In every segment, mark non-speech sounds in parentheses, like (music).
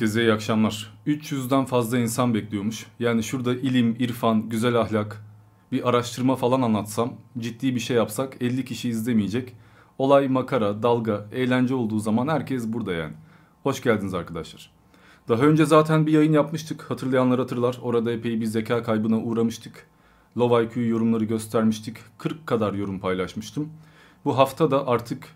Herkese iyi akşamlar. 300'den fazla insan bekliyormuş. Yani şurada ilim, irfan, güzel ahlak, bir araştırma falan anlatsam, ciddi bir şey yapsak 50 kişi izlemeyecek. Olay makara, dalga, eğlence olduğu zaman herkes burada yani. Hoş geldiniz arkadaşlar. Daha önce zaten bir yayın yapmıştık. Hatırlayanlar hatırlar. Orada epey bir zeka kaybına uğramıştık. Low IQ yorumları göstermiştik. 40 kadar yorum paylaşmıştım. Bu hafta da artık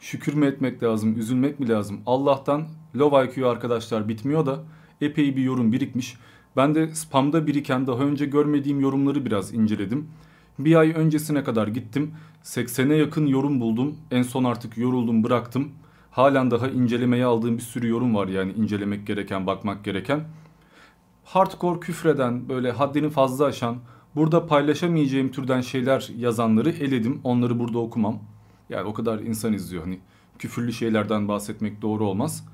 şükür mü etmek lazım, üzülmek mi lazım? Allah'tan Low IQ arkadaşlar bitmiyor da epey bir yorum birikmiş. Ben de spamda biriken daha önce görmediğim yorumları biraz inceledim. Bir ay öncesine kadar gittim. 80'e yakın yorum buldum. En son artık yoruldum bıraktım. Halen daha incelemeye aldığım bir sürü yorum var yani incelemek gereken, bakmak gereken. Hardcore küfreden, böyle haddini fazla aşan, burada paylaşamayacağım türden şeyler yazanları eledim. Onları burada okumam. Yani o kadar insan izliyor hani küfürlü şeylerden bahsetmek doğru olmaz.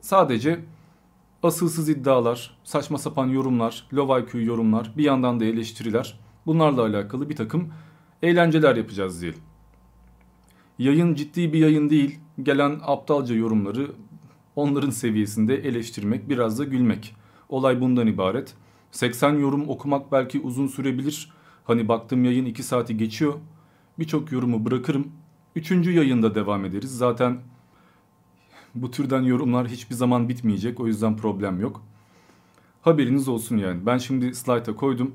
Sadece asılsız iddialar, saçma sapan yorumlar, low yorumlar, bir yandan da eleştiriler. Bunlarla alakalı bir takım eğlenceler yapacağız diyelim. Yayın ciddi bir yayın değil. Gelen aptalca yorumları onların seviyesinde eleştirmek, biraz da gülmek. Olay bundan ibaret. 80 yorum okumak belki uzun sürebilir. Hani baktım yayın 2 saati geçiyor. Birçok yorumu bırakırım. Üçüncü yayında devam ederiz. Zaten bu türden yorumlar hiçbir zaman bitmeyecek. O yüzden problem yok. Haberiniz olsun yani. Ben şimdi slayta koydum.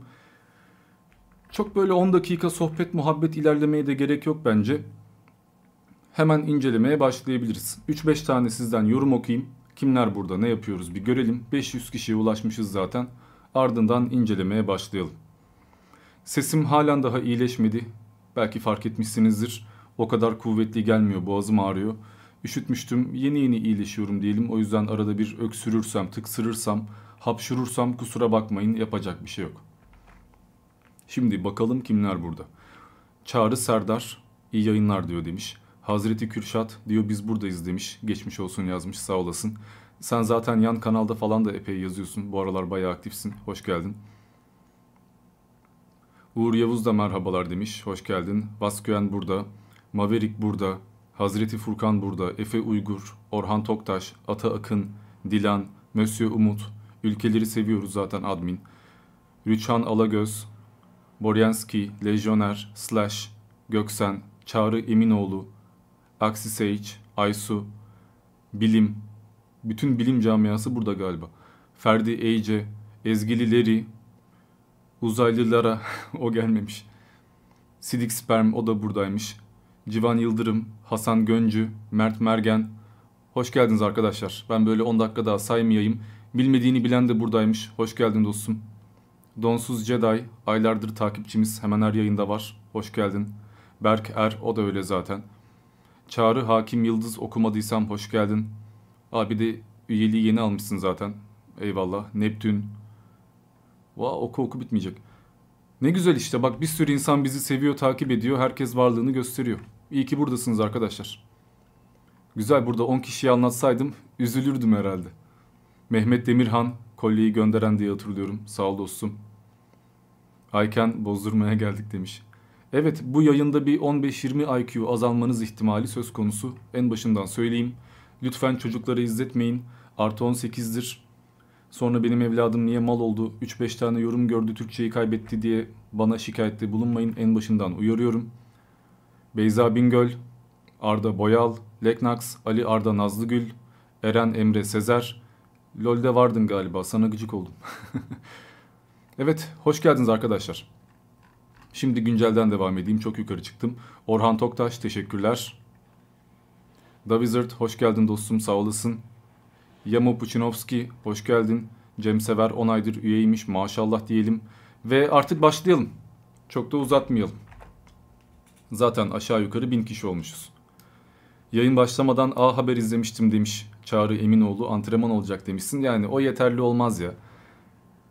Çok böyle 10 dakika sohbet muhabbet ilerlemeye de gerek yok bence. Hemen incelemeye başlayabiliriz. 3-5 tane sizden yorum okuyayım. Kimler burada ne yapıyoruz bir görelim. 500 kişiye ulaşmışız zaten. Ardından incelemeye başlayalım. Sesim halen daha iyileşmedi. Belki fark etmişsinizdir. O kadar kuvvetli gelmiyor. Boğazım ağrıyor. Üşütmüştüm. Yeni yeni iyileşiyorum diyelim. O yüzden arada bir öksürürsem, tıksırırsam, hapşurursam kusura bakmayın. Yapacak bir şey yok. Şimdi bakalım kimler burada. Çağrı Serdar iyi yayınlar diyor demiş. Hazreti Kürşat diyor biz buradayız demiş. Geçmiş olsun yazmış sağ olasın. Sen zaten yan kanalda falan da epey yazıyorsun. Bu aralar bayağı aktifsin. Hoş geldin. Uğur Yavuz da merhabalar demiş. Hoş geldin. Vasküen burada. Maverick burada. Hazreti Furkan burada. Efe Uygur. Orhan Toktaş. Ata Akın. Dilan. Mösyö Umut. Ülkeleri seviyoruz zaten admin. Rüçhan Alagöz. Boryanski. Lejyoner. Slash. Göksen. Çağrı Eminoğlu. Aksi Sage. Aysu. Bilim. Bütün bilim camiası burada galiba. Ferdi Eyce. Ezgili Leri. Uzaylılara (laughs) o gelmemiş. Sidik Sperm o da buradaymış. Civan Yıldırım, Hasan Göncü, Mert Mergen. Hoş geldiniz arkadaşlar. Ben böyle 10 dakika daha saymayayım. Bilmediğini bilen de buradaymış. Hoş geldin dostum. Donsuz Jedi, aylardır takipçimiz hemen her yayında var. Hoş geldin. Berk Er, o da öyle zaten. Çağrı Hakim Yıldız okumadıysam hoş geldin. Abi de üyeliği yeni almışsın zaten. Eyvallah. Neptün. Vaa oku oku bitmeyecek. Ne güzel işte bak bir sürü insan bizi seviyor, takip ediyor. Herkes varlığını gösteriyor. İyi ki buradasınız arkadaşlar. Güzel burada 10 kişiyi anlatsaydım üzülürdüm herhalde. Mehmet Demirhan kolyeyi gönderen diye hatırlıyorum. Sağ ol dostum. Ayken bozdurmaya geldik demiş. Evet bu yayında bir 15-20 IQ azalmanız ihtimali söz konusu. En başından söyleyeyim. Lütfen çocukları izletmeyin. Artı 18'dir. Sonra benim evladım niye mal oldu 3-5 tane yorum gördü Türkçeyi kaybetti diye bana şikayette bulunmayın. En başından uyarıyorum. Beyza Bingöl, Arda Boyal, Leknax, Ali Arda Nazlıgül, Eren Emre Sezer. LoL'de vardın galiba sana gıcık oldum. (laughs) evet hoş geldiniz arkadaşlar. Şimdi güncelden devam edeyim. Çok yukarı çıktım. Orhan Toktaş teşekkürler. Davizard hoş geldin dostum sağ olasın. Yamo Puchinovski hoş geldin. Cem Sever 10 aydır üyeymiş maşallah diyelim. Ve artık başlayalım. Çok da uzatmayalım. Zaten aşağı yukarı bin kişi olmuşuz. Yayın başlamadan A Haber izlemiştim demiş Çağrı Eminoğlu. Antrenman olacak demişsin. Yani o yeterli olmaz ya.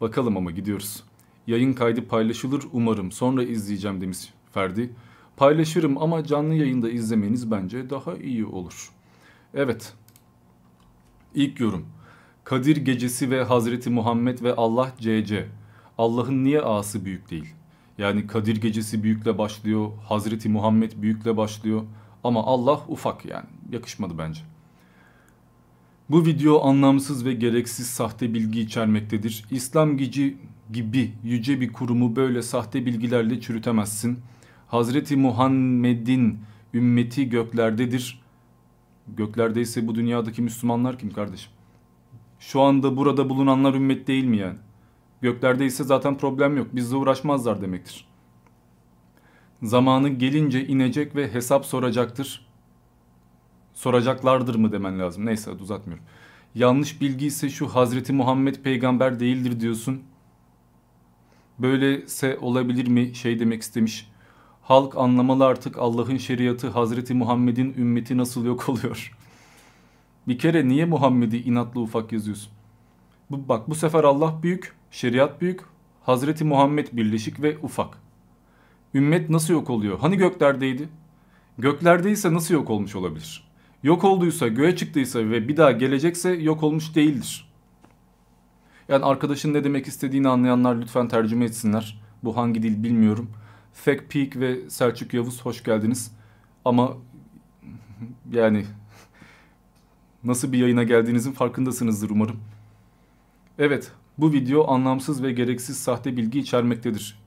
Bakalım ama gidiyoruz. Yayın kaydı paylaşılır umarım. Sonra izleyeceğim demiş Ferdi. Paylaşırım ama canlı yayında izlemeniz bence daha iyi olur. Evet. İlk yorum. Kadir Gecesi ve Hazreti Muhammed ve Allah CC. Allah'ın niye A'sı büyük değil? Yani Kadir Gecesi büyükle başlıyor, Hazreti Muhammed büyükle başlıyor ama Allah ufak yani yakışmadı bence. Bu video anlamsız ve gereksiz sahte bilgi içermektedir. İslam gici gibi yüce bir kurumu böyle sahte bilgilerle çürütemezsin. Hazreti Muhammed'in ümmeti göklerdedir. Göklerdeyse bu dünyadaki Müslümanlar kim kardeşim? Şu anda burada bulunanlar ümmet değil mi yani? Göklerdeyse zaten problem yok. Bizle uğraşmazlar demektir. Zamanı gelince inecek ve hesap soracaktır. Soracaklardır mı demen lazım. Neyse uzatmıyorum. Yanlış bilgi ise şu Hazreti Muhammed peygamber değildir diyorsun. Böylese olabilir mi şey demek istemiş. Halk anlamalı artık Allah'ın şeriatı Hazreti Muhammed'in ümmeti nasıl yok oluyor. (laughs) Bir kere niye Muhammed'i inatlı ufak yazıyorsun? Bu, bak bu sefer Allah büyük, şeriat büyük, Hazreti Muhammed birleşik ve ufak. Ümmet nasıl yok oluyor? Hani göklerdeydi? Göklerdeyse nasıl yok olmuş olabilir? Yok olduysa, göğe çıktıysa ve bir daha gelecekse yok olmuş değildir. Yani arkadaşın ne demek istediğini anlayanlar lütfen tercüme etsinler. Bu hangi dil bilmiyorum. Fake Peak ve Selçuk Yavuz hoş geldiniz. Ama yani nasıl bir yayına geldiğinizin farkındasınızdır umarım. Evet, bu video anlamsız ve gereksiz sahte bilgi içermektedir.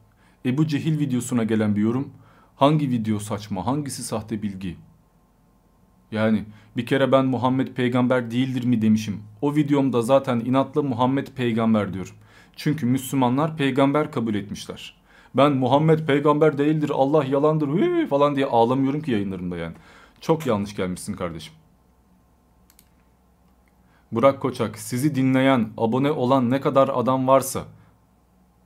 Ebu Cehil videosuna gelen bir yorum. Hangi video saçma, hangisi sahte bilgi? Yani bir kere ben Muhammed peygamber değildir mi demişim. O videomda zaten inatla Muhammed peygamber diyorum. Çünkü Müslümanlar peygamber kabul etmişler. Ben Muhammed peygamber değildir, Allah yalandır hıı falan diye ağlamıyorum ki yayınlarımda yani. Çok yanlış gelmişsin kardeşim. Burak Koçak, sizi dinleyen, abone olan ne kadar adam varsa,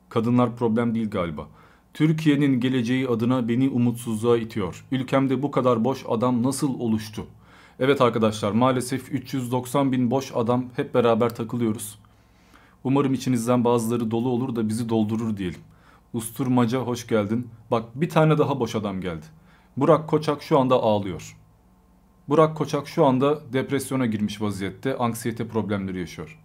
kadınlar problem değil galiba. Türkiye'nin geleceği adına beni umutsuzluğa itiyor. Ülkemde bu kadar boş adam nasıl oluştu? Evet arkadaşlar maalesef 390 bin boş adam hep beraber takılıyoruz. Umarım içinizden bazıları dolu olur da bizi doldurur diyelim. Usturmaca hoş geldin. Bak bir tane daha boş adam geldi. Burak Koçak şu anda ağlıyor. Burak Koçak şu anda depresyona girmiş vaziyette. Anksiyete problemleri yaşıyor.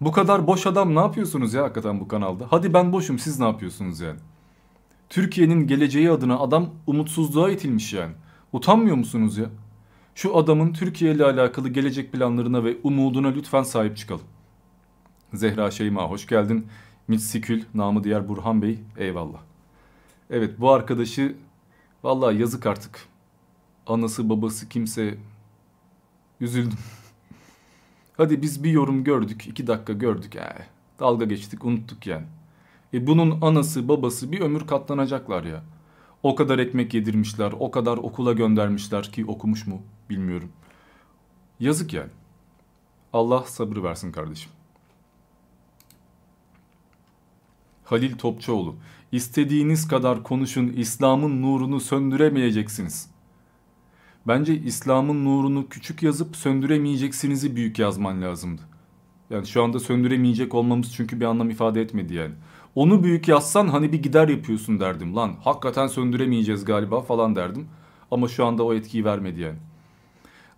Bu kadar boş adam ne yapıyorsunuz ya hakikaten bu kanalda? Hadi ben boşum siz ne yapıyorsunuz yani? Türkiye'nin geleceği adına adam umutsuzluğa itilmiş yani. Utanmıyor musunuz ya? Şu adamın Türkiye ile alakalı gelecek planlarına ve umuduna lütfen sahip çıkalım. Zehra Şeyma hoş geldin. Mitsikül namı diğer Burhan Bey eyvallah. Evet bu arkadaşı vallahi yazık artık. Anası babası kimse üzüldüm. (laughs) Hadi biz bir yorum gördük iki dakika gördük. Ee, dalga geçtik unuttuk yani. E bunun anası babası bir ömür katlanacaklar ya. O kadar ekmek yedirmişler, o kadar okula göndermişler ki okumuş mu bilmiyorum. Yazık yani. Allah sabır versin kardeşim. Halil Topçuoğlu. İstediğiniz kadar konuşun İslam'ın nurunu söndüremeyeceksiniz. Bence İslam'ın nurunu küçük yazıp söndüremeyeceksinizi büyük yazman lazımdı. Yani şu anda söndüremeyecek olmamız çünkü bir anlam ifade etmedi yani. Onu büyük yazsan hani bir gider yapıyorsun derdim lan. Hakikaten söndüremeyeceğiz galiba falan derdim. Ama şu anda o etkiyi vermedi yani.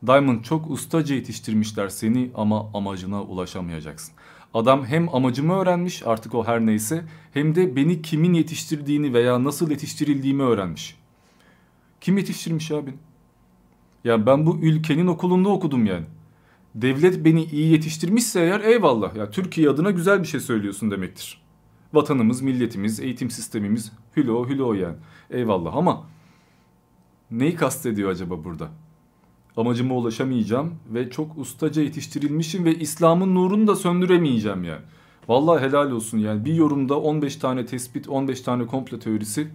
Diamond çok ustaca yetiştirmişler seni ama amacına ulaşamayacaksın. Adam hem amacımı öğrenmiş artık o her neyse hem de beni kimin yetiştirdiğini veya nasıl yetiştirildiğimi öğrenmiş. Kim yetiştirmiş abi? Yani ben bu ülkenin okulunda okudum yani. Devlet beni iyi yetiştirmişse eğer eyvallah. Ya Türkiye adına güzel bir şey söylüyorsun demektir. Vatanımız, milletimiz, eğitim sistemimiz hülo hülo yani. Eyvallah ama neyi kastediyor acaba burada? Amacıma ulaşamayacağım ve çok ustaca yetiştirilmişim ve İslam'ın nurunu da söndüremeyeceğim yani. Vallahi helal olsun yani bir yorumda 15 tane tespit, 15 tane komple teorisi.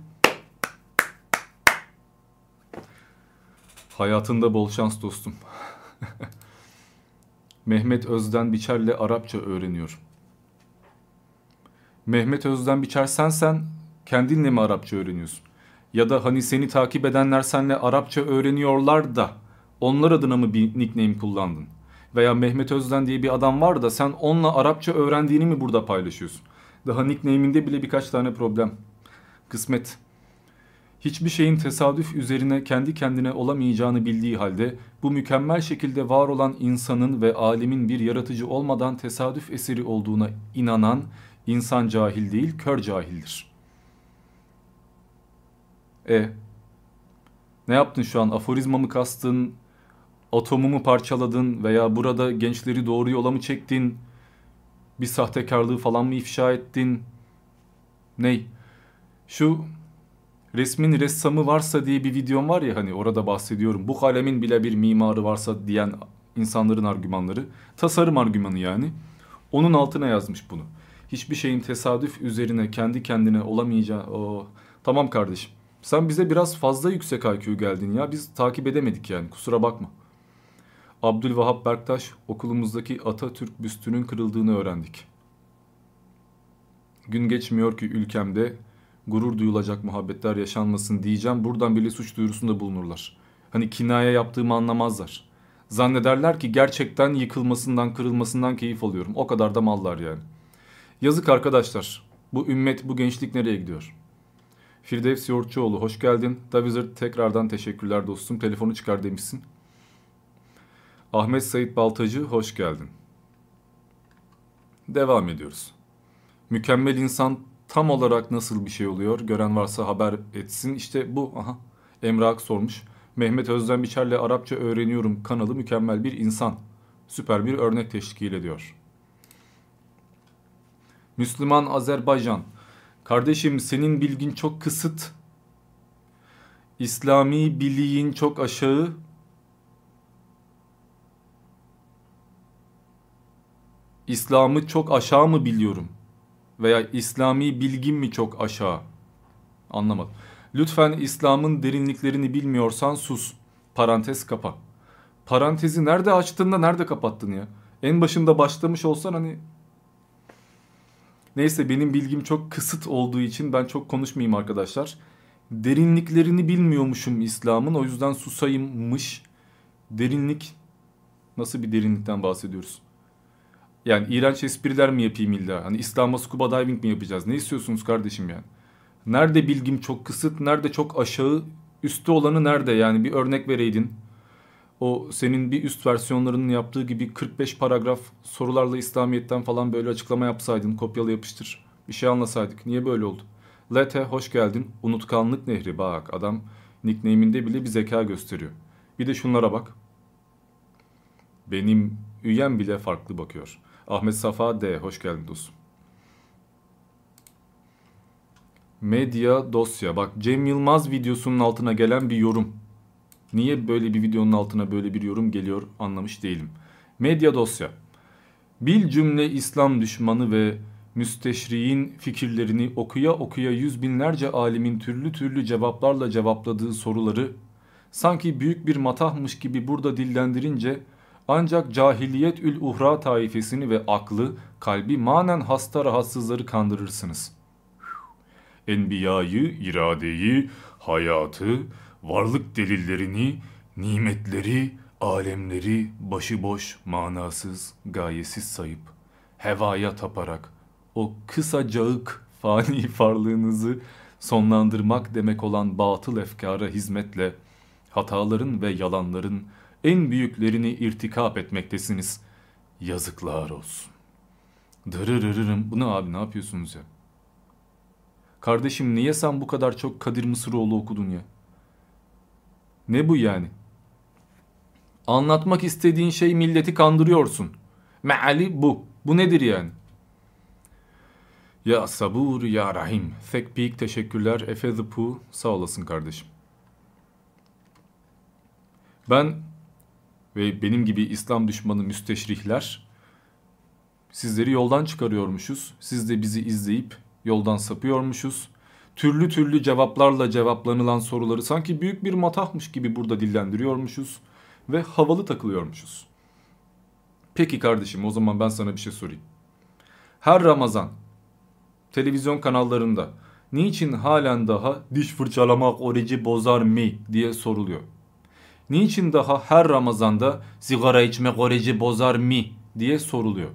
Hayatında bol şans dostum. (laughs) Mehmet Özden Biçer'le Arapça öğreniyor. Mehmet Özden Biçer sensen kendinle mi Arapça öğreniyorsun? Ya da hani seni takip edenler senle Arapça öğreniyorlar da onlar adına mı bir nickname kullandın? Veya Mehmet Özden diye bir adam var da sen onunla Arapça öğrendiğini mi burada paylaşıyorsun? Daha nickname'inde bile birkaç tane problem. Kısmet. Hiçbir şeyin tesadüf üzerine kendi kendine olamayacağını bildiği halde bu mükemmel şekilde var olan insanın ve alemin bir yaratıcı olmadan tesadüf eseri olduğuna inanan insan cahil değil kör cahildir. E ne yaptın şu an? Aforizma mı kastın? Atomumu parçaladın veya burada gençleri doğru yola mı çektin? Bir sahtekarlığı falan mı ifşa ettin? Ney? Şu resmin ressamı varsa diye bir videom var ya hani orada bahsediyorum. Bu kalemin bile bir mimarı varsa diyen insanların argümanları. Tasarım argümanı yani. Onun altına yazmış bunu. Hiçbir şeyin tesadüf üzerine kendi kendine olamayacağı... O... Tamam kardeşim. Sen bize biraz fazla yüksek IQ geldin ya. Biz takip edemedik yani kusura bakma. Abdülvahap Berktaş okulumuzdaki Atatürk büstünün kırıldığını öğrendik. Gün geçmiyor ki ülkemde gurur duyulacak muhabbetler yaşanmasın diyeceğim. Buradan bile suç duyurusunda bulunurlar. Hani kinaya yaptığımı anlamazlar. Zannederler ki gerçekten yıkılmasından kırılmasından keyif alıyorum. O kadar da mallar yani. Yazık arkadaşlar. Bu ümmet bu gençlik nereye gidiyor? Firdevs Yoğurtçuoğlu hoş geldin. Davizir tekrardan teşekkürler dostum. Telefonu çıkar demişsin. Ahmet Sait Baltacı hoş geldin. Devam ediyoruz. Mükemmel insan tam olarak nasıl bir şey oluyor? Gören varsa haber etsin. İşte bu. Aha. Emrak sormuş. Mehmet Özden Biçer'le Arapça öğreniyorum kanalı mükemmel bir insan. Süper bir örnek teşkil ediyor. Müslüman Azerbaycan. Kardeşim senin bilgin çok kısıt. İslami biliğin çok aşağı. İslam'ı çok aşağı mı biliyorum? Veya İslami bilgim mi çok aşağı? Anlamadım. Lütfen İslam'ın derinliklerini bilmiyorsan sus. Parantez kapa. Parantezi nerede açtın da nerede kapattın ya? En başında başlamış olsan hani... Neyse benim bilgim çok kısıt olduğu için ben çok konuşmayayım arkadaşlar. Derinliklerini bilmiyormuşum İslam'ın o yüzden susayımmış. Derinlik nasıl bir derinlikten bahsediyoruz? Yani iğrenç espriler mi yapayım illa? Hani İslam'a scuba diving mi yapacağız? Ne istiyorsunuz kardeşim yani? Nerede bilgim çok kısıt, nerede çok aşağı, üstü olanı nerede yani bir örnek vereydin. O senin bir üst versiyonlarının yaptığı gibi 45 paragraf sorularla İslamiyet'ten falan böyle açıklama yapsaydın, kopyala yapıştır. Bir şey anlasaydık. Niye böyle oldu? Lete hoş geldin. Unutkanlık nehri bak adam nickname'inde bile bir zeka gösteriyor. Bir de şunlara bak. Benim üyem bile farklı bakıyor. Ahmet Safa D. Hoş geldin dostum. Medya dosya. Bak Cem Yılmaz videosunun altına gelen bir yorum. Niye böyle bir videonun altına böyle bir yorum geliyor anlamış değilim. Medya dosya. Bil cümle İslam düşmanı ve müsteşriğin fikirlerini okuya okuya yüz binlerce alimin türlü türlü cevaplarla cevapladığı soruları sanki büyük bir matahmış gibi burada dillendirince ancak cahiliyet ül uhra taifesini ve aklı, kalbi manen hasta rahatsızları kandırırsınız. Enbiyayı, iradeyi, hayatı, varlık delillerini, nimetleri, alemleri başıboş, manasız, gayesiz sayıp, hevaya taparak o kısacık fani (laughs) varlığınızı sonlandırmak demek olan batıl efkara hizmetle hataların ve yalanların en büyüklerini irtikap etmektesiniz. Yazıklar olsun. Dırırırırım. Bu ne abi ne yapıyorsunuz ya? Kardeşim niye sen bu kadar çok Kadir Mısıroğlu okudun ya? Ne bu yani? Anlatmak istediğin şey milleti kandırıyorsun. Meali bu. Bu nedir yani? Ya sabur ya rahim. Fekpik teşekkürler. Efe the Pooh. Sağ olasın kardeşim. Ben ve benim gibi İslam düşmanı müsteşrihler sizleri yoldan çıkarıyormuşuz. Siz de bizi izleyip yoldan sapıyormuşuz. Türlü türlü cevaplarla cevaplanılan soruları sanki büyük bir matahmış gibi burada dillendiriyormuşuz ve havalı takılıyormuşuz. Peki kardeşim o zaman ben sana bir şey sorayım. Her Ramazan televizyon kanallarında niçin halen daha diş fırçalamak orucu bozar mı diye soruluyor. Niçin daha her Ramazan'da sigara içmek orucu bozar mı diye soruluyor.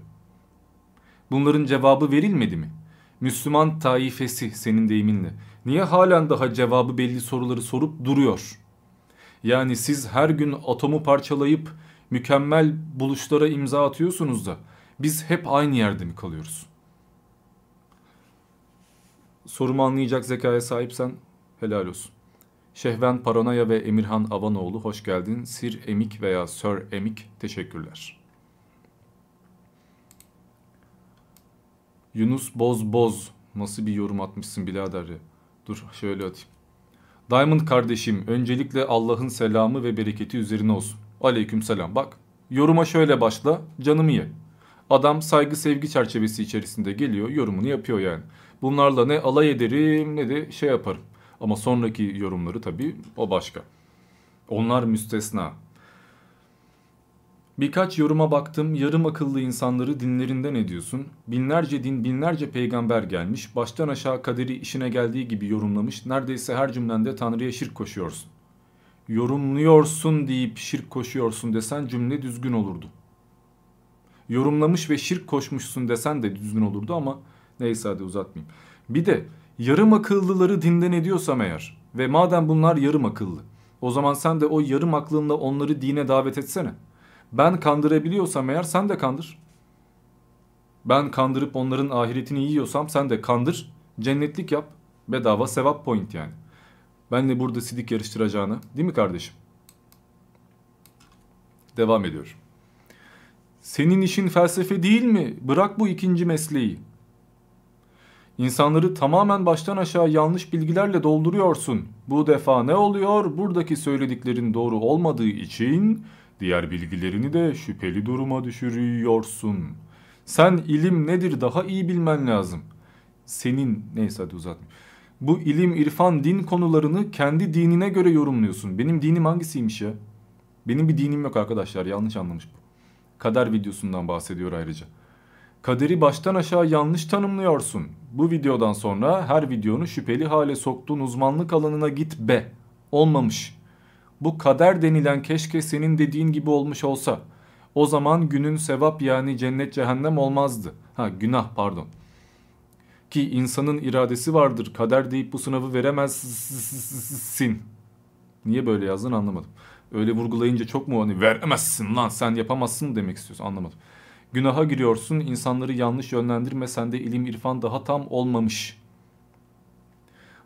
Bunların cevabı verilmedi mi? Müslüman taifesi senin deyiminle. Niye halen daha cevabı belli soruları sorup duruyor? Yani siz her gün atomu parçalayıp mükemmel buluşlara imza atıyorsunuz da biz hep aynı yerde mi kalıyoruz? Sorumu anlayacak zekaya sahipsen helal olsun. Şehven Paranoya ve Emirhan Avanoğlu hoş geldin. Sir Emik veya Sir Emik teşekkürler. Yunus Boz Boz nasıl bir yorum atmışsın birader ya. Dur şöyle atayım. Diamond kardeşim öncelikle Allah'ın selamı ve bereketi üzerine olsun. Aleyküm selam. Bak yoruma şöyle başla canımı ye. Adam saygı sevgi çerçevesi içerisinde geliyor yorumunu yapıyor yani. Bunlarla ne alay ederim ne de şey yaparım. Ama sonraki yorumları tabii o başka. Onlar müstesna. Birkaç yoruma baktım. Yarım akıllı insanları dinlerinden ediyorsun. Binlerce din, binlerce peygamber gelmiş. Baştan aşağı kaderi işine geldiği gibi yorumlamış. Neredeyse her cümlende Tanrı'ya şirk koşuyorsun. Yorumluyorsun deyip şirk koşuyorsun desen cümle düzgün olurdu. Yorumlamış ve şirk koşmuşsun desen de düzgün olurdu ama neyse hadi uzatmayayım. Bir de yarım akıllıları dinden ediyorsam eğer ve madem bunlar yarım akıllı o zaman sen de o yarım aklınla onları dine davet etsene. Ben kandırabiliyorsam eğer sen de kandır. Ben kandırıp onların ahiretini yiyorsam sen de kandır. Cennetlik yap. Bedava sevap point yani. Ben de burada sidik yarıştıracağını. Değil mi kardeşim? Devam ediyor. Senin işin felsefe değil mi? Bırak bu ikinci mesleği. İnsanları tamamen baştan aşağı yanlış bilgilerle dolduruyorsun. Bu defa ne oluyor? Buradaki söylediklerin doğru olmadığı için diğer bilgilerini de şüpheli duruma düşürüyorsun. Sen ilim nedir daha iyi bilmen lazım. Senin neyse hadi uzatmayayım. Bu ilim, irfan, din konularını kendi dinine göre yorumluyorsun. Benim dinim hangisiymiş ya? Benim bir dinim yok arkadaşlar yanlış anlamış bu. Kader videosundan bahsediyor ayrıca. Kaderi baştan aşağı yanlış tanımlıyorsun. Bu videodan sonra her videonu şüpheli hale soktuğun uzmanlık alanına git be. Olmamış. Bu kader denilen keşke senin dediğin gibi olmuş olsa. O zaman günün sevap yani cennet cehennem olmazdı. Ha günah pardon. Ki insanın iradesi vardır. Kader deyip bu sınavı veremezsin. Niye böyle yazdın anlamadım. Öyle vurgulayınca çok mu hani veremezsin lan sen yapamazsın demek istiyorsun anlamadım. Günaha giriyorsun insanları yanlış yönlendirme sende ilim irfan daha tam olmamış.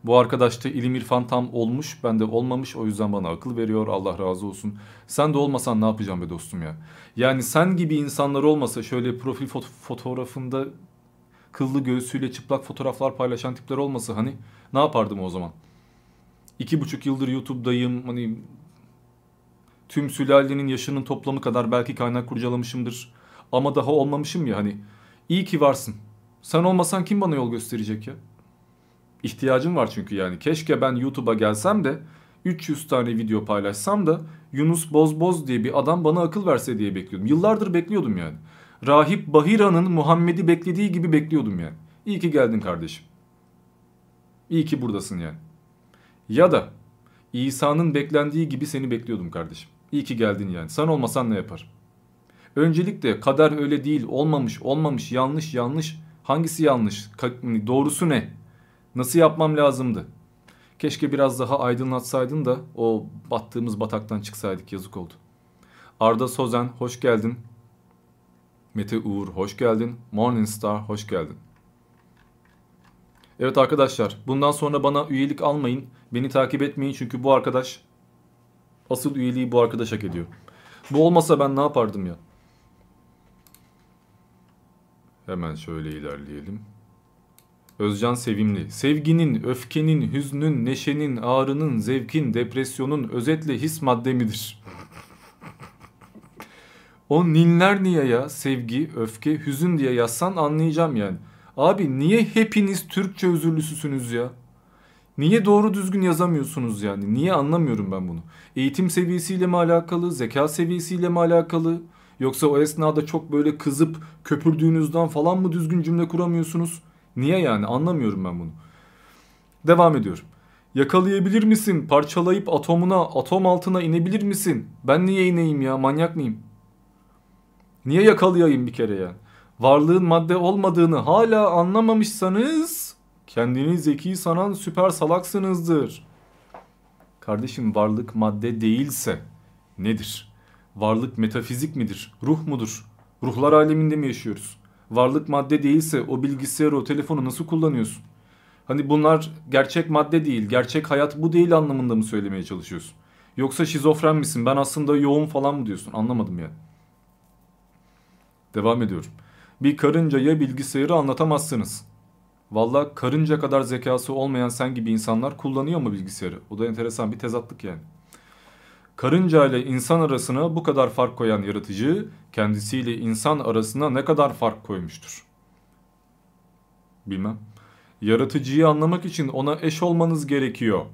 Bu arkadaşta ilim irfan tam olmuş bende olmamış o yüzden bana akıl veriyor Allah razı olsun. Sen de olmasan ne yapacağım be dostum ya. Yani sen gibi insanlar olmasa şöyle profil foto fotoğrafında kıllı göğsüyle çıplak fotoğraflar paylaşan tipler olmasa hani ne yapardım o zaman? İki buçuk yıldır YouTube'dayım hani tüm sülalenin yaşının toplamı kadar belki kaynak kurcalamışımdır. Ama daha olmamışım ya hani. İyi ki varsın. Sen olmasan kim bana yol gösterecek ya? İhtiyacım var çünkü yani. Keşke ben YouTube'a gelsem de 300 tane video paylaşsam da Yunus Bozboz diye bir adam bana akıl verse diye bekliyordum. Yıllardır bekliyordum yani. Rahip Bahira'nın Muhammed'i beklediği gibi bekliyordum yani. İyi ki geldin kardeşim. İyi ki buradasın yani. Ya da İsa'nın beklendiği gibi seni bekliyordum kardeşim. İyi ki geldin yani. Sen olmasan ne yapar? Öncelikle kader öyle değil, olmamış, olmamış, yanlış, yanlış. Hangisi yanlış? Hani doğrusu ne? Nasıl yapmam lazımdı? Keşke biraz daha aydınlatsaydın da o battığımız bataktan çıksaydık yazık oldu. Arda Sozen hoş geldin. Mete Uğur hoş geldin. Morningstar hoş geldin. Evet arkadaşlar bundan sonra bana üyelik almayın. Beni takip etmeyin çünkü bu arkadaş asıl üyeliği bu arkadaş hak ediyor. Bu olmasa ben ne yapardım ya? Hemen şöyle ilerleyelim. Özcan Sevimli. Sevginin, öfkenin, hüznün, neşenin, ağrının, zevkin, depresyonun özetle his madde midir? o ninler niye ya? Sevgi, öfke, hüzün diye yazsan anlayacağım yani. Abi niye hepiniz Türkçe özürlüsüsünüz ya? Niye doğru düzgün yazamıyorsunuz yani? Niye anlamıyorum ben bunu? Eğitim seviyesiyle mi alakalı? Zeka seviyesiyle mi alakalı? Yoksa o esnada çok böyle kızıp köpürdüğünüzden falan mı düzgün cümle kuramıyorsunuz? Niye yani anlamıyorum ben bunu. Devam ediyorum. Yakalayabilir misin? Parçalayıp atomuna, atom altına inebilir misin? Ben niye ineyim ya? Manyak mıyım? Niye yakalayayım bir kere ya? Varlığın madde olmadığını hala anlamamışsanız kendini zeki sanan süper salaksınızdır. Kardeşim varlık madde değilse nedir? Varlık metafizik midir? Ruh mudur? Ruhlar aleminde mi yaşıyoruz? Varlık madde değilse o bilgisayarı o telefonu nasıl kullanıyorsun? Hani bunlar gerçek madde değil, gerçek hayat bu değil anlamında mı söylemeye çalışıyorsun? Yoksa şizofren misin? Ben aslında yoğun falan mı diyorsun? Anlamadım yani. Devam ediyorum. Bir karıncaya bilgisayarı anlatamazsınız. Valla karınca kadar zekası olmayan sen gibi insanlar kullanıyor mu bilgisayarı? O da enteresan bir tezatlık yani. Karınca ile insan arasına bu kadar fark koyan yaratıcı kendisiyle insan arasına ne kadar fark koymuştur? Bilmem. Yaratıcıyı anlamak için ona eş olmanız gerekiyor.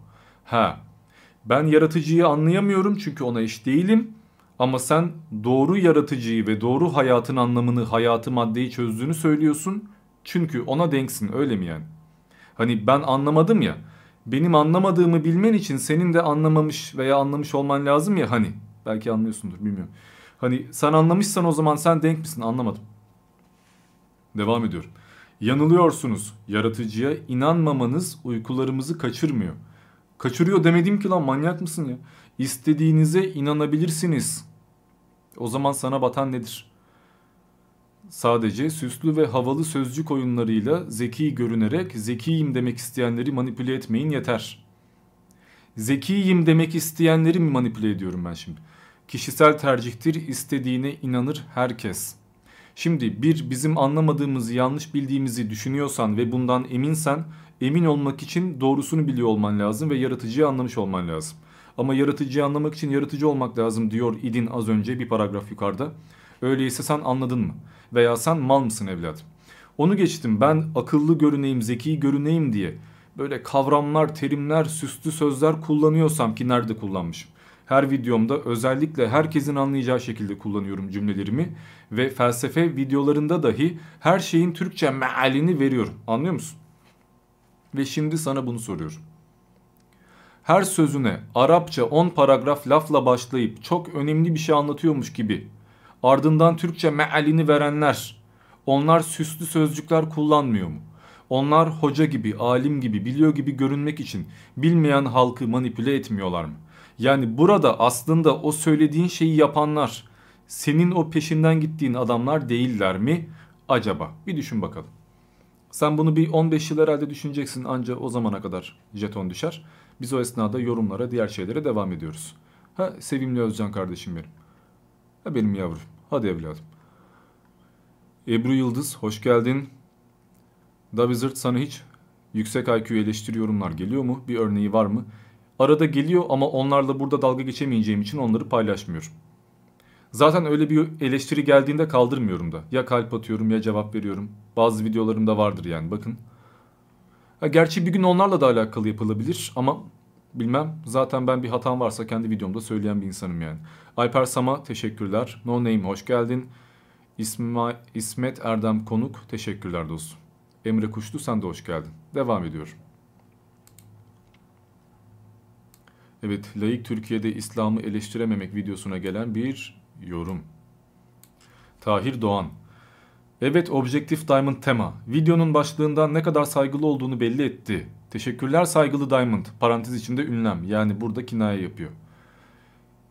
Ha. Ben yaratıcıyı anlayamıyorum çünkü ona eş değilim. Ama sen doğru yaratıcıyı ve doğru hayatın anlamını, hayatı maddeyi çözdüğünü söylüyorsun. Çünkü ona denksin öyle mi yani? Hani ben anlamadım ya. Benim anlamadığımı bilmen için senin de anlamamış veya anlamış olman lazım ya hani. Belki anlıyorsundur bilmiyorum. Hani sen anlamışsan o zaman sen denk misin anlamadım. Devam ediyorum. Yanılıyorsunuz. Yaratıcıya inanmamanız uykularımızı kaçırmıyor. Kaçırıyor demedim ki lan manyak mısın ya? İstediğinize inanabilirsiniz. O zaman sana batan nedir? Sadece süslü ve havalı sözcük oyunlarıyla zeki görünerek zekiyim demek isteyenleri manipüle etmeyin yeter. Zekiyim demek isteyenleri mi manipüle ediyorum ben şimdi? Kişisel tercihtir istediğine inanır herkes. Şimdi bir bizim anlamadığımızı yanlış bildiğimizi düşünüyorsan ve bundan eminsen emin olmak için doğrusunu biliyor olman lazım ve yaratıcıyı anlamış olman lazım. Ama yaratıcıyı anlamak için yaratıcı olmak lazım diyor idin az önce bir paragraf yukarıda. Öyleyse sen anladın mı? Veya sen mal mısın evladım? Onu geçtim ben akıllı görüneyim, zeki görüneyim diye böyle kavramlar, terimler, süslü sözler kullanıyorsam ki nerede kullanmışım? Her videomda özellikle herkesin anlayacağı şekilde kullanıyorum cümlelerimi ve felsefe videolarında dahi her şeyin Türkçe mealini veriyorum. Anlıyor musun? Ve şimdi sana bunu soruyorum. Her sözüne Arapça 10 paragraf lafla başlayıp çok önemli bir şey anlatıyormuş gibi ardından Türkçe mealini verenler onlar süslü sözcükler kullanmıyor mu? Onlar hoca gibi, alim gibi, biliyor gibi görünmek için bilmeyen halkı manipüle etmiyorlar mı? Yani burada aslında o söylediğin şeyi yapanlar senin o peşinden gittiğin adamlar değiller mi acaba? Bir düşün bakalım. Sen bunu bir 15 yıl herhalde düşüneceksin anca o zamana kadar jeton düşer. Biz o esnada yorumlara diğer şeylere devam ediyoruz. Ha sevimli Özcan kardeşim benim. Ha benim yavrum. Hadi evladım. Ebru Yıldız hoş geldin. Davizert sana hiç yüksek IQ eleştiri yorumlar geliyor mu? Bir örneği var mı? Arada geliyor ama onlarla burada dalga geçemeyeceğim için onları paylaşmıyorum. Zaten öyle bir eleştiri geldiğinde kaldırmıyorum da. Ya kalp atıyorum ya cevap veriyorum. Bazı videolarımda vardır yani bakın. Ha, gerçi bir gün onlarla da alakalı yapılabilir ama bilmem. Zaten ben bir hatam varsa kendi videomda söyleyen bir insanım yani. Alper Sama teşekkürler. No Name hoş geldin. İsma, İsmet Erdem Konuk teşekkürler dostum. Emre Kuşlu sen de hoş geldin. Devam ediyorum. Evet, laik Türkiye'de İslam'ı eleştirememek videosuna gelen bir yorum. Tahir Doğan. Evet, Objective Diamond tema. Videonun başlığından ne kadar saygılı olduğunu belli etti. Teşekkürler saygılı Diamond. Parantez içinde ünlem. Yani burada kinaye yapıyor.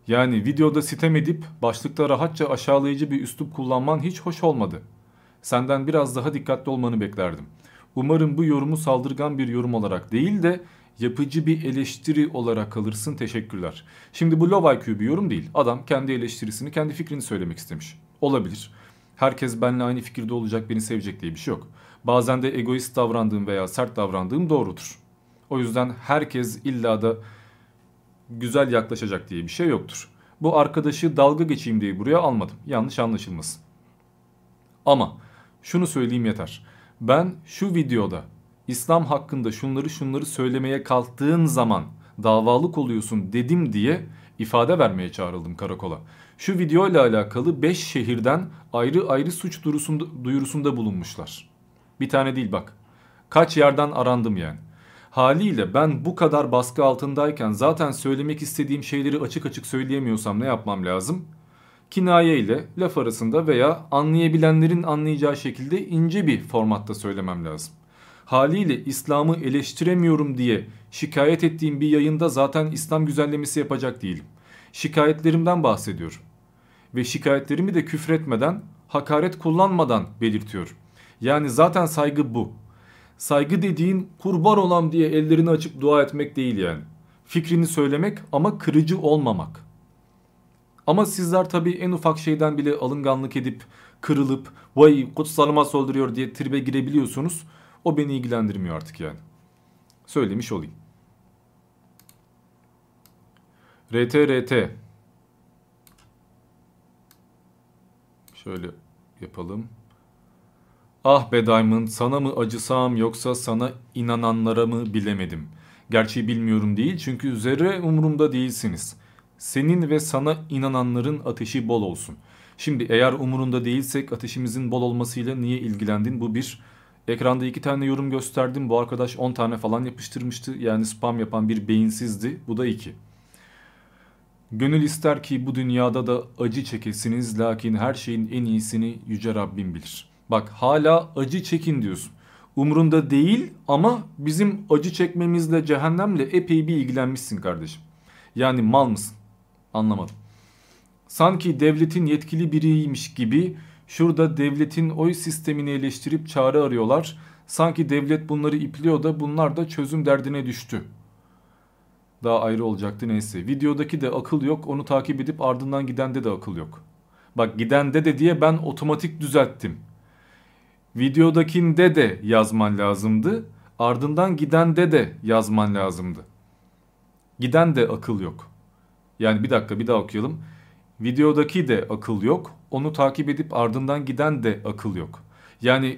Yani videoda sitem edip başlıkta rahatça aşağılayıcı bir üslup kullanman hiç hoş olmadı. Senden biraz daha dikkatli olmanı beklerdim. Umarım bu yorumu saldırgan bir yorum olarak değil de yapıcı bir eleştiri olarak kalırsın. Teşekkürler. Şimdi bu low IQ bir yorum değil. Adam kendi eleştirisini, kendi fikrini söylemek istemiş. Olabilir. Herkes benimle aynı fikirde olacak, beni sevecek diye bir şey yok. Bazen de egoist davrandığım veya sert davrandığım doğrudur. O yüzden herkes illa da güzel yaklaşacak diye bir şey yoktur. Bu arkadaşı dalga geçeyim diye buraya almadım. Yanlış anlaşılmasın. Ama şunu söyleyeyim yeter. Ben şu videoda İslam hakkında şunları şunları söylemeye kalktığın zaman davalık oluyorsun dedim diye ifade vermeye çağrıldım karakola. Şu video ile alakalı 5 şehirden ayrı ayrı suç duyurusunda, duyurusunda bulunmuşlar. Bir tane değil bak. Kaç yerden arandım yani. Haliyle ben bu kadar baskı altındayken zaten söylemek istediğim şeyleri açık açık söyleyemiyorsam ne yapmam lazım? Kinaye ile laf arasında veya anlayabilenlerin anlayacağı şekilde ince bir formatta söylemem lazım. Haliyle İslam'ı eleştiremiyorum diye şikayet ettiğim bir yayında zaten İslam güzellemesi yapacak değilim. Şikayetlerimden bahsediyorum. Ve şikayetlerimi de küfretmeden, hakaret kullanmadan belirtiyorum. Yani zaten saygı bu. Saygı dediğin kurban olam diye ellerini açıp dua etmek değil yani. Fikrini söylemek ama kırıcı olmamak. Ama sizler tabii en ufak şeyden bile alınganlık edip kırılıp vay kutsalıma soldırıyor diye tribe girebiliyorsunuz. O beni ilgilendirmiyor artık yani. Söylemiş olayım. RT RT. Şöyle yapalım. Ah be Diamond sana mı acısam yoksa sana inananlara mı bilemedim. Gerçi bilmiyorum değil çünkü zerre umurumda değilsiniz. Senin ve sana inananların ateşi bol olsun. Şimdi eğer umurunda değilsek ateşimizin bol olmasıyla niye ilgilendin? Bu bir. Ekranda iki tane yorum gösterdim. Bu arkadaş 10 tane falan yapıştırmıştı. Yani spam yapan bir beyinsizdi. Bu da iki. Gönül ister ki bu dünyada da acı çekesiniz lakin her şeyin en iyisini yüce Rabbim bilir. Bak hala acı çekin diyorsun. Umrunda değil ama bizim acı çekmemizle cehennemle epey bir ilgilenmişsin kardeşim. Yani mal mısın? Anlamadım. Sanki devletin yetkili biriymiş gibi şurada devletin oy sistemini eleştirip çare arıyorlar. Sanki devlet bunları ipliyor da bunlar da çözüm derdine düştü. Daha ayrı olacaktı neyse. Videodaki de akıl yok onu takip edip ardından gidende de akıl yok. Bak gidende de diye ben otomatik düzelttim. Videodakinde de yazman lazımdı. Ardından gidende de yazman lazımdı. Giden de akıl yok. Yani bir dakika bir daha okuyalım. Videodaki de akıl yok. Onu takip edip ardından giden de akıl yok. Yani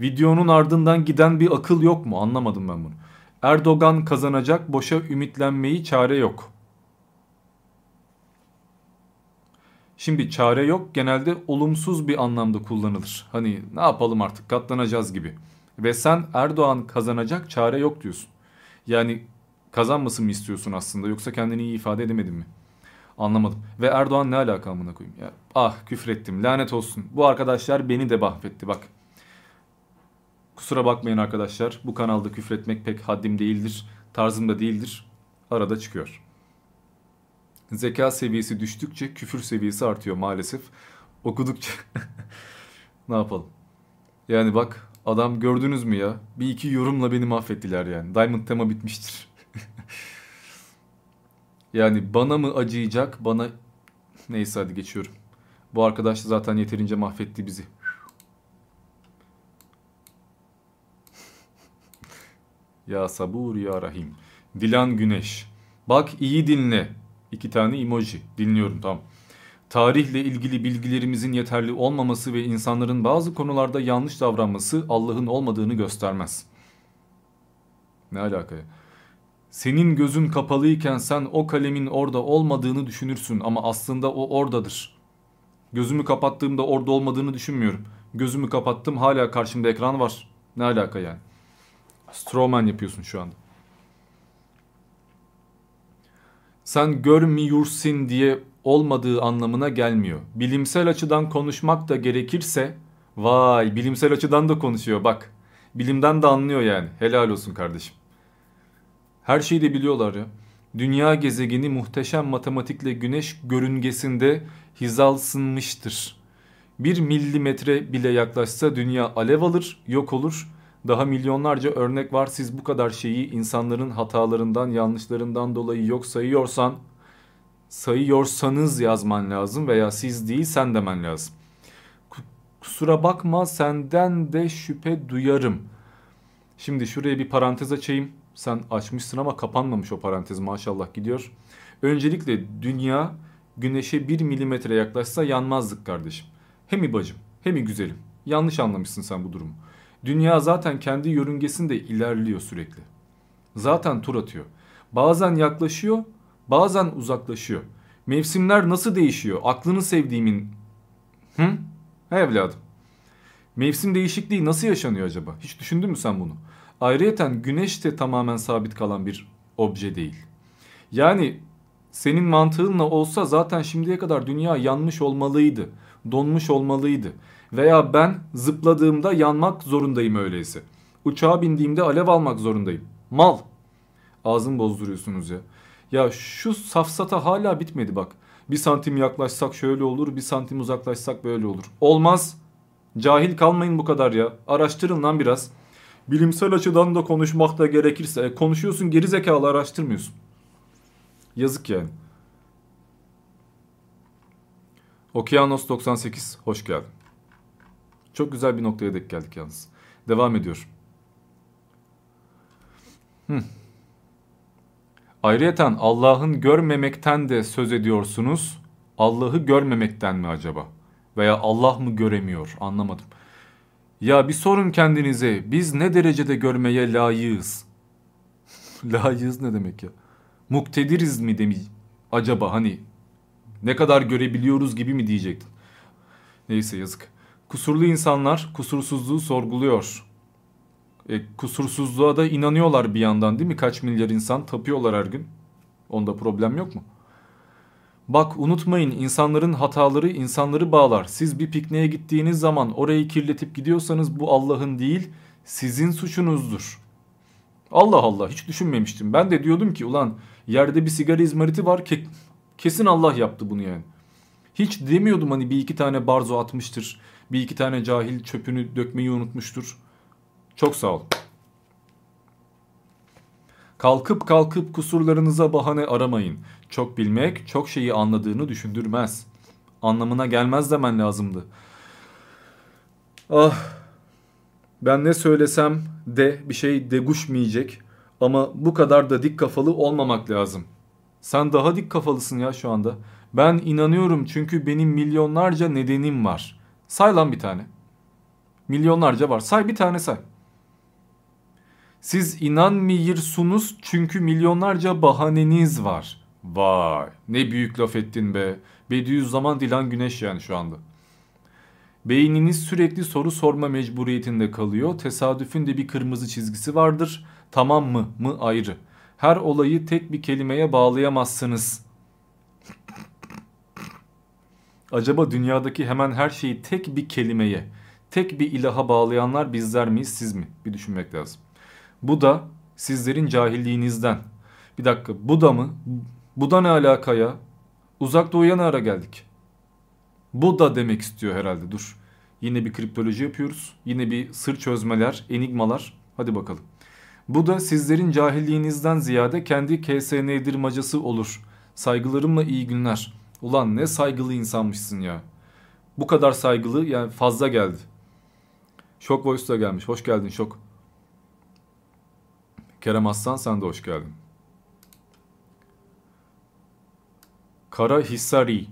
videonun ardından giden bir akıl yok mu? Anlamadım ben bunu. Erdoğan kazanacak boşa ümitlenmeyi çare yok. Şimdi çare yok genelde olumsuz bir anlamda kullanılır. Hani ne yapalım artık katlanacağız gibi. Ve sen Erdoğan kazanacak çare yok diyorsun. Yani kazanmasın mı istiyorsun aslında yoksa kendini iyi ifade edemedin mi? Anlamadım. Ve Erdoğan ne alaka amına koyayım ya. Ah küfrettim lanet olsun. Bu arkadaşlar beni de mahvetti bak. Kusura bakmayın arkadaşlar. Bu kanalda küfretmek pek haddim değildir. Tarzım da değildir. Arada çıkıyor. Zeka seviyesi düştükçe küfür seviyesi artıyor maalesef. Okudukça (laughs) ne yapalım? Yani bak adam gördünüz mü ya? Bir iki yorumla beni mahvettiler yani. Diamond tema bitmiştir. (laughs) yani bana mı acıyacak bana... Neyse hadi geçiyorum. Bu arkadaş zaten yeterince mahvetti bizi. (laughs) ya sabur ya rahim. Dilan Güneş. Bak iyi dinle. İki tane emoji. Dinliyorum tamam. Tarihle ilgili bilgilerimizin yeterli olmaması ve insanların bazı konularda yanlış davranması Allah'ın olmadığını göstermez. Ne alaka ya? Senin gözün kapalıyken sen o kalemin orada olmadığını düşünürsün ama aslında o oradadır. Gözümü kapattığımda orada olmadığını düşünmüyorum. Gözümü kapattım hala karşımda ekran var. Ne alaka yani? Strawman yapıyorsun şu anda. Sen görmüyorsun diye olmadığı anlamına gelmiyor. Bilimsel açıdan konuşmak da gerekirse vay bilimsel açıdan da konuşuyor bak. Bilimden de anlıyor yani. Helal olsun kardeşim. Her şeyi de biliyorlar ya. Dünya gezegeni muhteşem matematikle güneş görüngesinde hizalsınmıştır. Bir milimetre bile yaklaşsa dünya alev alır, yok olur. Daha milyonlarca örnek var. Siz bu kadar şeyi insanların hatalarından, yanlışlarından dolayı yok sayıyorsan, sayıyorsanız yazman lazım veya siz değil sen demen lazım. Kusura bakma senden de şüphe duyarım. Şimdi şuraya bir parantez açayım. Sen açmışsın ama kapanmamış o parantez maşallah gidiyor. Öncelikle dünya güneşe bir milimetre yaklaşsa yanmazdık kardeşim. Hem bacım hem güzelim. Yanlış anlamışsın sen bu durumu. Dünya zaten kendi yörüngesinde ilerliyor sürekli. Zaten tur atıyor. Bazen yaklaşıyor, bazen uzaklaşıyor. Mevsimler nasıl değişiyor? Aklını sevdiğimin... Hı? He evladım. Mevsim değişikliği nasıl yaşanıyor acaba? Hiç düşündün mü sen bunu? Ayrıyeten güneş de tamamen sabit kalan bir obje değil. Yani senin mantığınla olsa zaten şimdiye kadar dünya yanmış olmalıydı. Donmuş olmalıydı. Veya ben zıpladığımda yanmak zorundayım öyleyse. Uçağa bindiğimde alev almak zorundayım. Mal. Ağzım bozduruyorsunuz ya. Ya şu safsata hala bitmedi bak. Bir santim yaklaşsak şöyle olur, bir santim uzaklaşsak böyle olur. Olmaz. Cahil kalmayın bu kadar ya. Araştırın lan biraz. Bilimsel açıdan da konuşmak da gerekirse e, konuşuyorsun geri zekalı araştırmıyorsun. Yazık yani. Okyanos 98 hoş geldin. Çok güzel bir noktaya denk geldik yalnız. Devam ediyor. Hmm. Ayrıyeten Allah'ın görmemekten de söz ediyorsunuz. Allah'ı görmemekten mi acaba? Veya Allah mı göremiyor? Anlamadım. Ya bir sorun kendinize. Biz ne derecede görmeye layığız? (laughs) layığız ne demek ya? Muktediriz mi demiş? Acaba hani ne kadar görebiliyoruz gibi mi diyecektin? Neyse yazık. Kusurlu insanlar kusursuzluğu sorguluyor. E, kusursuzluğa da inanıyorlar bir yandan değil mi? Kaç milyar insan tapıyorlar her gün. Onda problem yok mu? Bak unutmayın insanların hataları insanları bağlar. Siz bir pikniğe gittiğiniz zaman orayı kirletip gidiyorsanız bu Allah'ın değil sizin suçunuzdur. Allah Allah hiç düşünmemiştim. Ben de diyordum ki ulan yerde bir sigara izmariti var ke kesin Allah yaptı bunu yani. Hiç demiyordum hani bir iki tane barzo atmıştır. Bir iki tane cahil çöpünü dökmeyi unutmuştur. Çok sağ ol. Kalkıp kalkıp kusurlarınıza bahane aramayın. Çok bilmek çok şeyi anladığını düşündürmez. Anlamına gelmez demen lazımdı. Ah ben ne söylesem de bir şey deguşmayacak ama bu kadar da dik kafalı olmamak lazım. Sen daha dik kafalısın ya şu anda. Ben inanıyorum çünkü benim milyonlarca nedenim var. Say lan bir tane. Milyonlarca var. Say bir tane say. Siz inanmıyorsunuz çünkü milyonlarca bahaneniz var. Vay ne büyük laf ettin be. Bediüzzaman Dilan Güneş yani şu anda. Beyniniz sürekli soru sorma mecburiyetinde kalıyor. Tesadüfün de bir kırmızı çizgisi vardır. Tamam mı mı ayrı. Her olayı tek bir kelimeye bağlayamazsınız. Acaba dünyadaki hemen her şeyi tek bir kelimeye, tek bir ilaha bağlayanlar bizler miyiz siz mi? Bir düşünmek lazım. Bu da sizlerin cahilliğinizden. Bir dakika bu da mı? Bu da ne alaka ya? Uzak doğuya ne ara geldik? Bu da demek istiyor herhalde dur. Yine bir kriptoloji yapıyoruz. Yine bir sır çözmeler, enigmalar. Hadi bakalım. Bu da sizlerin cahilliğinizden ziyade kendi KSN'dirmacası olur. Saygılarımla iyi günler. Ulan ne saygılı insanmışsın ya. Bu kadar saygılı yani fazla geldi. Şok Voice da gelmiş. Hoş geldin Şok. Kerem Aslan sen de hoş geldin. Kara Hissari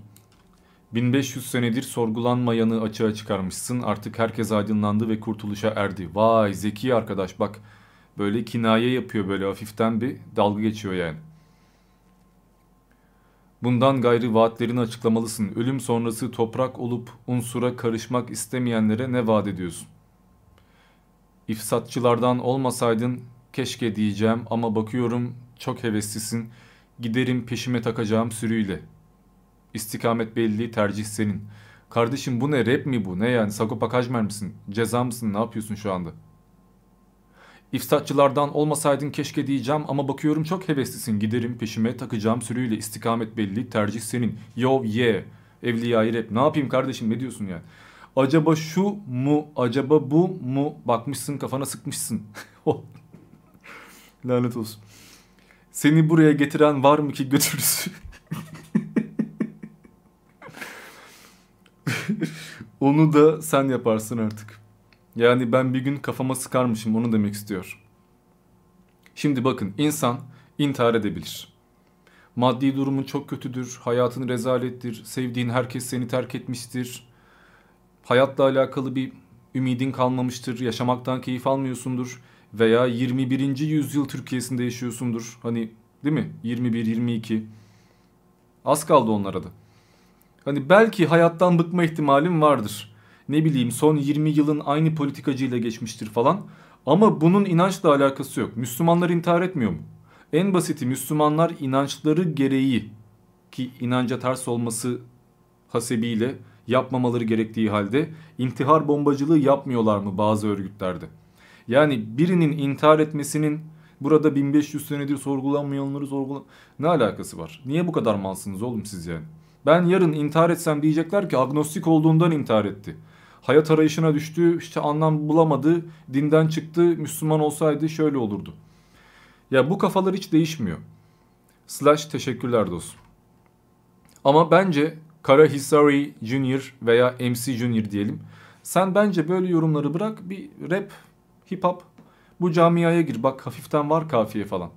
1500 senedir sorgulanmayanı açığa çıkarmışsın. Artık herkes aydınlandı ve kurtuluşa erdi. Vay zeki arkadaş bak. Böyle kinaye yapıyor böyle hafiften bir dalga geçiyor yani. Bundan gayrı vaatlerini açıklamalısın. Ölüm sonrası toprak olup unsura karışmak istemeyenlere ne vaat ediyorsun? İfsatçılardan olmasaydın keşke diyeceğim ama bakıyorum çok heveslisin. Giderim peşime takacağım sürüyle. İstikamet belli, tercih senin. Kardeşim bu ne rap mi bu? Ne yani Sagopa Kajmer misin? Ceza mısın? Ne yapıyorsun şu anda? İfsatçılardan olmasaydın keşke diyeceğim ama bakıyorum çok heveslisin. Giderim peşime takacağım sürüyle istikamet belli tercih senin. Yo yeah evliyayı rap ne yapayım kardeşim ne diyorsun yani? Acaba şu mu acaba bu mu bakmışsın kafana sıkmışsın. (laughs) Lanet olsun. Seni buraya getiren var mı ki götürürsün? (laughs) Onu da sen yaparsın artık. Yani ben bir gün kafama sıkarmışım onu demek istiyor. Şimdi bakın insan intihar edebilir. Maddi durumun çok kötüdür, hayatın rezalettir, sevdiğin herkes seni terk etmiştir. Hayatla alakalı bir ümidin kalmamıştır, yaşamaktan keyif almıyorsundur veya 21. yüzyıl Türkiye'sinde yaşıyorsundur. Hani değil mi? 21, 22. Az kaldı onlara da. Hani belki hayattan bıkma ihtimalim vardır. Ne bileyim son 20 yılın aynı politikacıyla geçmiştir falan. Ama bunun inançla alakası yok. Müslümanlar intihar etmiyor mu? En basiti Müslümanlar inançları gereği ki inanca ters olması hasebiyle yapmamaları gerektiği halde intihar bombacılığı yapmıyorlar mı bazı örgütlerde? Yani birinin intihar etmesinin burada 1500 senedir sorgulanmayanları sorgulan... Ne alakası var? Niye bu kadar malsınız oğlum siz yani? Ben yarın intihar etsem diyecekler ki agnostik olduğundan intihar etti. Hayat arayışına düştü, işte anlam bulamadı, dinden çıktı, Müslüman olsaydı şöyle olurdu. Ya bu kafalar hiç değişmiyor. Slash teşekkürler dostum. Ama bence Kara Hisari Junior veya MC Junior diyelim. Sen bence böyle yorumları bırak bir rap, hip hop bu camiaya gir. Bak hafiften var kafiye falan.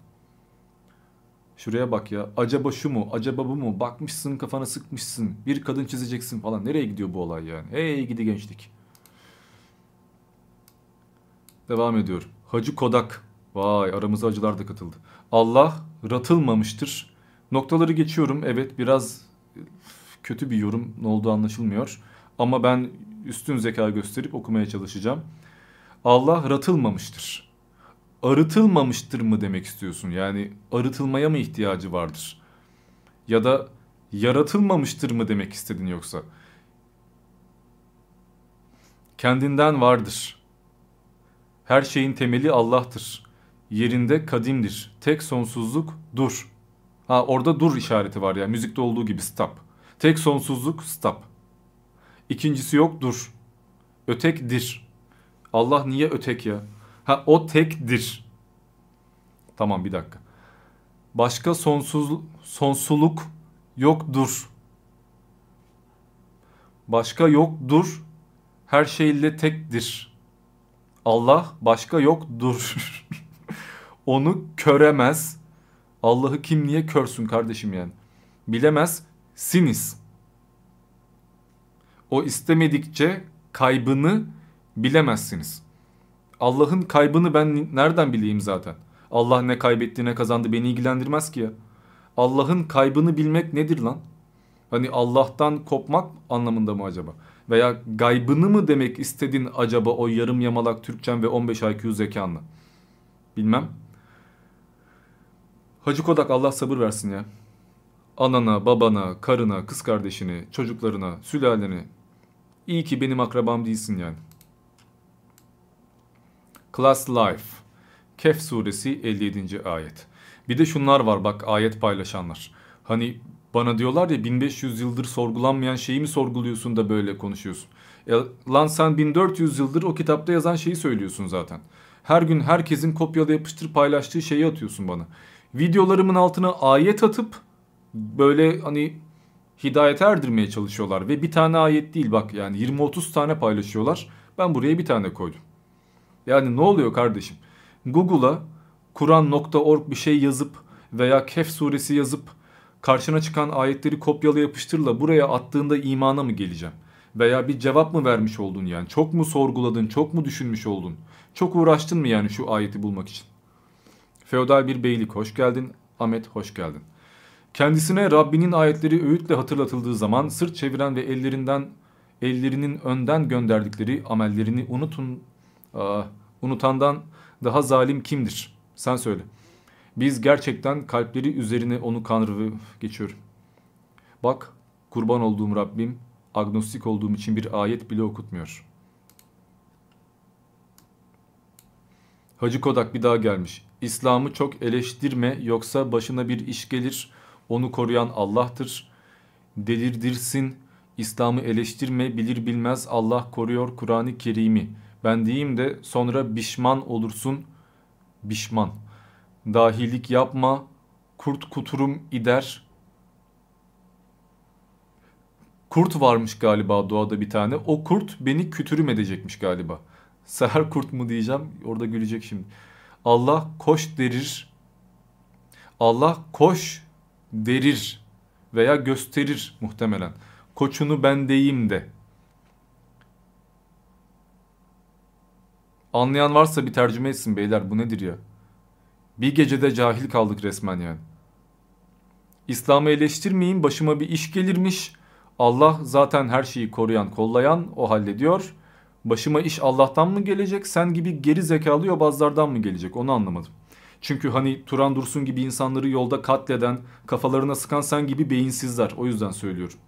Şuraya bak ya. Acaba şu mu? Acaba bu mu? Bakmışsın kafana sıkmışsın. Bir kadın çizeceksin falan. Nereye gidiyor bu olay yani? Hey gidi gençlik. Devam ediyor. Hacı Kodak. Vay aramıza acılar da katıldı. Allah ratılmamıştır. Noktaları geçiyorum. Evet biraz kötü bir yorum ne olduğu anlaşılmıyor. Ama ben üstün zeka gösterip okumaya çalışacağım. Allah ratılmamıştır. Arıtılmamıştır mı demek istiyorsun? Yani arıtılmaya mı ihtiyacı vardır? Ya da yaratılmamıştır mı demek istedin yoksa? Kendinden vardır. Her şeyin temeli Allah'tır. Yerinde kadimdir. Tek sonsuzluk dur. Ha orada dur işareti var ya müzikte olduğu gibi stop. Tek sonsuzluk stop. İkincisi yok dur. Ötekdir. Allah niye ötek ya? Ha o tektir. Tamam bir dakika. Başka sonsuz sonsuluk yoktur. Başka yoktur. Her şeyle tektir. Allah başka yoktur. (laughs) Onu köremez. Allah'ı kim niye körsün kardeşim yani? Bilemez siniz. O istemedikçe kaybını bilemezsiniz. Allah'ın kaybını ben nereden bileyim zaten? Allah ne kaybetti ne kazandı beni ilgilendirmez ki ya. Allah'ın kaybını bilmek nedir lan? Hani Allah'tan kopmak anlamında mı acaba? Veya gaybını mı demek istedin acaba o yarım yamalak Türkçen ve 15 IQ zekanla? Bilmem. Hacı Kodak Allah sabır versin ya. Anana, babana, karına, kız kardeşini, çocuklarına, sülaleni. İyi ki benim akrabam değilsin yani. Class Life. Kehf suresi 57. ayet. Bir de şunlar var bak ayet paylaşanlar. Hani bana diyorlar ya 1500 yıldır sorgulanmayan şeyi mi sorguluyorsun da böyle konuşuyorsun. E, lan sen 1400 yıldır o kitapta yazan şeyi söylüyorsun zaten. Her gün herkesin kopyala yapıştır paylaştığı şeyi atıyorsun bana. Videolarımın altına ayet atıp böyle hani hidayete erdirmeye çalışıyorlar. Ve bir tane ayet değil bak yani 20-30 tane paylaşıyorlar. Ben buraya bir tane koydum. Yani ne oluyor kardeşim? Google'a Kur'an.org bir şey yazıp veya Kehf suresi yazıp karşına çıkan ayetleri kopyala yapıştırla buraya attığında imana mı geleceğim? Veya bir cevap mı vermiş oldun yani? Çok mu sorguladın, çok mu düşünmüş oldun? Çok uğraştın mı yani şu ayeti bulmak için? Feodal bir beylik hoş geldin. Ahmet hoş geldin. Kendisine Rabbinin ayetleri öğütle hatırlatıldığı zaman sırt çeviren ve ellerinden ellerinin önden gönderdikleri amellerini unutun Aa, unutandan daha zalim kimdir? Sen söyle. Biz gerçekten kalpleri üzerine onu kanrı geçiyorum. Bak kurban olduğum Rabbim agnostik olduğum için bir ayet bile okutmuyor. Hacı Kodak bir daha gelmiş. İslam'ı çok eleştirme yoksa başına bir iş gelir. Onu koruyan Allah'tır. Delirdirsin. İslam'ı eleştirme bilir bilmez Allah koruyor Kur'an-ı Kerim'i. Ben diyeyim de sonra bişman olursun. Bişman. Dahilik yapma. Kurt kuturum ider. Kurt varmış galiba doğada bir tane. O kurt beni kütürüm edecekmiş galiba. Seher kurt mu diyeceğim. Orada gülecek şimdi. Allah koş derir. Allah koş derir veya gösterir muhtemelen. Koçunu ben deyim de. Anlayan varsa bir tercüme etsin beyler bu nedir ya? Bir gecede cahil kaldık resmen yani. İslam'ı eleştirmeyin başıma bir iş gelirmiş. Allah zaten her şeyi koruyan kollayan o hallediyor. Başıma iş Allah'tan mı gelecek sen gibi geri zekalı yobazlardan mı gelecek onu anlamadım. Çünkü hani Turan Dursun gibi insanları yolda katleden, kafalarına sıkan sen gibi beyinsizler. O yüzden söylüyorum.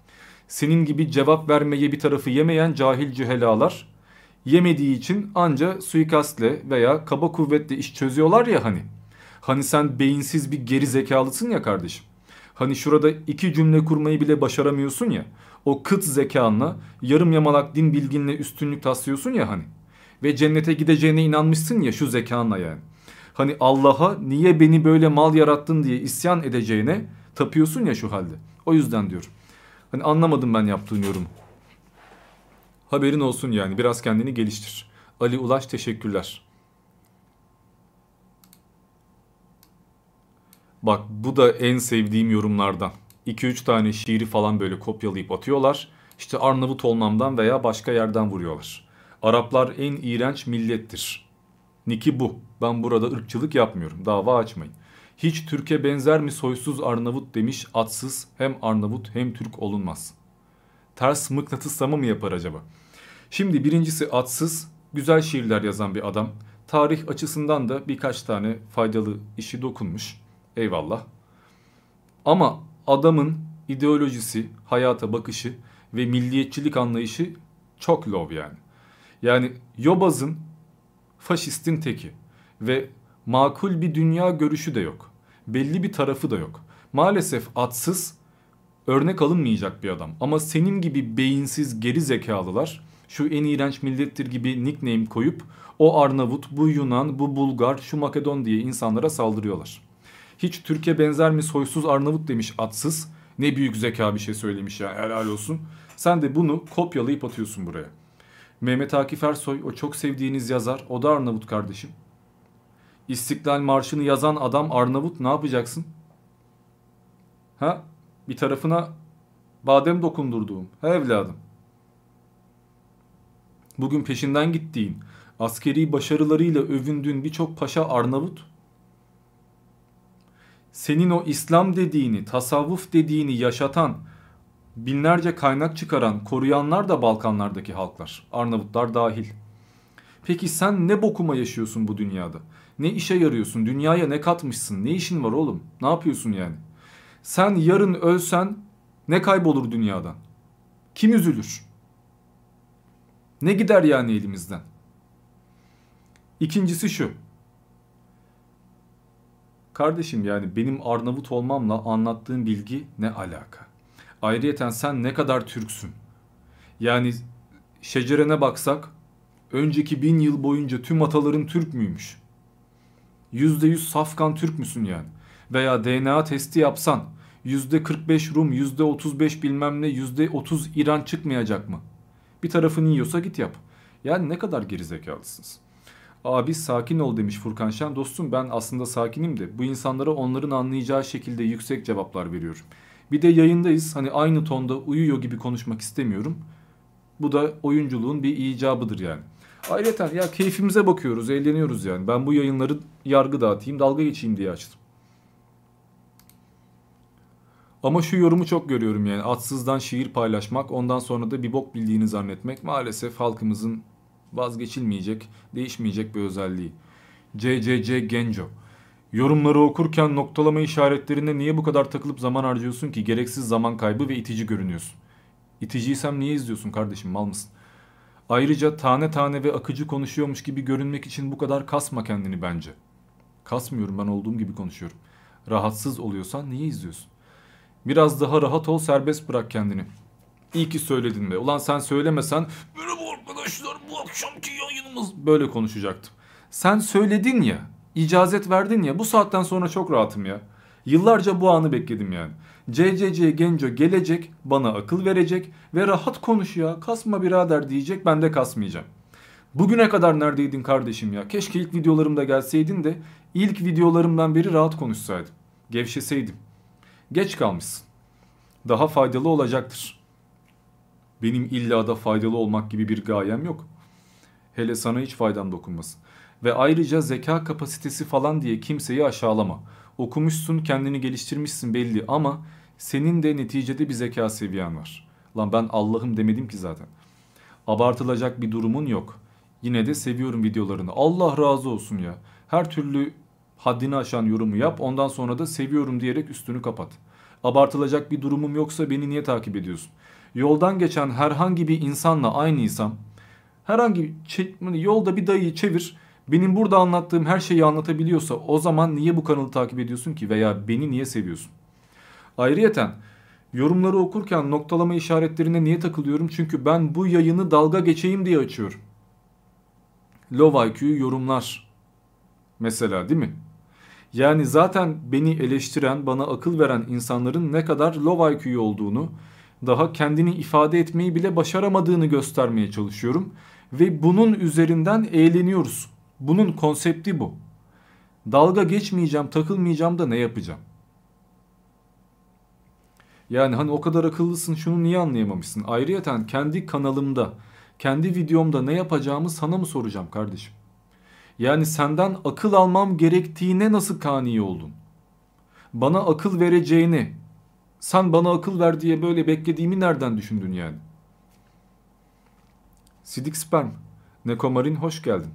Senin gibi cevap vermeye bir tarafı yemeyen cahil cühelalar yemediği için anca suikastle veya kaba kuvvetle iş çözüyorlar ya hani. Hani sen beyinsiz bir geri zekalısın ya kardeşim. Hani şurada iki cümle kurmayı bile başaramıyorsun ya. O kıt zekanla, yarım yamalak din bilginle üstünlük taslıyorsun ya hani. Ve cennete gideceğine inanmışsın ya şu zekanla yani. Hani Allah'a niye beni böyle mal yarattın diye isyan edeceğine tapıyorsun ya şu halde. O yüzden diyorum. Hani anlamadım ben yaptığın yorumu. Haberin olsun yani biraz kendini geliştir. Ali Ulaş teşekkürler. Bak bu da en sevdiğim yorumlardan. 2-3 tane şiiri falan böyle kopyalayıp atıyorlar. İşte Arnavut olmamdan veya başka yerden vuruyorlar. Araplar en iğrenç millettir. Niki bu. Ben burada ırkçılık yapmıyorum. Dava açmayın. Hiç Türkiye benzer mi soysuz Arnavut demiş atsız hem Arnavut hem Türk olunmaz. Ters mıknatıslama mı yapar acaba? Şimdi birincisi atsız, güzel şiirler yazan bir adam. Tarih açısından da birkaç tane faydalı işi dokunmuş. Eyvallah. Ama adamın ideolojisi, hayata bakışı ve milliyetçilik anlayışı çok low yani. Yani Yobaz'ın faşistin teki ve makul bir dünya görüşü de yok. Belli bir tarafı da yok. Maalesef atsız örnek alınmayacak bir adam. Ama senin gibi beyinsiz geri zekalılar şu en iğrenç millettir gibi nickname koyup o Arnavut, bu Yunan, bu Bulgar, şu Makedon diye insanlara saldırıyorlar. Hiç Türkiye benzer mi soysuz Arnavut demiş atsız. Ne büyük zeka bir şey söylemiş ya helal olsun. Sen de bunu kopyalayıp atıyorsun buraya. Mehmet Akif Ersoy o çok sevdiğiniz yazar. O da Arnavut kardeşim. İstiklal Marşı'nı yazan adam Arnavut ne yapacaksın? Ha? Bir tarafına badem dokundurduğum. He evladım. Bugün peşinden gittiğin, askeri başarılarıyla övündüğün birçok paşa Arnavut. Senin o İslam dediğini, tasavvuf dediğini yaşatan, binlerce kaynak çıkaran, koruyanlar da Balkanlardaki halklar. Arnavutlar dahil. Peki sen ne bokuma yaşıyorsun bu dünyada? Ne işe yarıyorsun? Dünyaya ne katmışsın? Ne işin var oğlum? Ne yapıyorsun yani? Sen yarın ölsen ne kaybolur dünyadan? Kim üzülür? Ne gider yani elimizden? İkincisi şu. Kardeşim yani benim Arnavut olmamla anlattığın bilgi ne alaka? Ayrıyeten sen ne kadar Türksün? Yani şecerene baksak önceki bin yıl boyunca tüm ataların Türk müymüş? %100 safkan Türk müsün yani? Veya DNA testi yapsan %45 Rum, %35 bilmem ne, %30 İran çıkmayacak mı? Bir tarafını yiyorsa git yap. Yani ne kadar gerizekalısınız. Abi sakin ol demiş Furkan Şen. Dostum ben aslında sakinim de bu insanlara onların anlayacağı şekilde yüksek cevaplar veriyorum. Bir de yayındayız. Hani aynı tonda uyuyor gibi konuşmak istemiyorum. Bu da oyunculuğun bir icabıdır yani. Ayrıca ya keyfimize bakıyoruz, eğleniyoruz yani. Ben bu yayınları yargı dağıtayım, dalga geçeyim diye açtım. Ama şu yorumu çok görüyorum yani atsızdan şiir paylaşmak ondan sonra da bir bok bildiğini zannetmek maalesef halkımızın vazgeçilmeyecek, değişmeyecek bir özelliği. CCC Genco Yorumları okurken noktalama işaretlerine niye bu kadar takılıp zaman harcıyorsun ki? Gereksiz zaman kaybı ve itici görünüyorsun. İticiysem niye izliyorsun kardeşim mal mısın? Ayrıca tane tane ve akıcı konuşuyormuş gibi görünmek için bu kadar kasma kendini bence. Kasmıyorum ben olduğum gibi konuşuyorum. Rahatsız oluyorsan niye izliyorsun? Biraz daha rahat ol serbest bırak kendini. İyi ki söyledin be. Ulan sen söylemesen merhaba arkadaşlar bu akşamki yayınımız böyle konuşacaktım. Sen söyledin ya icazet verdin ya bu saatten sonra çok rahatım ya. Yıllarca bu anı bekledim yani. CCC Genco gelecek bana akıl verecek ve rahat konuş ya kasma birader diyecek ben de kasmayacağım. Bugüne kadar neredeydin kardeşim ya? Keşke ilk videolarımda gelseydin de ilk videolarımdan beri rahat konuşsaydım. Gevşeseydim. Geç kalmışsın. Daha faydalı olacaktır. Benim illa da faydalı olmak gibi bir gayem yok. Hele sana hiç faydam dokunmasın. Ve ayrıca zeka kapasitesi falan diye kimseyi aşağılama. Okumuşsun, kendini geliştirmişsin belli ama senin de neticede bir zeka seviyen var. Lan ben Allah'ım demedim ki zaten. Abartılacak bir durumun yok. Yine de seviyorum videolarını. Allah razı olsun ya. Her türlü haddini aşan yorumu yap. Ondan sonra da seviyorum diyerek üstünü kapat. Abartılacak bir durumum yoksa beni niye takip ediyorsun? Yoldan geçen herhangi bir insanla aynıysam herhangi bir yolda bir dayıyı çevir benim burada anlattığım her şeyi anlatabiliyorsa o zaman niye bu kanalı takip ediyorsun ki veya beni niye seviyorsun? Ayrıyeten yorumları okurken noktalama işaretlerine niye takılıyorum? Çünkü ben bu yayını dalga geçeyim diye açıyorum. Low IQ yorumlar mesela değil mi? Yani zaten beni eleştiren, bana akıl veren insanların ne kadar low IQ olduğunu, daha kendini ifade etmeyi bile başaramadığını göstermeye çalışıyorum. Ve bunun üzerinden eğleniyoruz. Bunun konsepti bu. Dalga geçmeyeceğim, takılmayacağım da ne yapacağım? Yani hani o kadar akıllısın şunu niye anlayamamışsın? Ayrıyeten kendi kanalımda, kendi videomda ne yapacağımı sana mı soracağım kardeşim? Yani senden akıl almam gerektiğine nasıl kani oldun? Bana akıl vereceğini, sen bana akıl ver diye böyle beklediğimi nereden düşündün yani? Sidik Sperm, Nekomarin hoş geldin.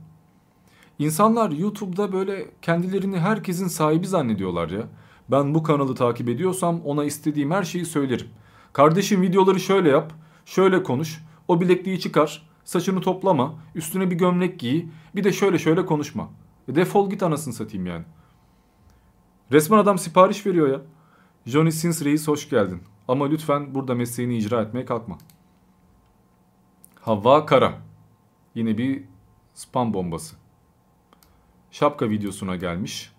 İnsanlar YouTube'da böyle kendilerini herkesin sahibi zannediyorlar ya. Ben bu kanalı takip ediyorsam ona istediğim her şeyi söylerim. Kardeşim videoları şöyle yap, şöyle konuş, o bilekliği çıkar, saçını toplama, üstüne bir gömlek giy, bir de şöyle şöyle konuşma. E defol git anasını satayım yani. Resmen adam sipariş veriyor ya. Johnny Sins Reis hoş geldin. Ama lütfen burada mesleğini icra etmeye kalkma. Havva Kara. Yine bir spam bombası. Şapka videosuna gelmiş.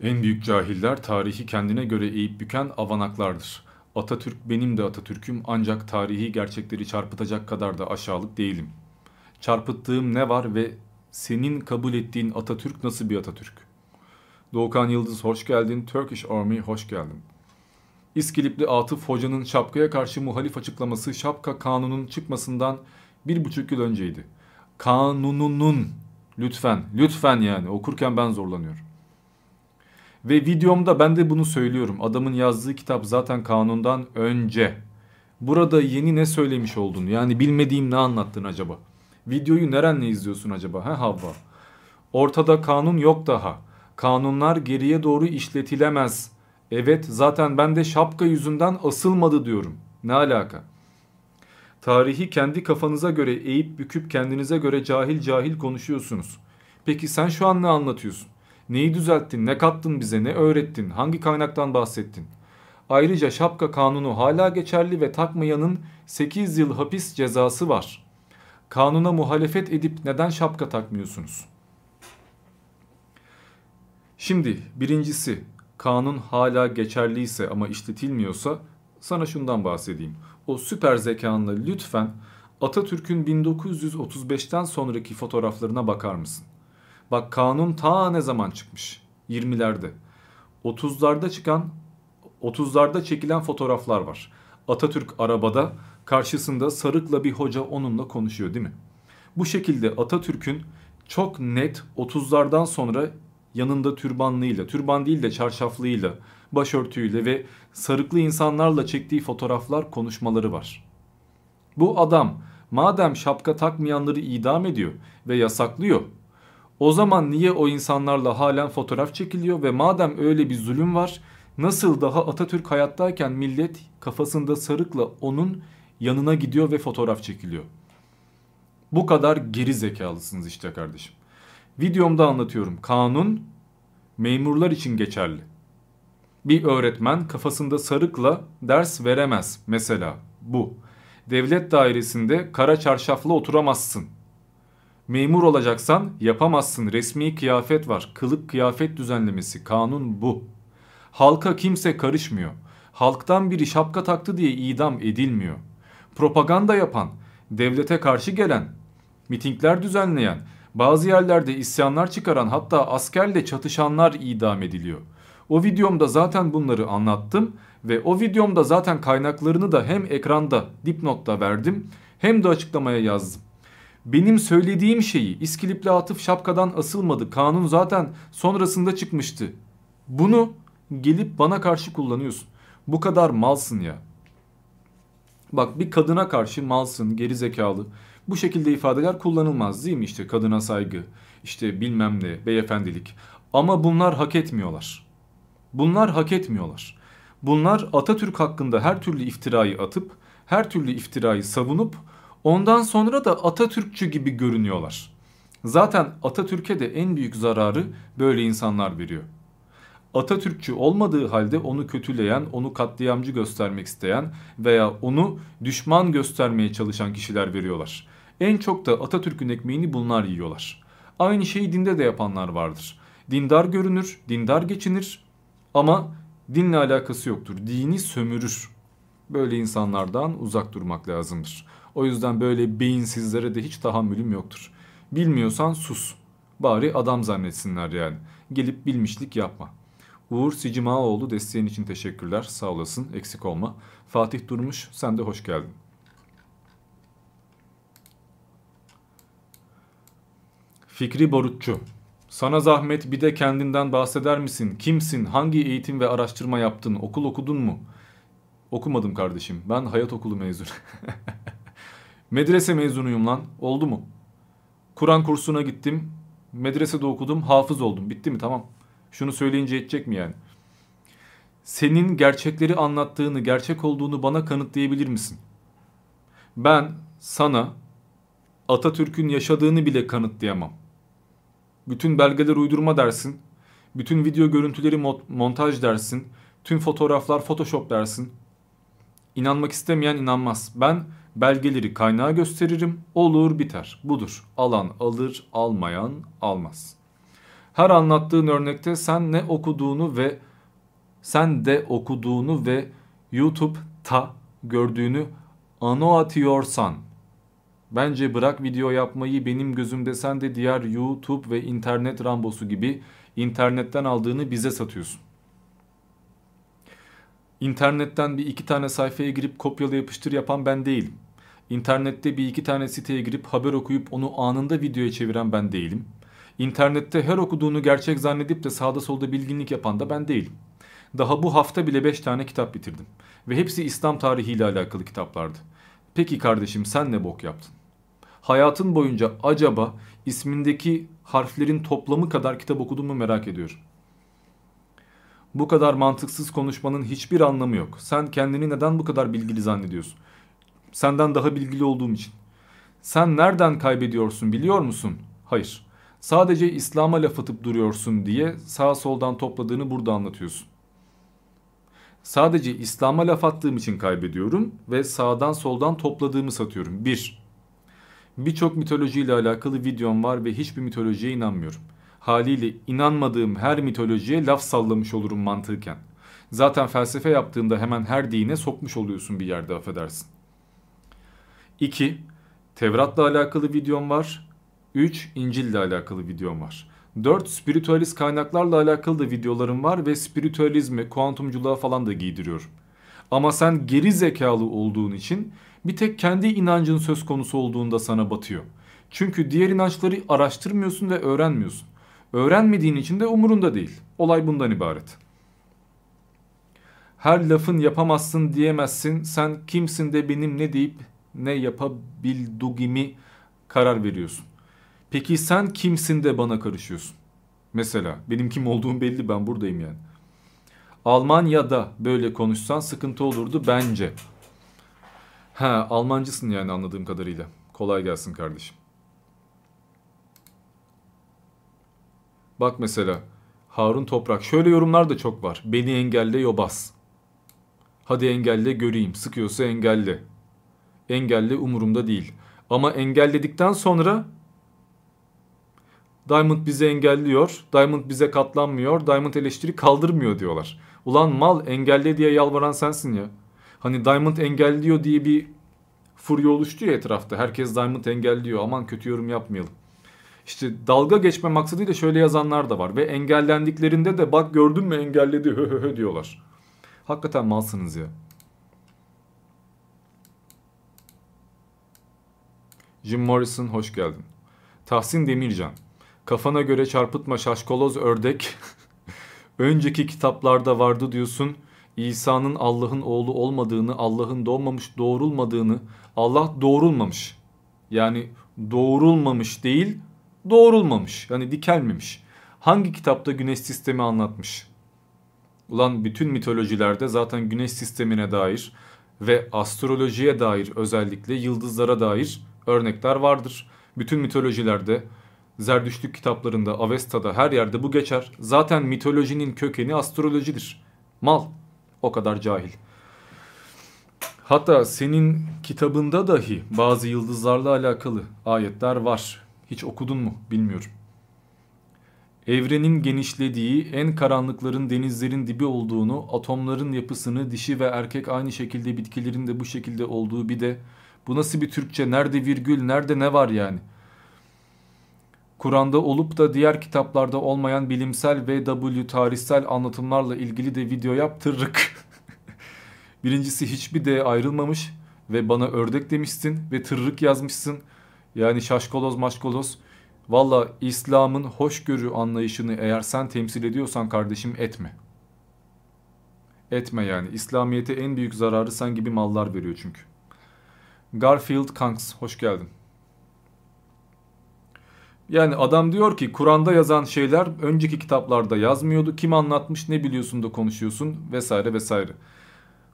En büyük cahiller tarihi kendine göre eğip büken avanaklardır. Atatürk benim de Atatürk'üm ancak tarihi gerçekleri çarpıtacak kadar da aşağılık değilim. Çarpıttığım ne var ve senin kabul ettiğin Atatürk nasıl bir Atatürk? Doğukan Yıldız hoş geldin. Turkish Army hoş geldin. İskilipli Atıf Hoca'nın şapkaya karşı muhalif açıklaması şapka kanunun çıkmasından bir buçuk yıl önceydi. Kanununun lütfen lütfen yani okurken ben zorlanıyorum. Ve videomda ben de bunu söylüyorum. Adamın yazdığı kitap zaten kanundan önce. Burada yeni ne söylemiş oldun? Yani bilmediğim ne anlattın acaba? Videoyu nerenle izliyorsun acaba? He Havva. Ortada kanun yok daha. Kanunlar geriye doğru işletilemez. Evet zaten ben de şapka yüzünden asılmadı diyorum. Ne alaka? Tarihi kendi kafanıza göre eğip büküp kendinize göre cahil cahil konuşuyorsunuz. Peki sen şu an ne anlatıyorsun? Neyi düzelttin, ne kattın bize, ne öğrettin, hangi kaynaktan bahsettin? Ayrıca şapka kanunu hala geçerli ve takmayanın 8 yıl hapis cezası var. Kanuna muhalefet edip neden şapka takmıyorsunuz? Şimdi birincisi kanun hala geçerliyse ama işletilmiyorsa sana şundan bahsedeyim. O süper zekanla lütfen Atatürk'ün 1935'ten sonraki fotoğraflarına bakar mısın? Bak kanun ta ne zaman çıkmış? 20'lerde. 30'larda çıkan 30'larda çekilen fotoğraflar var. Atatürk arabada karşısında sarıkla bir hoca onunla konuşuyor değil mi? Bu şekilde Atatürk'ün çok net 30'lardan sonra yanında türbanlıyla, türban değil de çarşaflıyla, başörtüyle ve sarıklı insanlarla çektiği fotoğraflar, konuşmaları var. Bu adam madem şapka takmayanları idam ediyor ve yasaklıyor o zaman niye o insanlarla halen fotoğraf çekiliyor ve madem öyle bir zulüm var nasıl daha Atatürk hayattayken millet kafasında sarıkla onun yanına gidiyor ve fotoğraf çekiliyor. Bu kadar geri zekalısınız işte kardeşim. Videomda anlatıyorum. Kanun memurlar için geçerli. Bir öğretmen kafasında sarıkla ders veremez mesela bu. Devlet dairesinde kara çarşafla oturamazsın. Memur olacaksan yapamazsın. Resmi kıyafet var. Kılık kıyafet düzenlemesi. Kanun bu. Halka kimse karışmıyor. Halktan biri şapka taktı diye idam edilmiyor. Propaganda yapan, devlete karşı gelen, mitingler düzenleyen, bazı yerlerde isyanlar çıkaran hatta askerle çatışanlar idam ediliyor. O videomda zaten bunları anlattım ve o videomda zaten kaynaklarını da hem ekranda dipnotta verdim hem de açıklamaya yazdım. Benim söylediğim şeyi İskilipli Atıf şapkadan asılmadı. Kanun zaten sonrasında çıkmıştı. Bunu gelip bana karşı kullanıyorsun. Bu kadar malsın ya. Bak bir kadına karşı malsın, geri zekalı. Bu şekilde ifadeler kullanılmaz değil mi? İşte kadına saygı, işte bilmem ne, beyefendilik. Ama bunlar hak etmiyorlar. Bunlar hak etmiyorlar. Bunlar Atatürk hakkında her türlü iftirayı atıp, her türlü iftirayı savunup Ondan sonra da Atatürkçü gibi görünüyorlar. Zaten Atatürk'e de en büyük zararı böyle insanlar veriyor. Atatürkçü olmadığı halde onu kötüleyen, onu katliamcı göstermek isteyen veya onu düşman göstermeye çalışan kişiler veriyorlar. En çok da Atatürk'ün ekmeğini bunlar yiyorlar. Aynı şeyi dinde de yapanlar vardır. Dindar görünür, dindar geçinir ama dinle alakası yoktur. Dini sömürür. Böyle insanlardan uzak durmak lazımdır. O yüzden böyle beyinsizlere de hiç tahammülüm yoktur. Bilmiyorsan sus. Bari adam zannetsinler yani. Gelip bilmişlik yapma. Uğur Sicimaoğlu desteğin için teşekkürler. Sağ olasın. Eksik olma. Fatih Durmuş sen de hoş geldin. Fikri Borutçu. Sana zahmet bir de kendinden bahseder misin? Kimsin? Hangi eğitim ve araştırma yaptın? Okul okudun mu? Okumadım kardeşim. Ben hayat okulu mezunu. (laughs) Medrese mezunuyum lan. Oldu mu? Kur'an kursuna gittim. Medresede okudum. Hafız oldum. Bitti mi? Tamam. Şunu söyleyince edecek mi yani? Senin gerçekleri anlattığını, gerçek olduğunu bana kanıtlayabilir misin? Ben sana Atatürk'ün yaşadığını bile kanıtlayamam. Bütün belgeler uydurma dersin. Bütün video görüntüleri montaj dersin. Tüm fotoğraflar photoshop dersin. İnanmak istemeyen inanmaz. Ben belgeleri kaynağa gösteririm. Olur biter. Budur. Alan alır, almayan almaz. Her anlattığın örnekte sen ne okuduğunu ve sen de okuduğunu ve YouTube'ta gördüğünü anlatıyorsan bence bırak video yapmayı benim gözümde sen de diğer YouTube ve internet rambosu gibi internetten aldığını bize satıyorsun. İnternetten bir iki tane sayfaya girip kopyala yapıştır yapan ben değilim. İnternette bir iki tane siteye girip haber okuyup onu anında videoya çeviren ben değilim. İnternette her okuduğunu gerçek zannedip de sağda solda bilginlik yapan da ben değilim. Daha bu hafta bile 5 tane kitap bitirdim. Ve hepsi İslam tarihiyle alakalı kitaplardı. Peki kardeşim sen ne bok yaptın? Hayatın boyunca acaba ismindeki harflerin toplamı kadar kitap okudun mu merak ediyorum. Bu kadar mantıksız konuşmanın hiçbir anlamı yok. Sen kendini neden bu kadar bilgili zannediyorsun? Senden daha bilgili olduğum için. Sen nereden kaybediyorsun biliyor musun? Hayır. Sadece İslam'a laf atıp duruyorsun diye sağ soldan topladığını burada anlatıyorsun. Sadece İslam'a laf attığım için kaybediyorum ve sağdan soldan topladığımı satıyorum. 1. Birçok mitolojiyle alakalı videom var ve hiçbir mitolojiye inanmıyorum. Haliyle inanmadığım her mitolojiye laf sallamış olurum mantıken. Zaten felsefe yaptığında hemen her dine sokmuş oluyorsun bir yerde affedersin. 2. Tevrat'la alakalı videom var. 3. İncil'le alakalı videom var. 4. Spiritüalist kaynaklarla alakalı da videolarım var ve spiritüalizme, kuantumculuğa falan da giydiriyorum. Ama sen geri zekalı olduğun için bir tek kendi inancın söz konusu olduğunda sana batıyor. Çünkü diğer inançları araştırmıyorsun ve öğrenmiyorsun. Öğrenmediğin için de umurunda değil. Olay bundan ibaret. Her lafın yapamazsın diyemezsin. Sen kimsin de benim ne deyip ne yapabilduğimi karar veriyorsun. Peki sen kimsin de bana karışıyorsun? Mesela benim kim olduğum belli ben buradayım yani. Almanya'da böyle konuşsan sıkıntı olurdu bence. Ha Almancısın yani anladığım kadarıyla. Kolay gelsin kardeşim. Bak mesela Harun Toprak. Şöyle yorumlar da çok var. Beni engelle yobaz. Hadi engelle göreyim. Sıkıyorsa engelle. Engelle umurumda değil. Ama engelledikten sonra Diamond bizi engelliyor. Diamond bize katlanmıyor. Diamond eleştiri kaldırmıyor diyorlar. Ulan mal engelle diye yalvaran sensin ya. Hani Diamond engelliyor diye bir furya oluştu ya etrafta. Herkes Diamond engelliyor. Aman kötü yorum yapmayalım. İşte dalga geçme maksadıyla şöyle yazanlar da var. Ve engellendiklerinde de bak gördün mü engelledi hö hö hö diyorlar. Hakikaten malsınız ya. Jim Morrison hoş geldin. Tahsin Demircan. Kafana göre çarpıtma şaşkoloz ördek. (laughs) Önceki kitaplarda vardı diyorsun. İsa'nın Allah'ın oğlu olmadığını, Allah'ın doğmamış, doğrulmadığını, Allah doğrulmamış. Yani doğrulmamış değil, doğrulmamış. Yani dikelmemiş. Hangi kitapta güneş sistemi anlatmış? Ulan bütün mitolojilerde zaten güneş sistemine dair ve astrolojiye dair özellikle yıldızlara dair örnekler vardır. Bütün mitolojilerde Zerdüştlük kitaplarında, Avesta'da her yerde bu geçer. Zaten mitolojinin kökeni astrolojidir. Mal. O kadar cahil. Hatta senin kitabında dahi bazı yıldızlarla alakalı ayetler var. Hiç okudun mu bilmiyorum. Evrenin genişlediği, en karanlıkların denizlerin dibi olduğunu, atomların yapısını, dişi ve erkek aynı şekilde bitkilerin de bu şekilde olduğu bir de bu nasıl bir Türkçe, nerede virgül, nerede ne var yani? Kur'an'da olup da diğer kitaplarda olmayan bilimsel ve W tarihsel anlatımlarla ilgili de video yaptırırık. (laughs) Birincisi hiçbir de ayrılmamış ve bana ördek demişsin ve tırrık yazmışsın. Yani şaşkoloz maşkoloz. Valla İslam'ın hoşgörü anlayışını eğer sen temsil ediyorsan kardeşim etme. Etme yani. İslamiyete en büyük zararı sen gibi mallar veriyor çünkü. Garfield Kanks hoş geldin. Yani adam diyor ki Kur'an'da yazan şeyler önceki kitaplarda yazmıyordu. Kim anlatmış ne biliyorsun da konuşuyorsun vesaire vesaire.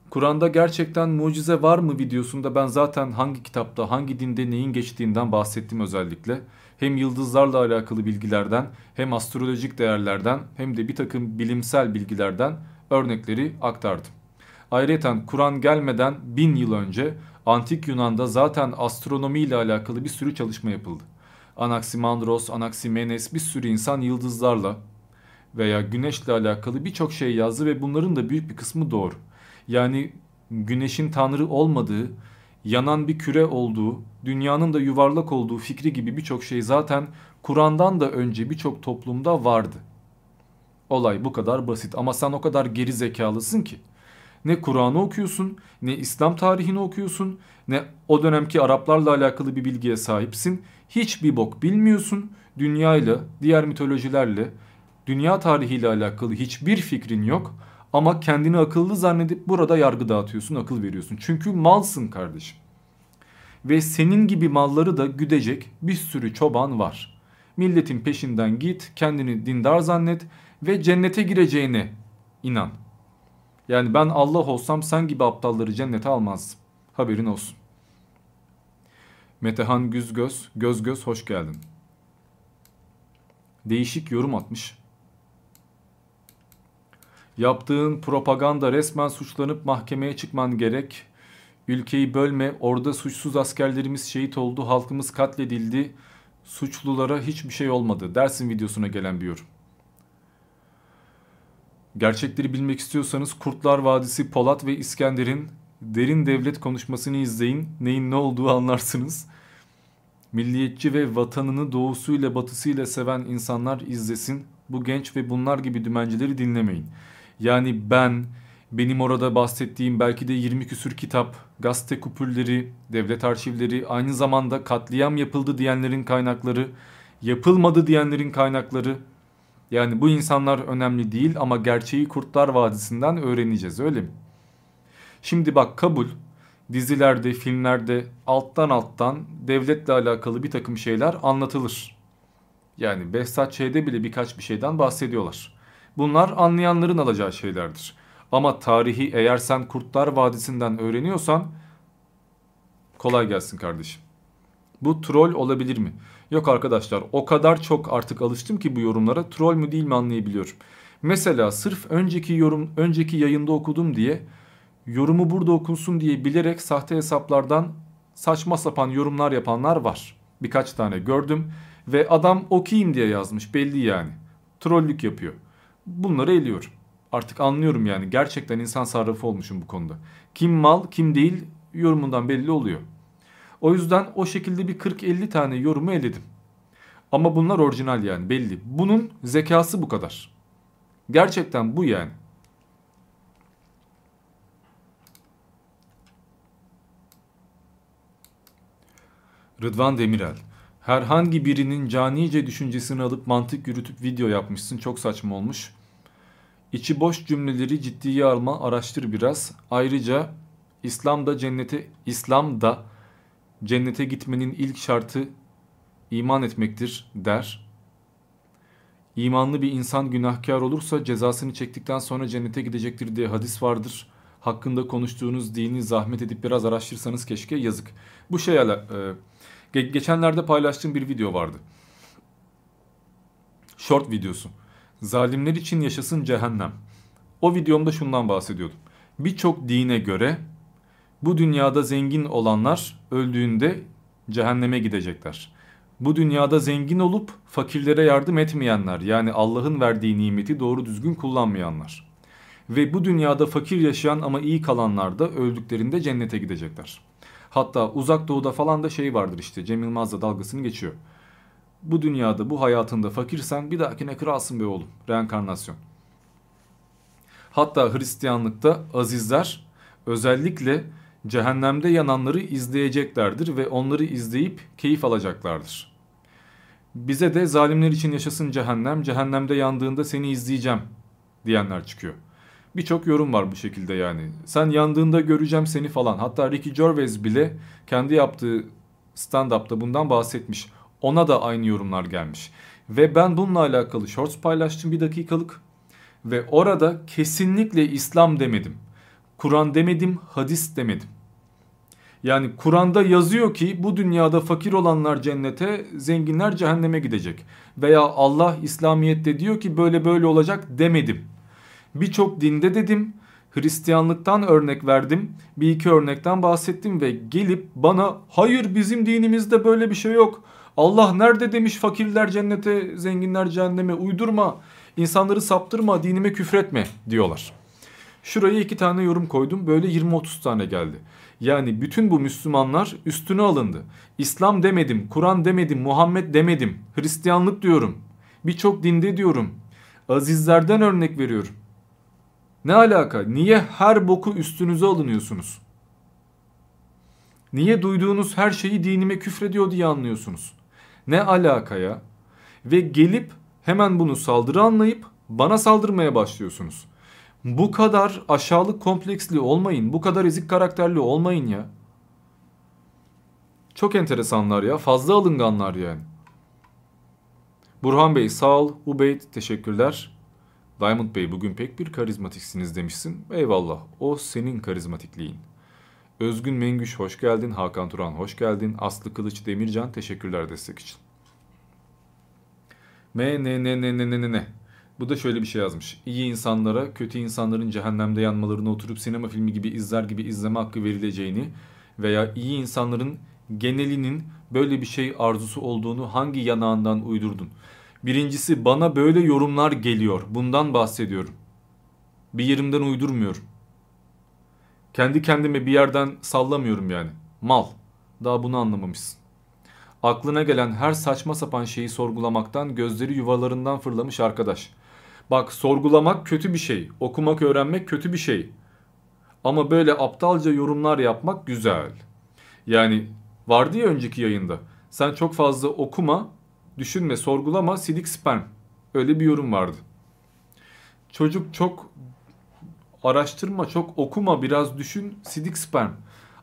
Kur'an'da gerçekten mucize var mı videosunda ben zaten hangi kitapta hangi dinde neyin geçtiğinden bahsettim özellikle. Hem yıldızlarla alakalı bilgilerden hem astrolojik değerlerden hem de bir takım bilimsel bilgilerden örnekleri aktardım. Ayrıca Kur'an gelmeden bin yıl önce Antik Yunan'da zaten astronomi ile alakalı bir sürü çalışma yapıldı. Anaximandros, Anaximenes bir sürü insan yıldızlarla veya güneşle alakalı birçok şey yazdı ve bunların da büyük bir kısmı doğru. Yani güneşin tanrı olmadığı, yanan bir küre olduğu, dünyanın da yuvarlak olduğu fikri gibi birçok şey zaten Kur'an'dan da önce birçok toplumda vardı. Olay bu kadar basit ama sen o kadar geri zekalısın ki. Ne Kur'an'ı okuyorsun, ne İslam tarihini okuyorsun, ne o dönemki Araplarla alakalı bir bilgiye sahipsin. Hiçbir bok bilmiyorsun. Dünyayla, diğer mitolojilerle, dünya tarihiyle alakalı hiçbir fikrin yok. Ama kendini akıllı zannedip burada yargı dağıtıyorsun, akıl veriyorsun. Çünkü malsın kardeşim. Ve senin gibi malları da güdecek bir sürü çoban var. Milletin peşinden git, kendini dindar zannet ve cennete gireceğine inan. Yani ben Allah olsam sen gibi aptalları cennete almazdım. Haberin olsun. Metehan Güzgöz, Göz Göz hoş geldin. Değişik yorum atmış. Yaptığın propaganda resmen suçlanıp mahkemeye çıkman gerek. Ülkeyi bölme, orada suçsuz askerlerimiz şehit oldu, halkımız katledildi. Suçlulara hiçbir şey olmadı. Dersin videosuna gelen bir yorum. Gerçekleri bilmek istiyorsanız Kurtlar Vadisi Polat ve İskender'in derin devlet konuşmasını izleyin. Neyin ne olduğu anlarsınız. Milliyetçi ve vatanını doğusuyla batısıyla seven insanlar izlesin. Bu genç ve bunlar gibi dümencileri dinlemeyin. Yani ben, benim orada bahsettiğim belki de 20 küsür kitap, gazete kupürleri, devlet arşivleri, aynı zamanda katliam yapıldı diyenlerin kaynakları, yapılmadı diyenlerin kaynakları. Yani bu insanlar önemli değil ama gerçeği Kurtlar Vadisi'nden öğreneceğiz öyle mi? Şimdi bak kabul dizilerde, filmlerde alttan alttan devletle alakalı bir takım şeyler anlatılır. Yani Behzat Ç'de bile birkaç bir şeyden bahsediyorlar. Bunlar anlayanların alacağı şeylerdir. Ama tarihi eğer sen Kurtlar Vadisi'nden öğreniyorsan kolay gelsin kardeşim. Bu troll olabilir mi? Yok arkadaşlar o kadar çok artık alıştım ki bu yorumlara troll mü değil mi anlayabiliyorum. Mesela sırf önceki yorum önceki yayında okudum diye yorumu burada okunsun diye bilerek sahte hesaplardan saçma sapan yorumlar yapanlar var. Birkaç tane gördüm ve adam okuyayım diye yazmış belli yani. Trollük yapıyor. Bunları eliyorum. Artık anlıyorum yani gerçekten insan sarrafı olmuşum bu konuda. Kim mal kim değil yorumundan belli oluyor. O yüzden o şekilde bir 40-50 tane yorumu eledim. Ama bunlar orijinal yani belli. Bunun zekası bu kadar. Gerçekten bu yani. Rıdvan Demirel. Herhangi birinin canice düşüncesini alıp mantık yürütüp video yapmışsın. Çok saçma olmuş. İçi boş cümleleri ciddiye alma, araştır biraz. Ayrıca İslam'da cennete İslam'da cennete gitmenin ilk şartı iman etmektir der. İmanlı bir insan günahkar olursa cezasını çektikten sonra cennete gidecektir diye hadis vardır. Hakkında konuştuğunuz dini zahmet edip biraz araştırsanız keşke yazık. Bu şey e, geçenlerde paylaştığım bir video vardı. Short videosu. Zalimler için yaşasın cehennem. O videomda şundan bahsediyordum. Birçok dine göre bu dünyada zengin olanlar öldüğünde cehenneme gidecekler. Bu dünyada zengin olup fakirlere yardım etmeyenler yani Allah'ın verdiği nimeti doğru düzgün kullanmayanlar. Ve bu dünyada fakir yaşayan ama iyi kalanlar da öldüklerinde cennete gidecekler. Hatta uzak doğuda falan da şey vardır işte Cem Yılmaz da dalgasını geçiyor. Bu dünyada bu hayatında fakirsen bir dahakine kralsın be oğlum. Reenkarnasyon. Hatta Hristiyanlıkta azizler özellikle cehennemde yananları izleyeceklerdir ve onları izleyip keyif alacaklardır. Bize de zalimler için yaşasın cehennem, cehennemde yandığında seni izleyeceğim diyenler çıkıyor. Birçok yorum var bu şekilde yani. Sen yandığında göreceğim seni falan. Hatta Ricky Gervais bile kendi yaptığı stand-up'ta bundan bahsetmiş. Ona da aynı yorumlar gelmiş. Ve ben bununla alakalı shorts paylaştım bir dakikalık. Ve orada kesinlikle İslam demedim. Kur'an demedim, hadis demedim. Yani Kur'an'da yazıyor ki bu dünyada fakir olanlar cennete, zenginler cehenneme gidecek. Veya Allah İslamiyet'te diyor ki böyle böyle olacak demedim. Birçok dinde dedim. Hristiyanlıktan örnek verdim. Bir iki örnekten bahsettim ve gelip bana hayır bizim dinimizde böyle bir şey yok. Allah nerede demiş fakirler cennete, zenginler cehenneme uydurma. İnsanları saptırma, dinime küfretme diyorlar. Şuraya iki tane yorum koydum. Böyle 20-30 tane geldi. Yani bütün bu Müslümanlar üstüne alındı. İslam demedim, Kur'an demedim, Muhammed demedim. Hristiyanlık diyorum. Birçok dinde diyorum. Azizlerden örnek veriyorum. Ne alaka? Niye her boku üstünüze alınıyorsunuz? Niye duyduğunuz her şeyi dinime küfrediyor diye anlıyorsunuz? Ne alaka ya? Ve gelip hemen bunu saldırı anlayıp bana saldırmaya başlıyorsunuz. Bu kadar aşağılık kompleksli olmayın. Bu kadar ezik karakterli olmayın ya. Çok enteresanlar ya. Fazla alınganlar yani. Burhan Bey sağ ol. Ubeyd teşekkürler. Diamond Bey bugün pek bir karizmatiksiniz demişsin. Eyvallah. O senin karizmatikliğin. Özgün Mengüş hoş geldin. Hakan Turan hoş geldin. Aslı Kılıç Demircan teşekkürler destek için. M ne ne ne ne ne ne ne. Bu da şöyle bir şey yazmış. İyi insanlara kötü insanların cehennemde yanmalarını oturup sinema filmi gibi izler gibi izleme hakkı verileceğini veya iyi insanların genelinin böyle bir şey arzusu olduğunu hangi yanağından uydurdun? Birincisi bana böyle yorumlar geliyor. Bundan bahsediyorum. Bir yerimden uydurmuyorum. Kendi kendime bir yerden sallamıyorum yani. Mal. Daha bunu anlamamışsın. Aklına gelen her saçma sapan şeyi sorgulamaktan gözleri yuvalarından fırlamış arkadaş. Bak sorgulamak kötü bir şey. Okumak, öğrenmek kötü bir şey. Ama böyle aptalca yorumlar yapmak güzel. Yani vardı ya önceki yayında. Sen çok fazla okuma, düşünme, sorgulama, sidik sperm. Öyle bir yorum vardı. Çocuk çok araştırma, çok okuma, biraz düşün, sidik sperm.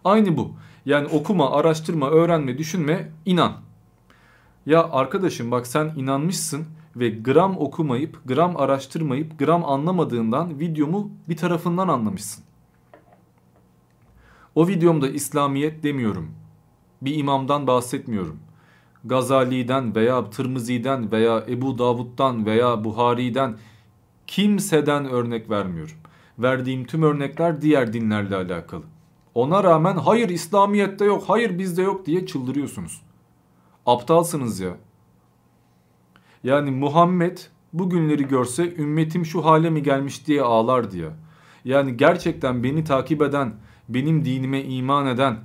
Aynı bu. Yani okuma, araştırma, öğrenme, düşünme, inan. Ya arkadaşım bak sen inanmışsın ve gram okumayıp, gram araştırmayıp, gram anlamadığından videomu bir tarafından anlamışsın. O videomda İslamiyet demiyorum. Bir imamdan bahsetmiyorum. Gazali'den veya Tırmızi'den veya Ebu Davud'dan veya Buhari'den kimseden örnek vermiyorum. Verdiğim tüm örnekler diğer dinlerle alakalı. Ona rağmen hayır İslamiyet'te yok, hayır bizde yok diye çıldırıyorsunuz. Aptalsınız ya. Yani Muhammed bugünleri görse ümmetim şu hale mi gelmiş diye ağlardı ya. Yani gerçekten beni takip eden, benim dinime iman eden,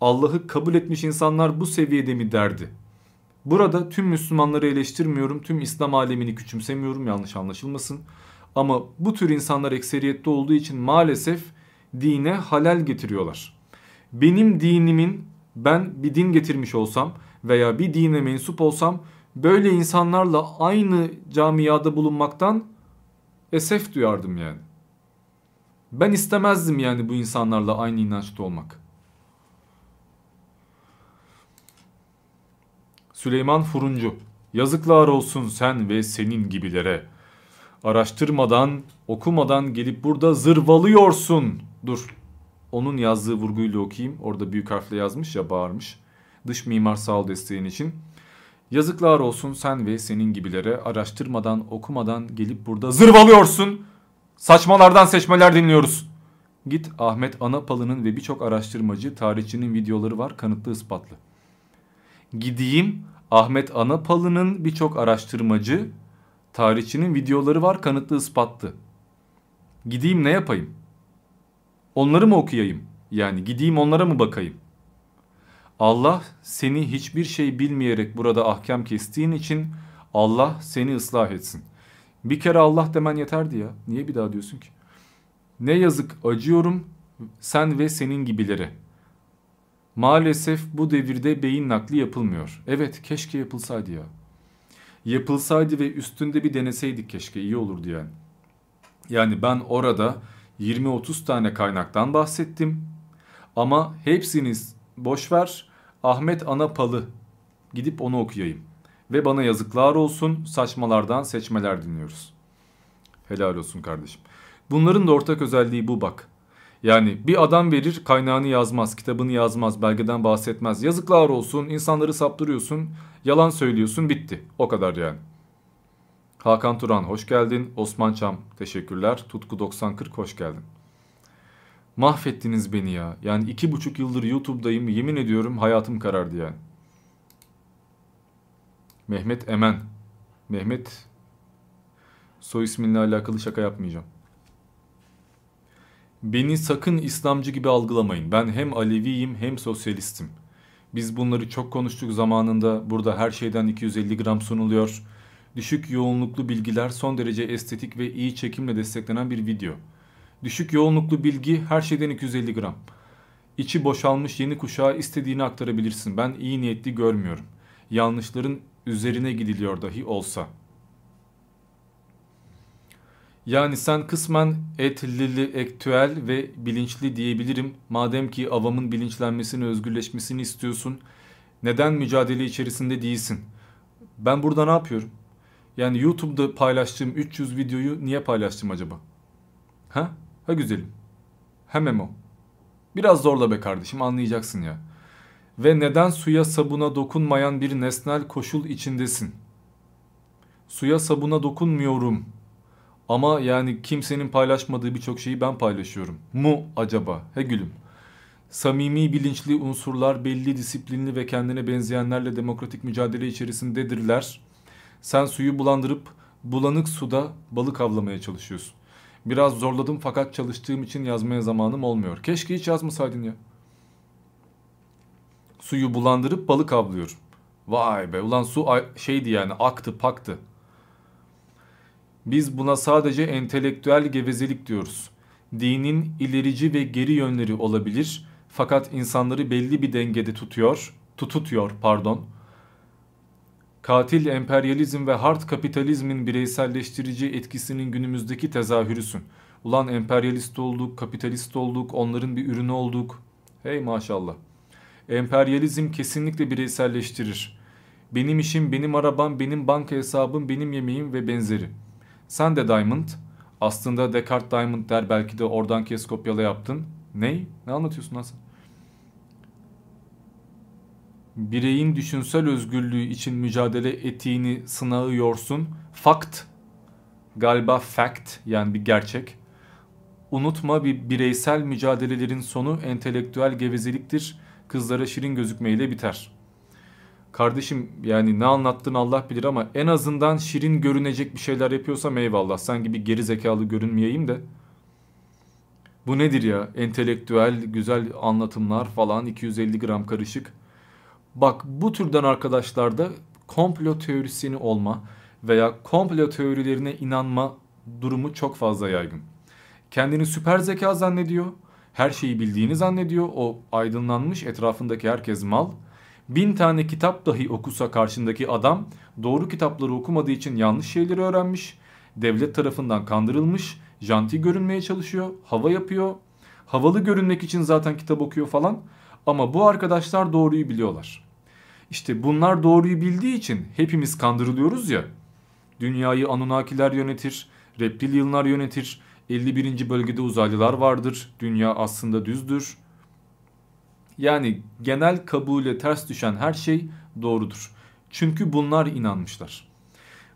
Allah'ı kabul etmiş insanlar bu seviyede mi derdi? Burada tüm Müslümanları eleştirmiyorum, tüm İslam alemini küçümsemiyorum yanlış anlaşılmasın. Ama bu tür insanlar ekseriyette olduğu için maalesef dine halal getiriyorlar. Benim dinimin ben bir din getirmiş olsam veya bir dine mensup olsam böyle insanlarla aynı camiada bulunmaktan esef duyardım yani. Ben istemezdim yani bu insanlarla aynı inançta olmak. Süleyman Furuncu Yazıklar olsun sen ve senin gibilere. Araştırmadan, okumadan gelip burada zırvalıyorsun. Dur. Onun yazdığı vurguyla okuyayım. Orada büyük harfle yazmış ya bağırmış. Dış mimar sağ desteğin için. Yazıklar olsun sen ve senin gibilere araştırmadan okumadan gelip burada zırvalıyorsun. Saçmalardan seçmeler dinliyoruz. Git Ahmet Anapalı'nın ve birçok araştırmacı, tarihçinin videoları var kanıtlı ispatlı. Gideyim Ahmet Anapalı'nın birçok araştırmacı, tarihçinin videoları var kanıtlı ispatlı. Gideyim ne yapayım? Onları mı okuyayım? Yani gideyim onlara mı bakayım? Allah seni hiçbir şey bilmeyerek burada ahkam kestiğin için Allah seni ıslah etsin. Bir kere Allah demen yeterdi ya. Niye bir daha diyorsun ki? Ne yazık acıyorum sen ve senin gibilere. Maalesef bu devirde beyin nakli yapılmıyor. Evet keşke yapılsaydı ya. Yapılsaydı ve üstünde bir deneseydik keşke iyi olurdu yani. Yani ben orada 20-30 tane kaynaktan bahsettim. Ama hepsiniz boşver Ahmet Anapalı gidip onu okuyayım. Ve bana yazıklar olsun saçmalardan seçmeler dinliyoruz. Helal olsun kardeşim. Bunların da ortak özelliği bu bak. Yani bir adam verir kaynağını yazmaz, kitabını yazmaz, belgeden bahsetmez. Yazıklar olsun, insanları saptırıyorsun, yalan söylüyorsun, bitti. O kadar yani. Hakan Turan hoş geldin. Osman Çam teşekkürler. Tutku 9040 hoş geldin. Mahvettiniz beni ya. Yani iki buçuk yıldır YouTube'dayım. Yemin ediyorum hayatım karardı yani. Mehmet Emen. Mehmet soy isminle alakalı şaka yapmayacağım. Beni sakın İslamcı gibi algılamayın. Ben hem Aleviyim hem sosyalistim. Biz bunları çok konuştuk zamanında. Burada her şeyden 250 gram sunuluyor. Düşük yoğunluklu bilgiler son derece estetik ve iyi çekimle desteklenen bir video. Düşük yoğunluklu bilgi her şeyden 250 gram. İçi boşalmış yeni kuşağa istediğini aktarabilirsin. Ben iyi niyetli görmüyorum. Yanlışların üzerine gidiliyor dahi olsa. Yani sen kısmen etlili, ektüel ve bilinçli diyebilirim. Madem ki avamın bilinçlenmesini, özgürleşmesini istiyorsun. Neden mücadele içerisinde değilsin? Ben burada ne yapıyorum? Yani YouTube'da paylaştığım 300 videoyu niye paylaştım acaba? Ha? Ha güzelim. Hem o. Biraz zorla be kardeşim anlayacaksın ya. Ve neden suya sabuna dokunmayan bir nesnel koşul içindesin? Suya sabuna dokunmuyorum. Ama yani kimsenin paylaşmadığı birçok şeyi ben paylaşıyorum. Mu acaba? He gülüm. Samimi bilinçli unsurlar belli disiplinli ve kendine benzeyenlerle demokratik mücadele içerisindedirler. Sen suyu bulandırıp bulanık suda balık avlamaya çalışıyorsun. Biraz zorladım fakat çalıştığım için yazmaya zamanım olmuyor. Keşke hiç yazmasaydın ya. Suyu bulandırıp balık avlıyorum. Vay be ulan su şeydi yani aktı paktı. Biz buna sadece entelektüel gevezelik diyoruz. Dinin ilerici ve geri yönleri olabilir fakat insanları belli bir dengede tutuyor, tututuyor pardon katil emperyalizm ve hard kapitalizmin bireyselleştirici etkisinin günümüzdeki tezahürüsün. Ulan emperyalist olduk, kapitalist olduk, onların bir ürünü olduk. Hey maşallah. Emperyalizm kesinlikle bireyselleştirir. Benim işim, benim arabam, benim banka hesabım, benim yemeğim ve benzeri. Sen de Diamond. Aslında Descartes Diamond der belki de oradan kes kopyala yaptın. Ney? Ne anlatıyorsun lan sen? bireyin düşünsel özgürlüğü için mücadele ettiğini sınağıyorsun. Fakt, galiba fact yani bir gerçek. Unutma bir bireysel mücadelelerin sonu entelektüel gevezeliktir. Kızlara şirin gözükmeyle biter. Kardeşim yani ne anlattın Allah bilir ama en azından şirin görünecek bir şeyler yapıyorsam eyvallah. Sanki bir geri zekalı görünmeyeyim de. Bu nedir ya? Entelektüel, güzel anlatımlar falan 250 gram karışık. Bak bu türden arkadaşlarda komplo teorisini olma veya komplo teorilerine inanma durumu çok fazla yaygın. Kendini süper zeka zannediyor. Her şeyi bildiğini zannediyor. O aydınlanmış etrafındaki herkes mal. Bin tane kitap dahi okusa karşındaki adam doğru kitapları okumadığı için yanlış şeyleri öğrenmiş. Devlet tarafından kandırılmış. Janti görünmeye çalışıyor. Hava yapıyor. Havalı görünmek için zaten kitap okuyor falan. Ama bu arkadaşlar doğruyu biliyorlar. İşte bunlar doğruyu bildiği için hepimiz kandırılıyoruz ya. Dünyayı Anunnakiler yönetir, reptilyanlar yönetir, 51. bölgede uzaylılar vardır, dünya aslında düzdür. Yani genel kabule ters düşen her şey doğrudur. Çünkü bunlar inanmışlar.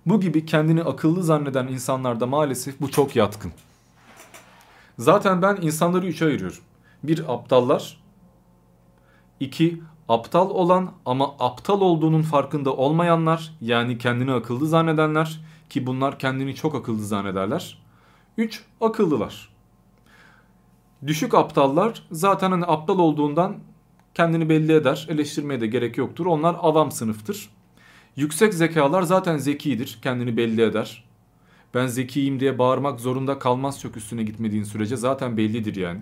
Bu gibi kendini akıllı zanneden insanlarda maalesef bu çok yatkın. Zaten ben insanları üçe ayırıyorum. Bir aptallar, iki aptal olan ama aptal olduğunun farkında olmayanlar yani kendini akıllı zannedenler ki bunlar kendini çok akıllı zannederler. Üç akıllılar. Düşük aptallar zaten hani aptal olduğundan kendini belli eder. Eleştirmeye de gerek yoktur. Onlar avam sınıftır. Yüksek zekalar zaten zekidir. Kendini belli eder. Ben zekiyim diye bağırmak zorunda kalmaz çok üstüne gitmediğin sürece zaten bellidir yani.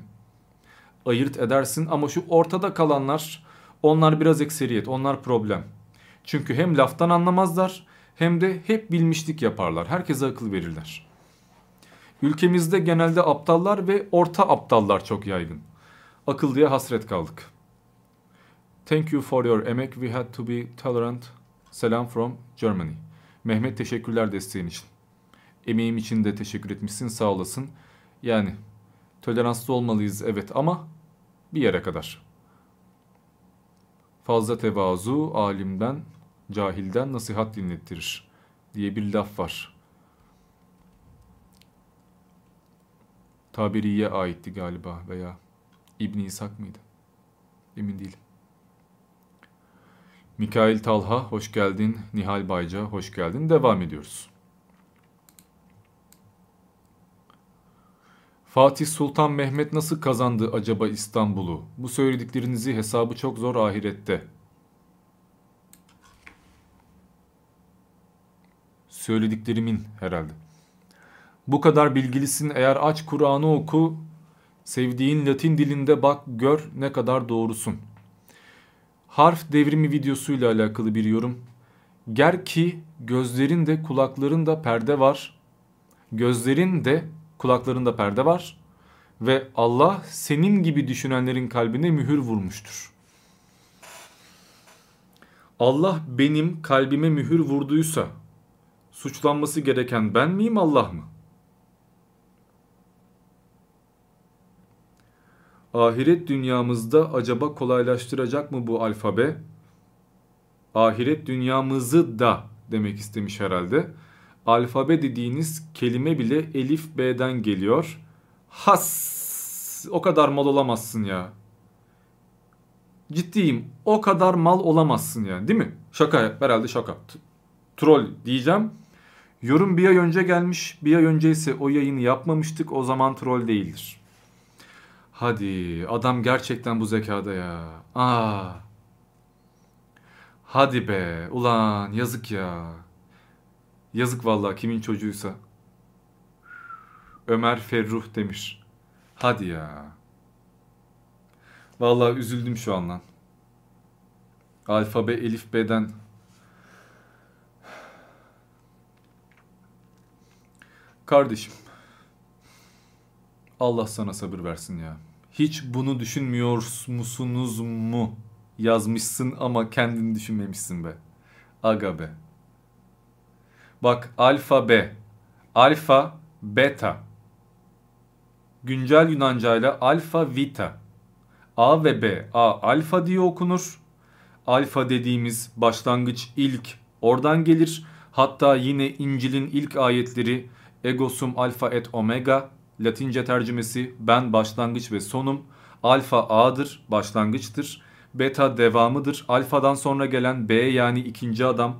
Ayırt edersin ama şu ortada kalanlar onlar biraz ekseriyet, onlar problem. Çünkü hem laftan anlamazlar hem de hep bilmişlik yaparlar. Herkese akıl verirler. Ülkemizde genelde aptallar ve orta aptallar çok yaygın. Akıllıya hasret kaldık. Thank you for your emek. We had to be tolerant. Selam from Germany. Mehmet teşekkürler desteğin için. Emeğim için de teşekkür etmişsin sağ olasın. Yani toleranslı olmalıyız evet ama bir yere kadar. Fazla tevazu alimden, cahilden nasihat dinlettirir diye bir laf var. Tabiriye aitti galiba veya İbn İshak mıydı? Emin değilim. Mikail Talha hoş geldin. Nihal Bayca hoş geldin. Devam ediyoruz. Fatih Sultan Mehmet nasıl kazandı acaba İstanbul'u? Bu söylediklerinizi hesabı çok zor ahirette. Söylediklerimin herhalde. Bu kadar bilgilisin eğer aç Kur'an'ı oku, sevdiğin Latin dilinde bak gör ne kadar doğrusun. Harf devrimi videosuyla alakalı bir yorum. Ger ki gözlerin de kulakların da perde var. Gözlerin de kulaklarında perde var ve Allah senin gibi düşünenlerin kalbine mühür vurmuştur. Allah benim kalbime mühür vurduysa suçlanması gereken ben miyim Allah mı? Ahiret dünyamızda acaba kolaylaştıracak mı bu alfabe? Ahiret dünyamızı da demek istemiş herhalde alfabe dediğiniz kelime bile elif b'den geliyor. Has o kadar mal olamazsın ya. Ciddiyim o kadar mal olamazsın yani değil mi? Şaka herhalde şaka. Troll diyeceğim. Yorum bir ay önce gelmiş. Bir ay önce ise o yayını yapmamıştık. O zaman troll değildir. Hadi adam gerçekten bu zekada ya. Aa. Hadi be ulan yazık ya. Yazık vallahi kimin çocuğuysa. Ömer Ferruh demiş. Hadi ya. Vallahi üzüldüm şu an lan. Alfabe Elif B'den Kardeşim. Allah sana sabır versin ya. Hiç bunu düşünmüyor musunuz mu? Yazmışsın ama kendini düşünmemişsin be. Aga be. Bak alfa B. Alfa beta. Güncel Yunanca ile alfa vita. A ve B. A alfa diye okunur. Alfa dediğimiz başlangıç ilk oradan gelir. Hatta yine İncil'in ilk ayetleri egosum alfa et omega Latince tercümesi ben başlangıç ve sonum. Alfa A'dır, başlangıçtır. Beta devamıdır. Alfadan sonra gelen B yani ikinci adam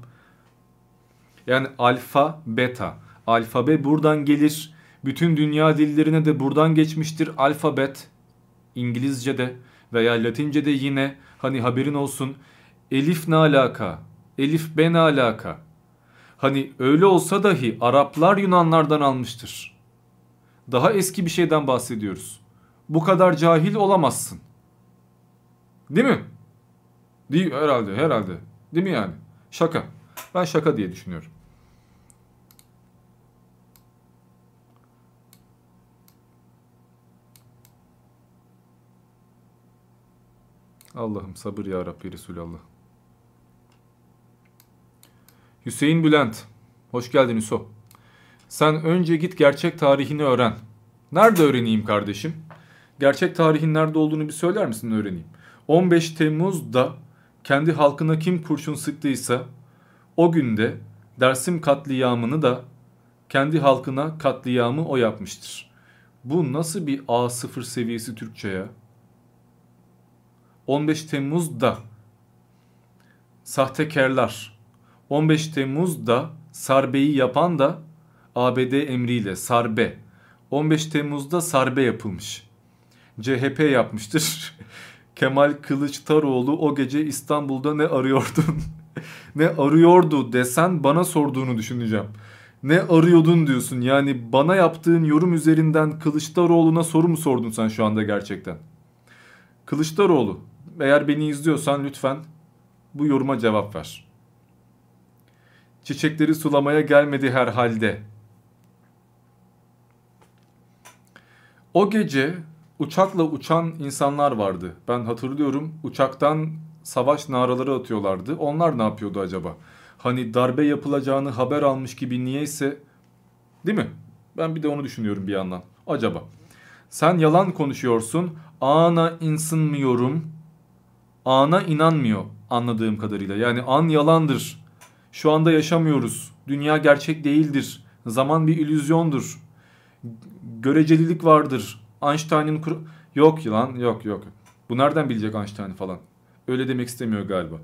yani alfa, beta. Alfabe buradan gelir. Bütün dünya dillerine de buradan geçmiştir alfabet. İngilizce'de veya Latince'de yine hani haberin olsun. Elif ne alaka? Elif be ne alaka? Hani öyle olsa dahi Araplar Yunanlardan almıştır. Daha eski bir şeyden bahsediyoruz. Bu kadar cahil olamazsın. Değil mi? Değil herhalde herhalde. Değil mi yani? Şaka. Ben şaka diye düşünüyorum. Allah'ım sabır ya Rabbi Resulallah. Hüseyin Bülent. Hoş geldin Hüso. Sen önce git gerçek tarihini öğren. Nerede öğreneyim kardeşim? Gerçek tarihin nerede olduğunu bir söyler misin öğreneyim. 15 Temmuz'da kendi halkına kim kurşun sıktıysa O günde Dersim katliamını da kendi halkına katliamı o yapmıştır. Bu nasıl bir A0 seviyesi Türkçe ya? 15 Temmuz'da sahtekarlar 15 Temmuz'da Sarbe'yi yapan da ABD emriyle Sarbe 15 Temmuz'da Sarbe yapılmış. CHP yapmıştır. (laughs) Kemal Kılıçdaroğlu o gece İstanbul'da ne arıyordun? (laughs) ne arıyordu desen bana sorduğunu düşüneceğim. Ne arıyordun diyorsun yani bana yaptığın yorum üzerinden Kılıçdaroğlu'na soru mu sordun sen şu anda gerçekten? Kılıçdaroğlu eğer beni izliyorsan lütfen bu yoruma cevap ver. Çiçekleri sulamaya gelmedi herhalde. O gece uçakla uçan insanlar vardı. Ben hatırlıyorum uçaktan savaş naraları atıyorlardı. Onlar ne yapıyordu acaba? Hani darbe yapılacağını haber almış gibi niyeyse değil mi? Ben bir de onu düşünüyorum bir yandan. Acaba sen yalan konuşuyorsun. Ana insınmıyorum. Ana inanmıyor anladığım kadarıyla. Yani an yalandır. Şu anda yaşamıyoruz. Dünya gerçek değildir. Zaman bir illüzyondur. Görecelilik vardır. Einstein'ın kur... Yok lan yok yok. Bu nereden bilecek Einstein falan? Öyle demek istemiyor galiba.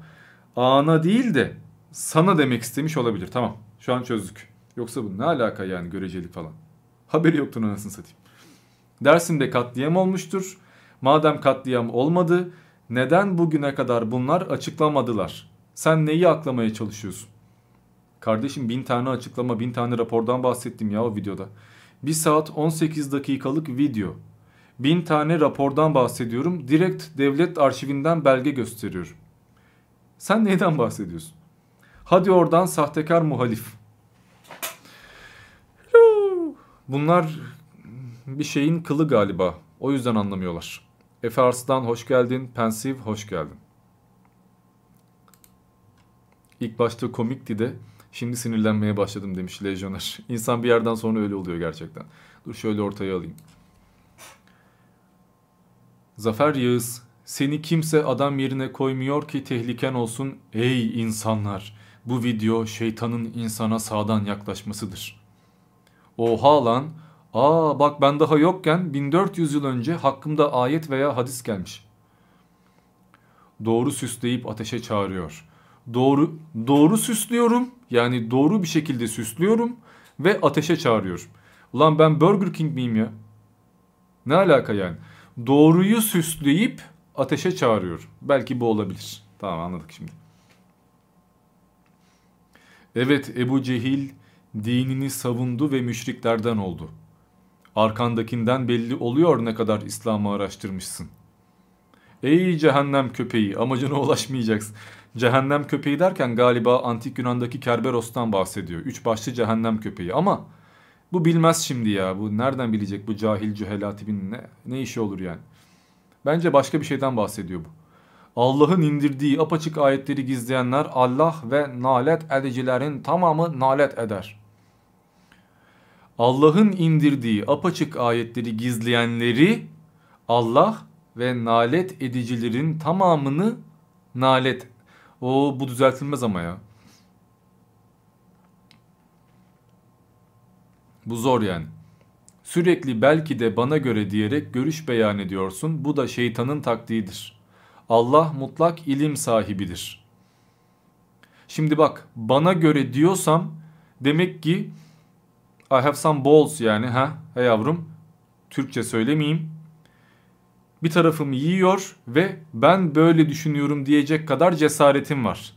Ana değil de sana demek istemiş olabilir. Tamam şu an çözdük. Yoksa bu ne alaka yani görecelik falan. Haberi yoktu anasını satayım. Dersim'de katliam olmuştur. Madem katliam olmadı neden bugüne kadar bunlar açıklamadılar? Sen neyi aklamaya çalışıyorsun? Kardeşim bin tane açıklama bin tane rapordan bahsettim ya o videoda. 1 saat 18 dakikalık video. Bin tane rapordan bahsediyorum. Direkt devlet arşivinden belge gösteriyorum. Sen neyden bahsediyorsun? Hadi oradan sahtekar muhalif. Bunlar bir şeyin kılı galiba. O yüzden anlamıyorlar. Efe Arslan hoş geldin. Pensiv hoş geldin. İlk başta komikti de şimdi sinirlenmeye başladım demiş Lejyoner. (laughs) İnsan bir yerden sonra öyle oluyor gerçekten. Dur şöyle ortaya alayım. Zafer Yağız, seni kimse adam yerine koymuyor ki tehliken olsun ey insanlar. Bu video şeytanın insana sağdan yaklaşmasıdır. Oha lan, aa bak ben daha yokken 1400 yıl önce hakkımda ayet veya hadis gelmiş. Doğru süsleyip ateşe çağırıyor. Doğru, doğru süslüyorum yani doğru bir şekilde süslüyorum ve ateşe çağırıyorum. Ulan ben Burger King miyim ya? Ne alaka yani? doğruyu süsleyip ateşe çağırıyor. Belki bu olabilir. Tamam anladık şimdi. Evet Ebu Cehil dinini savundu ve müşriklerden oldu. Arkandakinden belli oluyor ne kadar İslam'ı araştırmışsın. Ey cehennem köpeği amacına ulaşmayacaksın. Cehennem köpeği derken galiba antik Yunan'daki Kerberos'tan bahsediyor. Üç başlı cehennem köpeği ama bu bilmez şimdi ya. Bu nereden bilecek bu cahil cühela tipin ne, ne işi olur yani. Bence başka bir şeyden bahsediyor bu. Allah'ın indirdiği apaçık ayetleri gizleyenler Allah ve nalet edicilerin tamamı nalet eder. Allah'ın indirdiği apaçık ayetleri gizleyenleri Allah ve nalet edicilerin tamamını nalet. O bu düzeltilmez ama ya. Bu zor yani. Sürekli belki de bana göre diyerek görüş beyan ediyorsun. Bu da şeytanın taktiğidir. Allah mutlak ilim sahibidir. Şimdi bak bana göre diyorsam demek ki I have some balls yani ha he yavrum Türkçe söylemeyeyim. Bir tarafım yiyor ve ben böyle düşünüyorum diyecek kadar cesaretim var.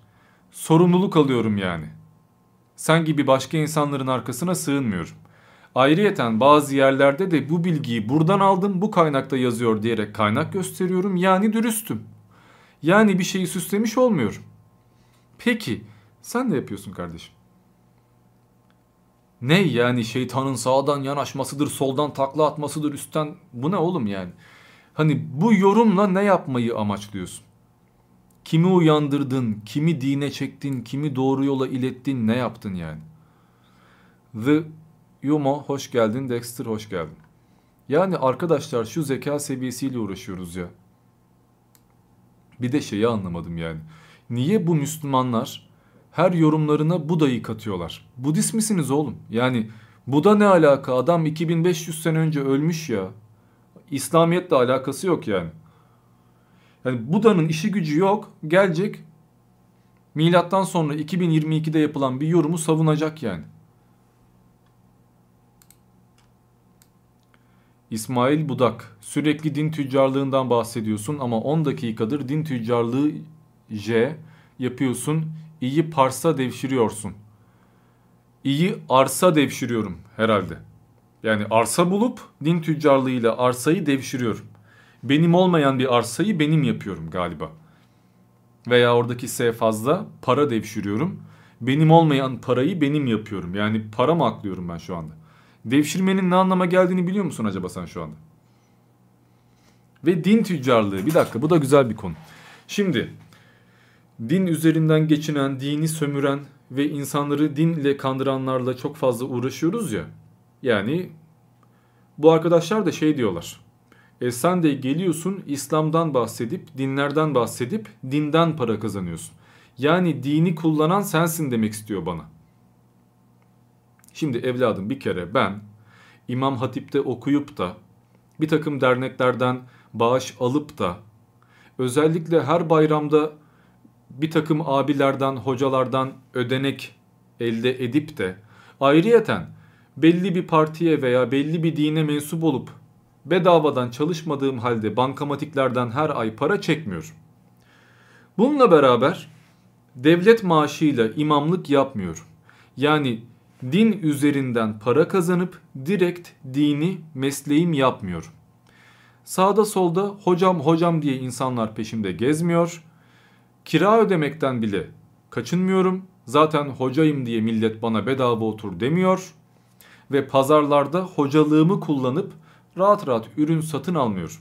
Sorumluluk alıyorum yani. Sen gibi başka insanların arkasına sığınmıyorum. Ayrıyeten bazı yerlerde de bu bilgiyi buradan aldım bu kaynakta yazıyor diyerek kaynak gösteriyorum yani dürüstüm. Yani bir şeyi süslemiş olmuyorum. Peki sen ne yapıyorsun kardeşim? Ne yani şeytanın sağdan yanaşmasıdır, soldan takla atmasıdır, üstten bu ne oğlum yani? Hani bu yorumla ne yapmayı amaçlıyorsun? Kimi uyandırdın, kimi dine çektin, kimi doğru yola ilettin, ne yaptın yani? The Yumo hoş geldin, Dexter hoş geldin. Yani arkadaşlar şu zeka seviyesiyle uğraşıyoruz ya. Bir de şeyi anlamadım yani. Niye bu Müslümanlar her yorumlarına Buda'yı katıyorlar. Budist misiniz oğlum? Yani Buda ne alaka? Adam 2500 sene önce ölmüş ya. İslamiyetle alakası yok yani. Yani Buda'nın işi gücü yok. Gelecek milattan sonra 2022'de yapılan bir yorumu savunacak yani. İsmail Budak sürekli din tüccarlığından bahsediyorsun ama 10 dakikadır din tüccarlığı J yapıyorsun. İyi parsa devşiriyorsun. İyi arsa devşiriyorum herhalde. Yani arsa bulup din tüccarlığıyla arsayı devşiriyorum. Benim olmayan bir arsayı benim yapıyorum galiba. Veya oradaki S fazla para devşiriyorum. Benim olmayan parayı benim yapıyorum. Yani para mı aklıyorum ben şu anda? Devşirmenin ne anlama geldiğini biliyor musun acaba sen şu anda? Ve din tüccarlığı. Bir dakika bu da güzel bir konu. Şimdi din üzerinden geçinen, dini sömüren ve insanları dinle kandıranlarla çok fazla uğraşıyoruz ya. Yani bu arkadaşlar da şey diyorlar. E sen de geliyorsun İslam'dan bahsedip, dinlerden bahsedip dinden para kazanıyorsun. Yani dini kullanan sensin demek istiyor bana. Şimdi evladım bir kere ben İmam Hatip'te okuyup da bir takım derneklerden bağış alıp da özellikle her bayramda bir takım abilerden, hocalardan ödenek elde edip de ayrıyeten belli bir partiye veya belli bir dine mensup olup bedavadan çalışmadığım halde bankamatiklerden her ay para çekmiyorum. Bununla beraber devlet maaşıyla imamlık yapmıyorum. Yani din üzerinden para kazanıp direkt dini mesleğim yapmıyorum. Sağda solda hocam hocam diye insanlar peşimde gezmiyor. Kira ödemekten bile kaçınmıyorum. Zaten hocayım diye millet bana bedava otur demiyor. Ve pazarlarda hocalığımı kullanıp rahat rahat ürün satın almıyorum.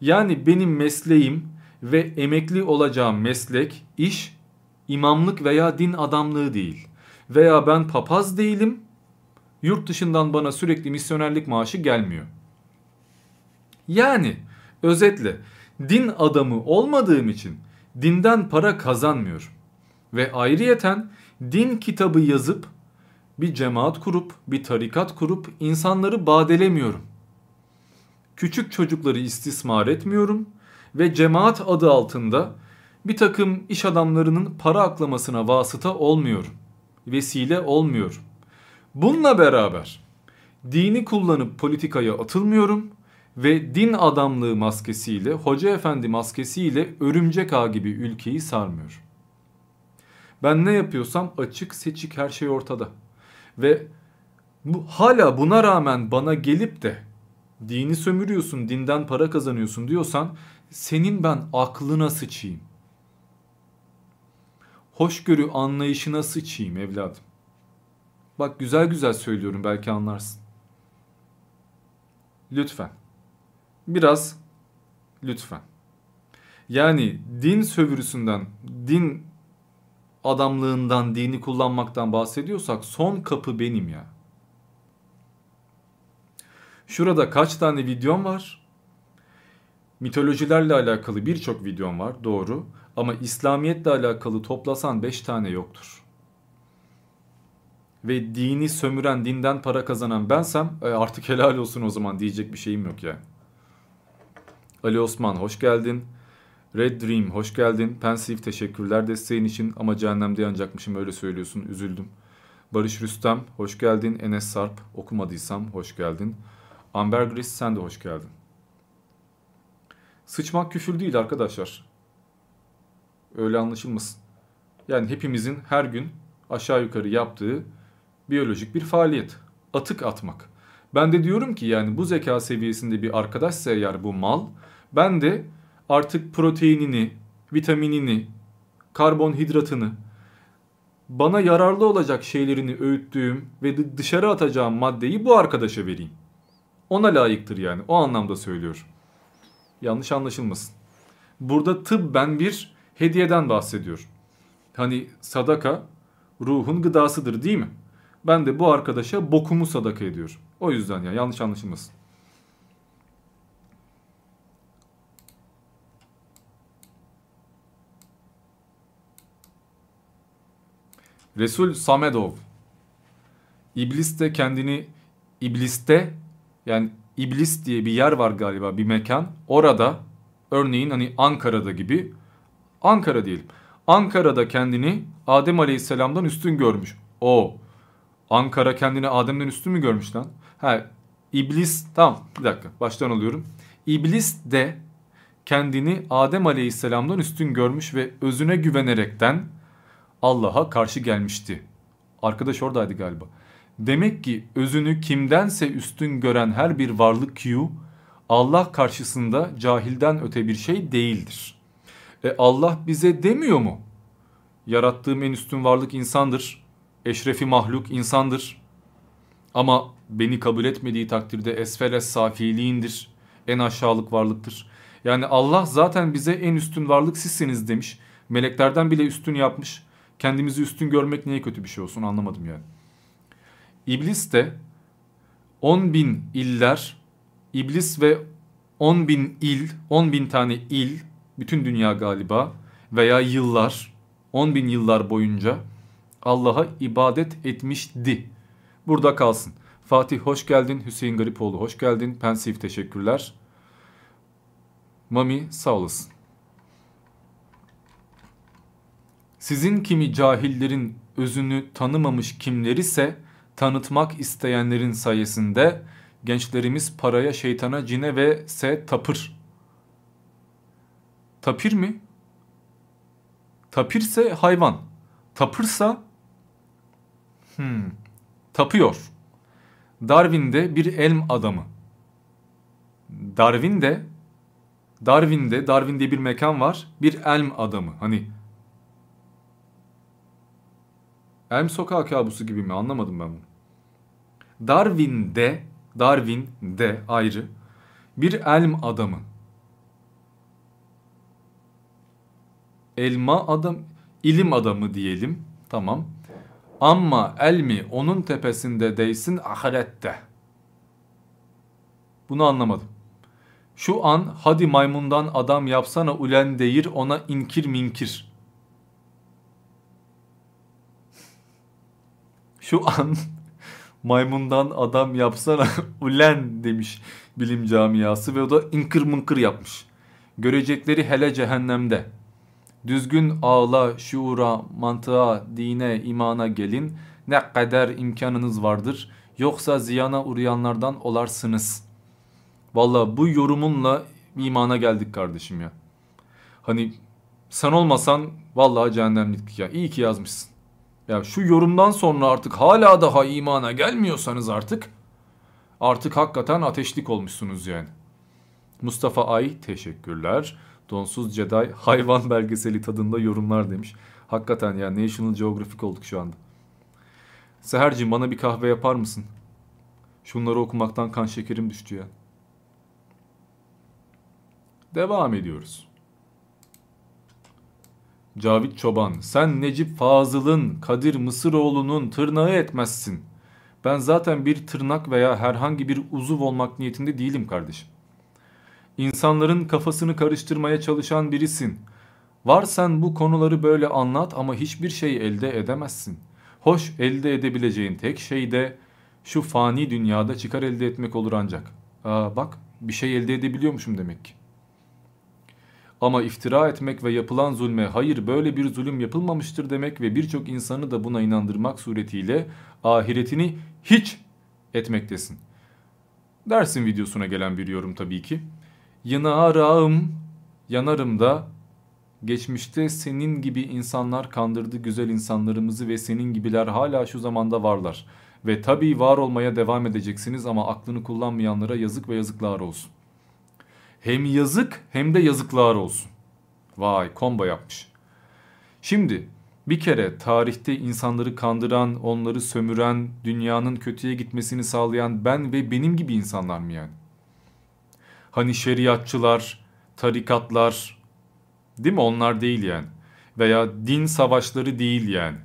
Yani benim mesleğim ve emekli olacağım meslek, iş, imamlık veya din adamlığı değil veya ben papaz değilim. Yurt dışından bana sürekli misyonerlik maaşı gelmiyor. Yani özetle din adamı olmadığım için dinden para kazanmıyorum. Ve ayrıyeten din kitabı yazıp bir cemaat kurup bir tarikat kurup insanları badelemiyorum. Küçük çocukları istismar etmiyorum ve cemaat adı altında bir takım iş adamlarının para aklamasına vasıta olmuyorum vesile olmuyor. Bununla beraber dini kullanıp politikaya atılmıyorum ve din adamlığı maskesiyle, hoca efendi maskesiyle örümcek ağ gibi ülkeyi sarmıyor. Ben ne yapıyorsam açık seçik her şey ortada. Ve bu, hala buna rağmen bana gelip de dini sömürüyorsun, dinden para kazanıyorsun diyorsan senin ben aklına sıçayım hoşgörü anlayışına sıçayım evladım. Bak güzel güzel söylüyorum belki anlarsın. Lütfen. Biraz lütfen. Yani din sövürüsünden, din adamlığından, dini kullanmaktan bahsediyorsak son kapı benim ya. Şurada kaç tane videom var? Mitolojilerle alakalı birçok videom var doğru. Ama İslamiyetle alakalı toplasan 5 tane yoktur. Ve dini sömüren, dinden para kazanan bensem e, artık helal olsun o zaman diyecek bir şeyim yok yani. Ali Osman hoş geldin. Red Dream hoş geldin. Pensive teşekkürler desteğin için ama cehennemde yanacakmışım öyle söylüyorsun üzüldüm. Barış Rüstem hoş geldin. Enes Sarp okumadıysam hoş geldin. Amber Gris sen de hoş geldin. Sıçmak küfür değil arkadaşlar. Öyle anlaşılmasın. Yani hepimizin her gün aşağı yukarı yaptığı biyolojik bir faaliyet. Atık atmak. Ben de diyorum ki yani bu zeka seviyesinde bir arkadaşsa eğer bu mal ben de artık proteinini, vitaminini, karbonhidratını bana yararlı olacak şeylerini öğüttüğüm ve dışarı atacağım maddeyi bu arkadaşa vereyim. Ona layıktır yani. O anlamda söylüyor. Yanlış anlaşılmasın. Burada tıp ben bir hediyeden bahsediyor. Hani sadaka ruhun gıdasıdır değil mi? Ben de bu arkadaşa bokumu sadaka ediyorum. O yüzden ya yanlış anlaşılmasın. Resul Samedov. İblis de kendini ibliste yani iblis diye bir yer var galiba bir mekan. Orada örneğin hani Ankara'da gibi Ankara diyelim. Ankara'da kendini Adem Aleyhisselam'dan üstün görmüş. O Ankara kendini Adem'den üstün mü görmüş lan? Ha İblis tamam bir dakika baştan alıyorum. İblis de kendini Adem Aleyhisselam'dan üstün görmüş ve özüne güvenerekten Allah'a karşı gelmişti. Arkadaş oradaydı galiba. Demek ki özünü kimdense üstün gören her bir varlık Q Allah karşısında cahilden öte bir şey değildir. E Allah bize demiyor mu? Yarattığım en üstün varlık insandır. Eşrefi mahluk insandır. Ama beni kabul etmediği takdirde esfeles safiliğindir. En aşağılık varlıktır. Yani Allah zaten bize en üstün varlık sizsiniz demiş. Meleklerden bile üstün yapmış. Kendimizi üstün görmek niye kötü bir şey olsun anlamadım yani. İblis de 10 bin iller, iblis ve 10 bin il, 10 bin tane il, bütün dünya galiba veya yıllar, 10 bin yıllar boyunca Allah'a ibadet etmişti. Burada kalsın. Fatih hoş geldin. Hüseyin Garipoğlu hoş geldin. Pensif teşekkürler. Mami sağ olasın. Sizin kimi cahillerin özünü tanımamış kimleri ise tanıtmak isteyenlerin sayesinde gençlerimiz paraya, şeytana, cine ve se tapır. Tapir mi? Tapirse hayvan. Tapırsa hmm, tapıyor. Darwin'de bir elm adamı. Darwin'de Darwin'de Darwin'de bir mekan var. Bir elm adamı. Hani Elm Sokağı kabusu gibi mi? Anlamadım ben bunu. Darwin'de, Darwin'de ayrı bir elm adamı. Elma adam, ilim adamı diyelim. Tamam. Ama elmi onun tepesinde değsin ahirette. Bunu anlamadım. Şu an hadi maymundan adam yapsana ulen deyir ona inkir minkir. Şu an (laughs) maymundan adam yapsana (laughs) ulen demiş bilim camiası ve o da inkır mınkır yapmış. Görecekleri hele cehennemde. Düzgün ağla, şuura, mantığa, dine, imana gelin. Ne kadar imkanınız vardır. Yoksa ziyana uğrayanlardan olarsınız. Valla bu yorumunla imana geldik kardeşim ya. Hani sen olmasan vallahi cehennemlik ya. İyi ki yazmışsın. Ya şu yorumdan sonra artık hala daha imana gelmiyorsanız artık artık hakikaten ateşlik olmuşsunuz yani. Mustafa Ay teşekkürler. Donsuz Jedi hayvan belgeseli tadında yorumlar demiş. Hakikaten ya National Geographic olduk şu anda. Seherciğim bana bir kahve yapar mısın? Şunları okumaktan kan şekerim düştü ya. Devam ediyoruz. Cavit Çoban, sen Necip Fazıl'ın, Kadir Mısıroğlu'nun tırnağı etmezsin. Ben zaten bir tırnak veya herhangi bir uzuv olmak niyetinde değilim kardeşim. İnsanların kafasını karıştırmaya çalışan birisin. Var sen bu konuları böyle anlat ama hiçbir şey elde edemezsin. Hoş elde edebileceğin tek şey de şu fani dünyada çıkar elde etmek olur ancak. Aa bak bir şey elde edebiliyormuşum demek ki. Ama iftira etmek ve yapılan zulme hayır böyle bir zulüm yapılmamıştır demek ve birçok insanı da buna inandırmak suretiyle ahiretini hiç etmektesin. Dersin videosuna gelen bir yorum tabii ki. Yanarım, yanarım da geçmişte senin gibi insanlar kandırdı güzel insanlarımızı ve senin gibiler hala şu zamanda varlar. Ve tabii var olmaya devam edeceksiniz ama aklını kullanmayanlara yazık ve yazıklar olsun. Hem yazık hem de yazıklar olsun. Vay combo yapmış. Şimdi bir kere tarihte insanları kandıran, onları sömüren, dünyanın kötüye gitmesini sağlayan ben ve benim gibi insanlar mı yani? Hani şeriatçılar, tarikatlar değil mi onlar değil yani. Veya din savaşları değil yani.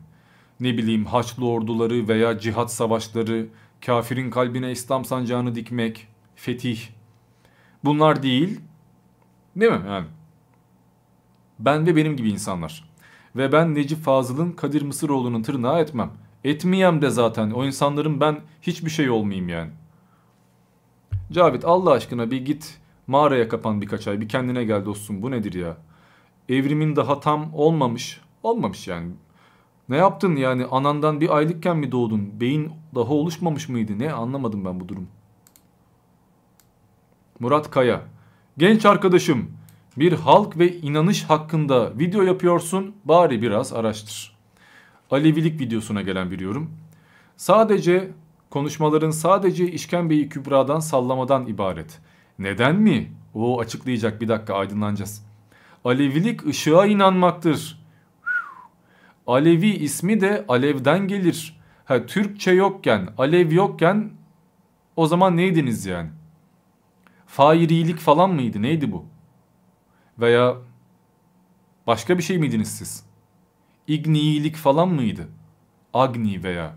Ne bileyim Haçlı orduları veya cihat savaşları, kafirin kalbine İslam sancağını dikmek, fetih. Bunlar değil. Değil mi yani? Ben ve benim gibi insanlar. Ve ben Necip Fazıl'ın Kadir Mısıroğlu'nun tırnağı etmem. Etmeyem de zaten. O insanların ben hiçbir şey olmayayım yani. Cavit Allah aşkına bir git mağaraya kapan birkaç ay. Bir kendine gel dostum. Bu nedir ya? Evrimin daha tam olmamış. Olmamış yani. Ne yaptın yani anandan bir aylıkken mi doğdun? Beyin daha oluşmamış mıydı? Ne anlamadım ben bu durum. Murat Kaya. Genç arkadaşım bir halk ve inanış hakkında video yapıyorsun bari biraz araştır. Alevilik videosuna gelen bir yorum. Sadece konuşmaların sadece işkembeyi kübradan sallamadan ibaret. Neden mi? O açıklayacak bir dakika aydınlanacağız. Alevilik ışığa inanmaktır. Alevi ismi de Alev'den gelir. Ha Türkçe yokken, Alev yokken o zaman neydiniz yani? Fairilik falan mıydı? Neydi bu? Veya başka bir şey miydiniz siz? İgniilik falan mıydı? Agni veya.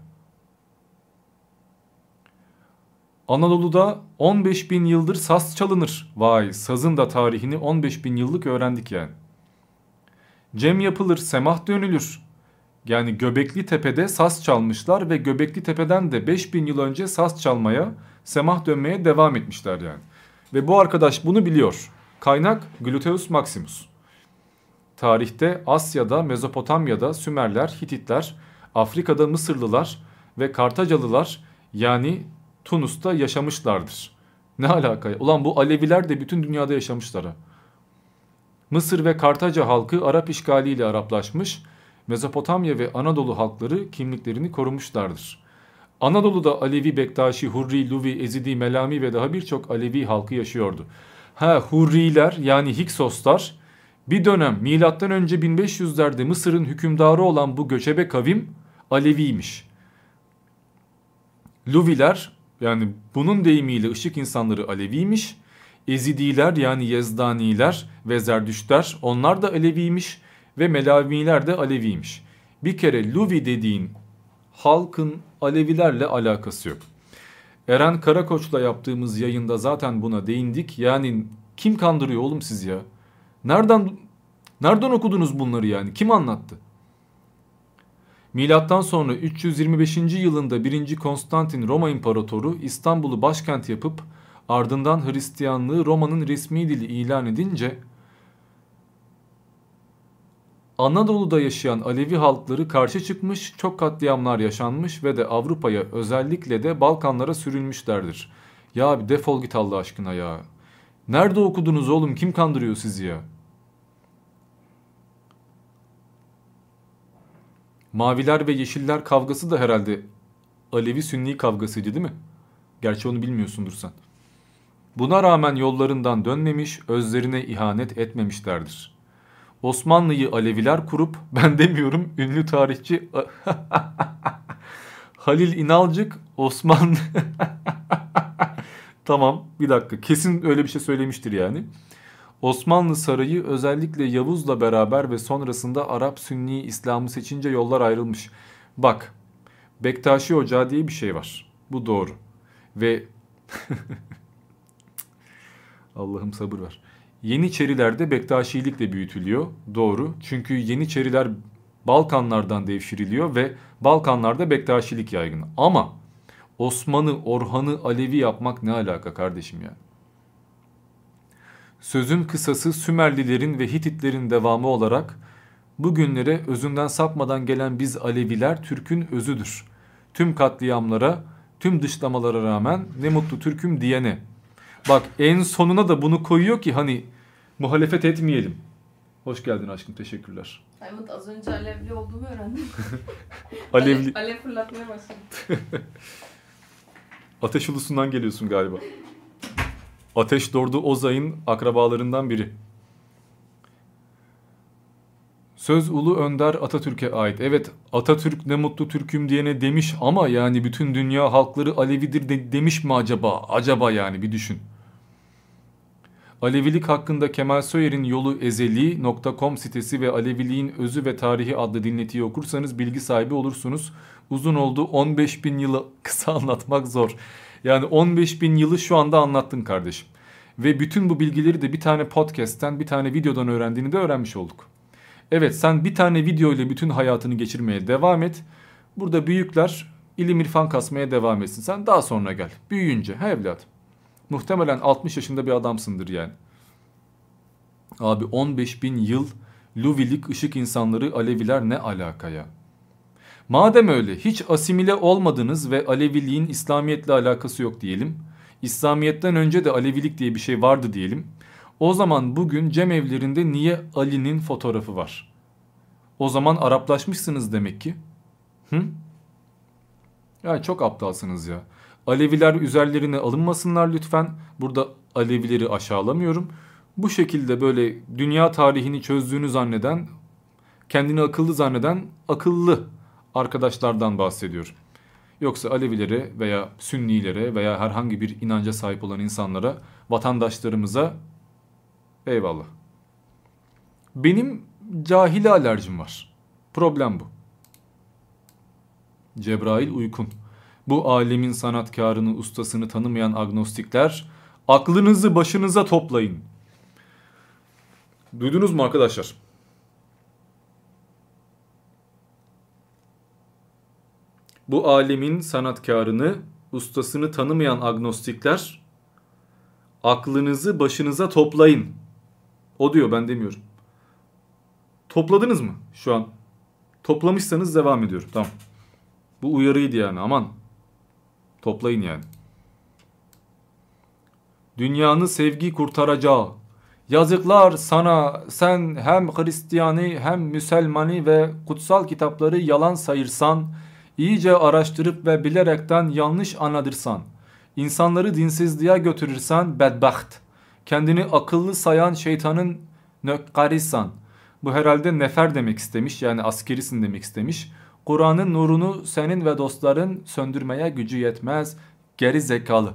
Anadolu'da 15 bin yıldır saz çalınır. Vay sazın da tarihini 15 bin yıllık öğrendik yani. Cem yapılır, semah dönülür. Yani Göbekli Tepe'de saz çalmışlar ve Göbekli Tepe'den de 5000 yıl önce saz çalmaya, semah dönmeye devam etmişler yani. Ve bu arkadaş bunu biliyor. Kaynak Gluteus Maximus. Tarihte Asya'da, Mezopotamya'da Sümerler, Hititler, Afrika'da Mısırlılar ve Kartacalılar yani Tunus'ta yaşamışlardır. Ne alaka? Ulan bu Aleviler de bütün dünyada yaşamışlar. Mısır ve Kartaca halkı Arap işgaliyle Araplaşmış, Mezopotamya ve Anadolu halkları kimliklerini korumuşlardır. Anadolu'da Alevi, Bektaşi, Hurri, Luvi, Ezidi, Melami ve daha birçok Alevi halkı yaşıyordu. Ha Hurriler yani Hiksoslar bir dönem milattan önce 1500'lerde Mısır'ın hükümdarı olan bu göçebe kavim Aleviymiş. Luviler yani bunun deyimiyle ışık insanları Aleviymiş. Ezidiler yani Yezdaniler ve Zerdüştler onlar da Aleviymiş ve Melamiler de Aleviymiş. Bir kere Luvi dediğin halkın Alevilerle alakası yok. Eren Karakoç'la yaptığımız yayında zaten buna değindik. Yani kim kandırıyor oğlum siz ya? Nereden nereden okudunuz bunları yani? Kim anlattı? Milattan sonra 325. yılında 1. Konstantin Roma İmparatoru İstanbul'u başkent yapıp ardından Hristiyanlığı Roma'nın resmi dili ilan edince Anadolu'da yaşayan Alevi halkları karşı çıkmış, çok katliamlar yaşanmış ve de Avrupa'ya özellikle de Balkanlara sürülmüşlerdir. Ya bir defol git Allah aşkına ya. Nerede okudunuz oğlum? Kim kandırıyor sizi ya? Maviler ve yeşiller kavgası da herhalde Alevi Sünni kavgasıydı değil mi? Gerçi onu bilmiyorsundur sen. Buna rağmen yollarından dönmemiş, özlerine ihanet etmemişlerdir. Osmanlı'yı Aleviler kurup (laughs) ben demiyorum ünlü tarihçi (laughs) Halil İnalcık Osmanlı (laughs) Tamam bir dakika kesin öyle bir şey söylemiştir yani. Osmanlı sarayı özellikle Yavuz'la beraber ve sonrasında Arap Sünni İslam'ı seçince yollar ayrılmış. Bak Bektaşi Ocağı diye bir şey var. Bu doğru. Ve Allah'ım sabır ver. Yeniçerilerde Bektaşilikle büyütülüyor. Doğru. Çünkü Yeniçeriler Balkanlardan devşiriliyor ve Balkanlarda Bektaşilik yaygın. Ama Osman'ı, Orhan'ı Alevi yapmak ne alaka kardeşim ya? Sözün kısası Sümerlilerin ve Hititlerin devamı olarak bugünlere özünden sapmadan gelen biz Aleviler Türk'ün özüdür. Tüm katliamlara, tüm dışlamalara rağmen ne mutlu Türk'üm diyene. Bak en sonuna da bunu koyuyor ki hani muhalefet etmeyelim. Hoş geldin aşkım teşekkürler. Evet az önce alevli olduğumu öğrendim. (laughs) Alevli. (laughs) Alev, alev fırlatmaya başladım. (laughs) Ateş ulusundan geliyorsun galiba. Ateş Dordu Ozay'ın akrabalarından biri. Söz Ulu Önder Atatürk'e ait. Evet Atatürk ne mutlu Türk'üm diyene demiş ama yani bütün dünya halkları Alevidir de demiş mi acaba? Acaba yani bir düşün. Alevilik hakkında Kemal Soyer'in yolu ezeli.com sitesi ve Aleviliğin özü ve tarihi adlı dinletiyi okursanız bilgi sahibi olursunuz. Uzun oldu 15 bin yılı (laughs) kısa anlatmak zor. Yani 15 bin yılı şu anda anlattın kardeşim. Ve bütün bu bilgileri de bir tane podcast'ten bir tane videodan öğrendiğini de öğrenmiş olduk. Evet sen bir tane video ile bütün hayatını geçirmeye devam et. Burada büyükler ilim irfan kasmaya devam etsin. Sen daha sonra gel. Büyüyünce. He evladım. Muhtemelen 60 yaşında bir adamsındır yani. Abi 15 bin yıl Luvilik ışık insanları Aleviler ne alakaya? Madem öyle hiç asimile olmadınız ve Aleviliğin İslamiyetle alakası yok diyelim. İslamiyet'ten önce de Alevilik diye bir şey vardı diyelim. O zaman bugün cemevlerinde niye Ali'nin fotoğrafı var? O zaman Araplaşmışsınız demek ki. Hı? Ya çok aptalsınız ya. Aleviler üzerlerine alınmasınlar lütfen. Burada Alevileri aşağılamıyorum. Bu şekilde böyle dünya tarihini çözdüğünü zanneden, kendini akıllı zanneden akıllı arkadaşlardan bahsediyor. Yoksa Alevilere veya Sünnilere veya herhangi bir inanca sahip olan insanlara, vatandaşlarımıza eyvallah. Benim cahile alerjim var. Problem bu. Cebrail uykun. Bu alemin sanatkarını, ustasını tanımayan agnostikler aklınızı başınıza toplayın. Duydunuz mu arkadaşlar? Bu alemin sanatkarını, ustasını tanımayan agnostikler aklınızı başınıza toplayın. O diyor ben demiyorum. Topladınız mı şu an? Toplamışsanız devam ediyorum. Tamam. Bu uyarıydı yani aman. Toplayın yani. Dünyanı sevgi kurtaracağı. Yazıklar sana sen hem Hristiyani hem Müselmani ve kutsal kitapları yalan sayırsan, iyice araştırıp ve bilerekten yanlış anladırsan, insanları dinsizliğe götürürsen bedbaht, kendini akıllı sayan şeytanın nökkarisan, bu herhalde nefer demek istemiş yani askerisin demek istemiş. Kur'an'ın nurunu senin ve dostların söndürmeye gücü yetmez. Geri zekalı.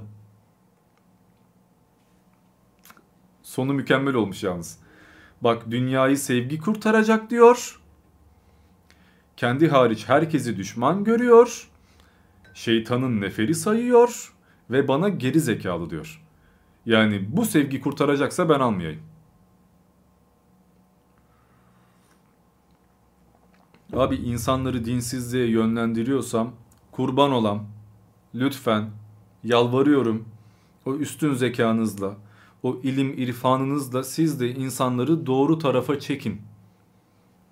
Sonu mükemmel olmuş yalnız. Bak dünyayı sevgi kurtaracak diyor. Kendi hariç herkesi düşman görüyor. Şeytanın neferi sayıyor ve bana geri zekalı diyor. Yani bu sevgi kurtaracaksa ben almayayım. Abi insanları dinsizliğe yönlendiriyorsam kurban olam. Lütfen yalvarıyorum o üstün zekanızla, o ilim irfanınızla siz de insanları doğru tarafa çekin.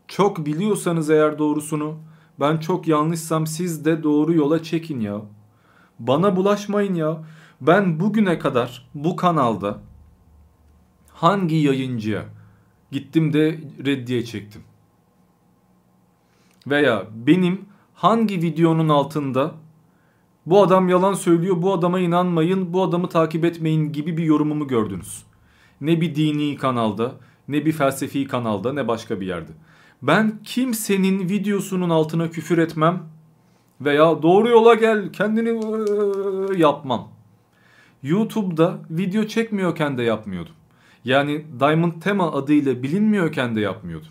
Çok biliyorsanız eğer doğrusunu ben çok yanlışsam siz de doğru yola çekin ya. Bana bulaşmayın ya. Ben bugüne kadar bu kanalda hangi yayıncıya gittim de reddiye çektim? Veya benim hangi videonun altında bu adam yalan söylüyor, bu adama inanmayın, bu adamı takip etmeyin gibi bir yorumumu gördünüz. Ne bir dini kanalda, ne bir felsefi kanalda, ne başka bir yerde. Ben kimsenin videosunun altına küfür etmem veya doğru yola gel kendini yapmam. YouTube'da video çekmiyorken de yapmıyordum. Yani Diamond Tema adıyla bilinmiyorken de yapmıyordum.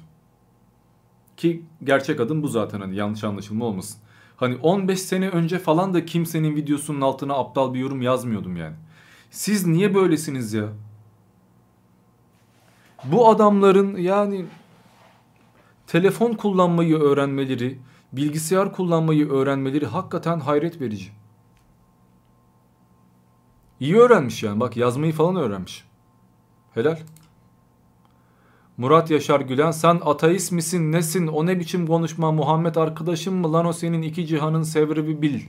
Ki gerçek adım bu zaten hani yanlış anlaşılma olmasın. Hani 15 sene önce falan da kimsenin videosunun altına aptal bir yorum yazmıyordum yani. Siz niye böylesiniz ya? Bu adamların yani telefon kullanmayı öğrenmeleri, bilgisayar kullanmayı öğrenmeleri hakikaten hayret verici. İyi öğrenmiş yani bak yazmayı falan öğrenmiş. Helal. Murat Yaşar Gülen sen ateist misin nesin o ne biçim konuşma Muhammed arkadaşın mı lan o senin iki cihanın sevrebi bil.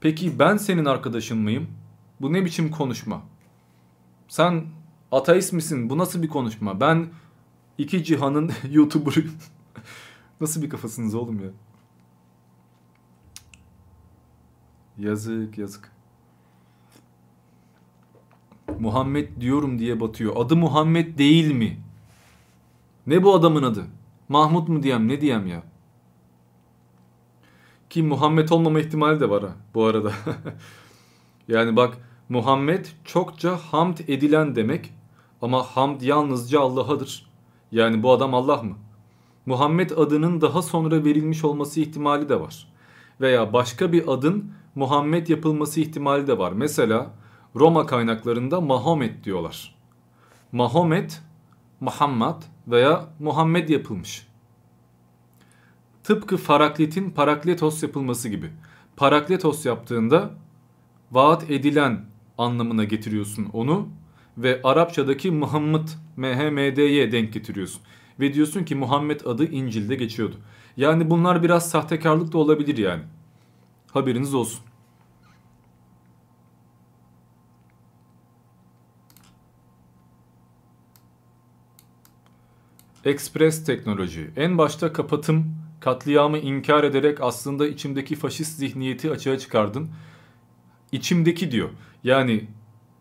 Peki ben senin arkadaşın mıyım? Bu ne biçim konuşma? Sen ateist misin? Bu nasıl bir konuşma? Ben iki cihanın (laughs) YouTuber'ıyım. (laughs) nasıl bir kafasınız oğlum ya? Yazık yazık. Muhammed diyorum diye batıyor. Adı Muhammed değil mi? Ne bu adamın adı? Mahmut mu diyem ne diyem ya? Ki Muhammed olmama ihtimali de var ha bu arada. (laughs) yani bak Muhammed çokça hamd edilen demek ama hamd yalnızca Allah'adır. Yani bu adam Allah mı? Muhammed adının daha sonra verilmiş olması ihtimali de var. Veya başka bir adın Muhammed yapılması ihtimali de var. Mesela Roma kaynaklarında Mahomet diyorlar. Mahomet Muhammed veya Muhammed yapılmış. Tıpkı Faraklet'in Parakletos yapılması gibi. Parakletos yaptığında vaat edilen anlamına getiriyorsun onu ve Arapçadaki Muhammed MHMD'ye denk getiriyorsun. Ve diyorsun ki Muhammed adı İncil'de geçiyordu. Yani bunlar biraz sahtekarlık da olabilir yani. Haberiniz olsun. Express teknoloji. En başta kapatım, katliamı inkar ederek aslında içimdeki faşist zihniyeti açığa çıkardın. İçimdeki diyor. Yani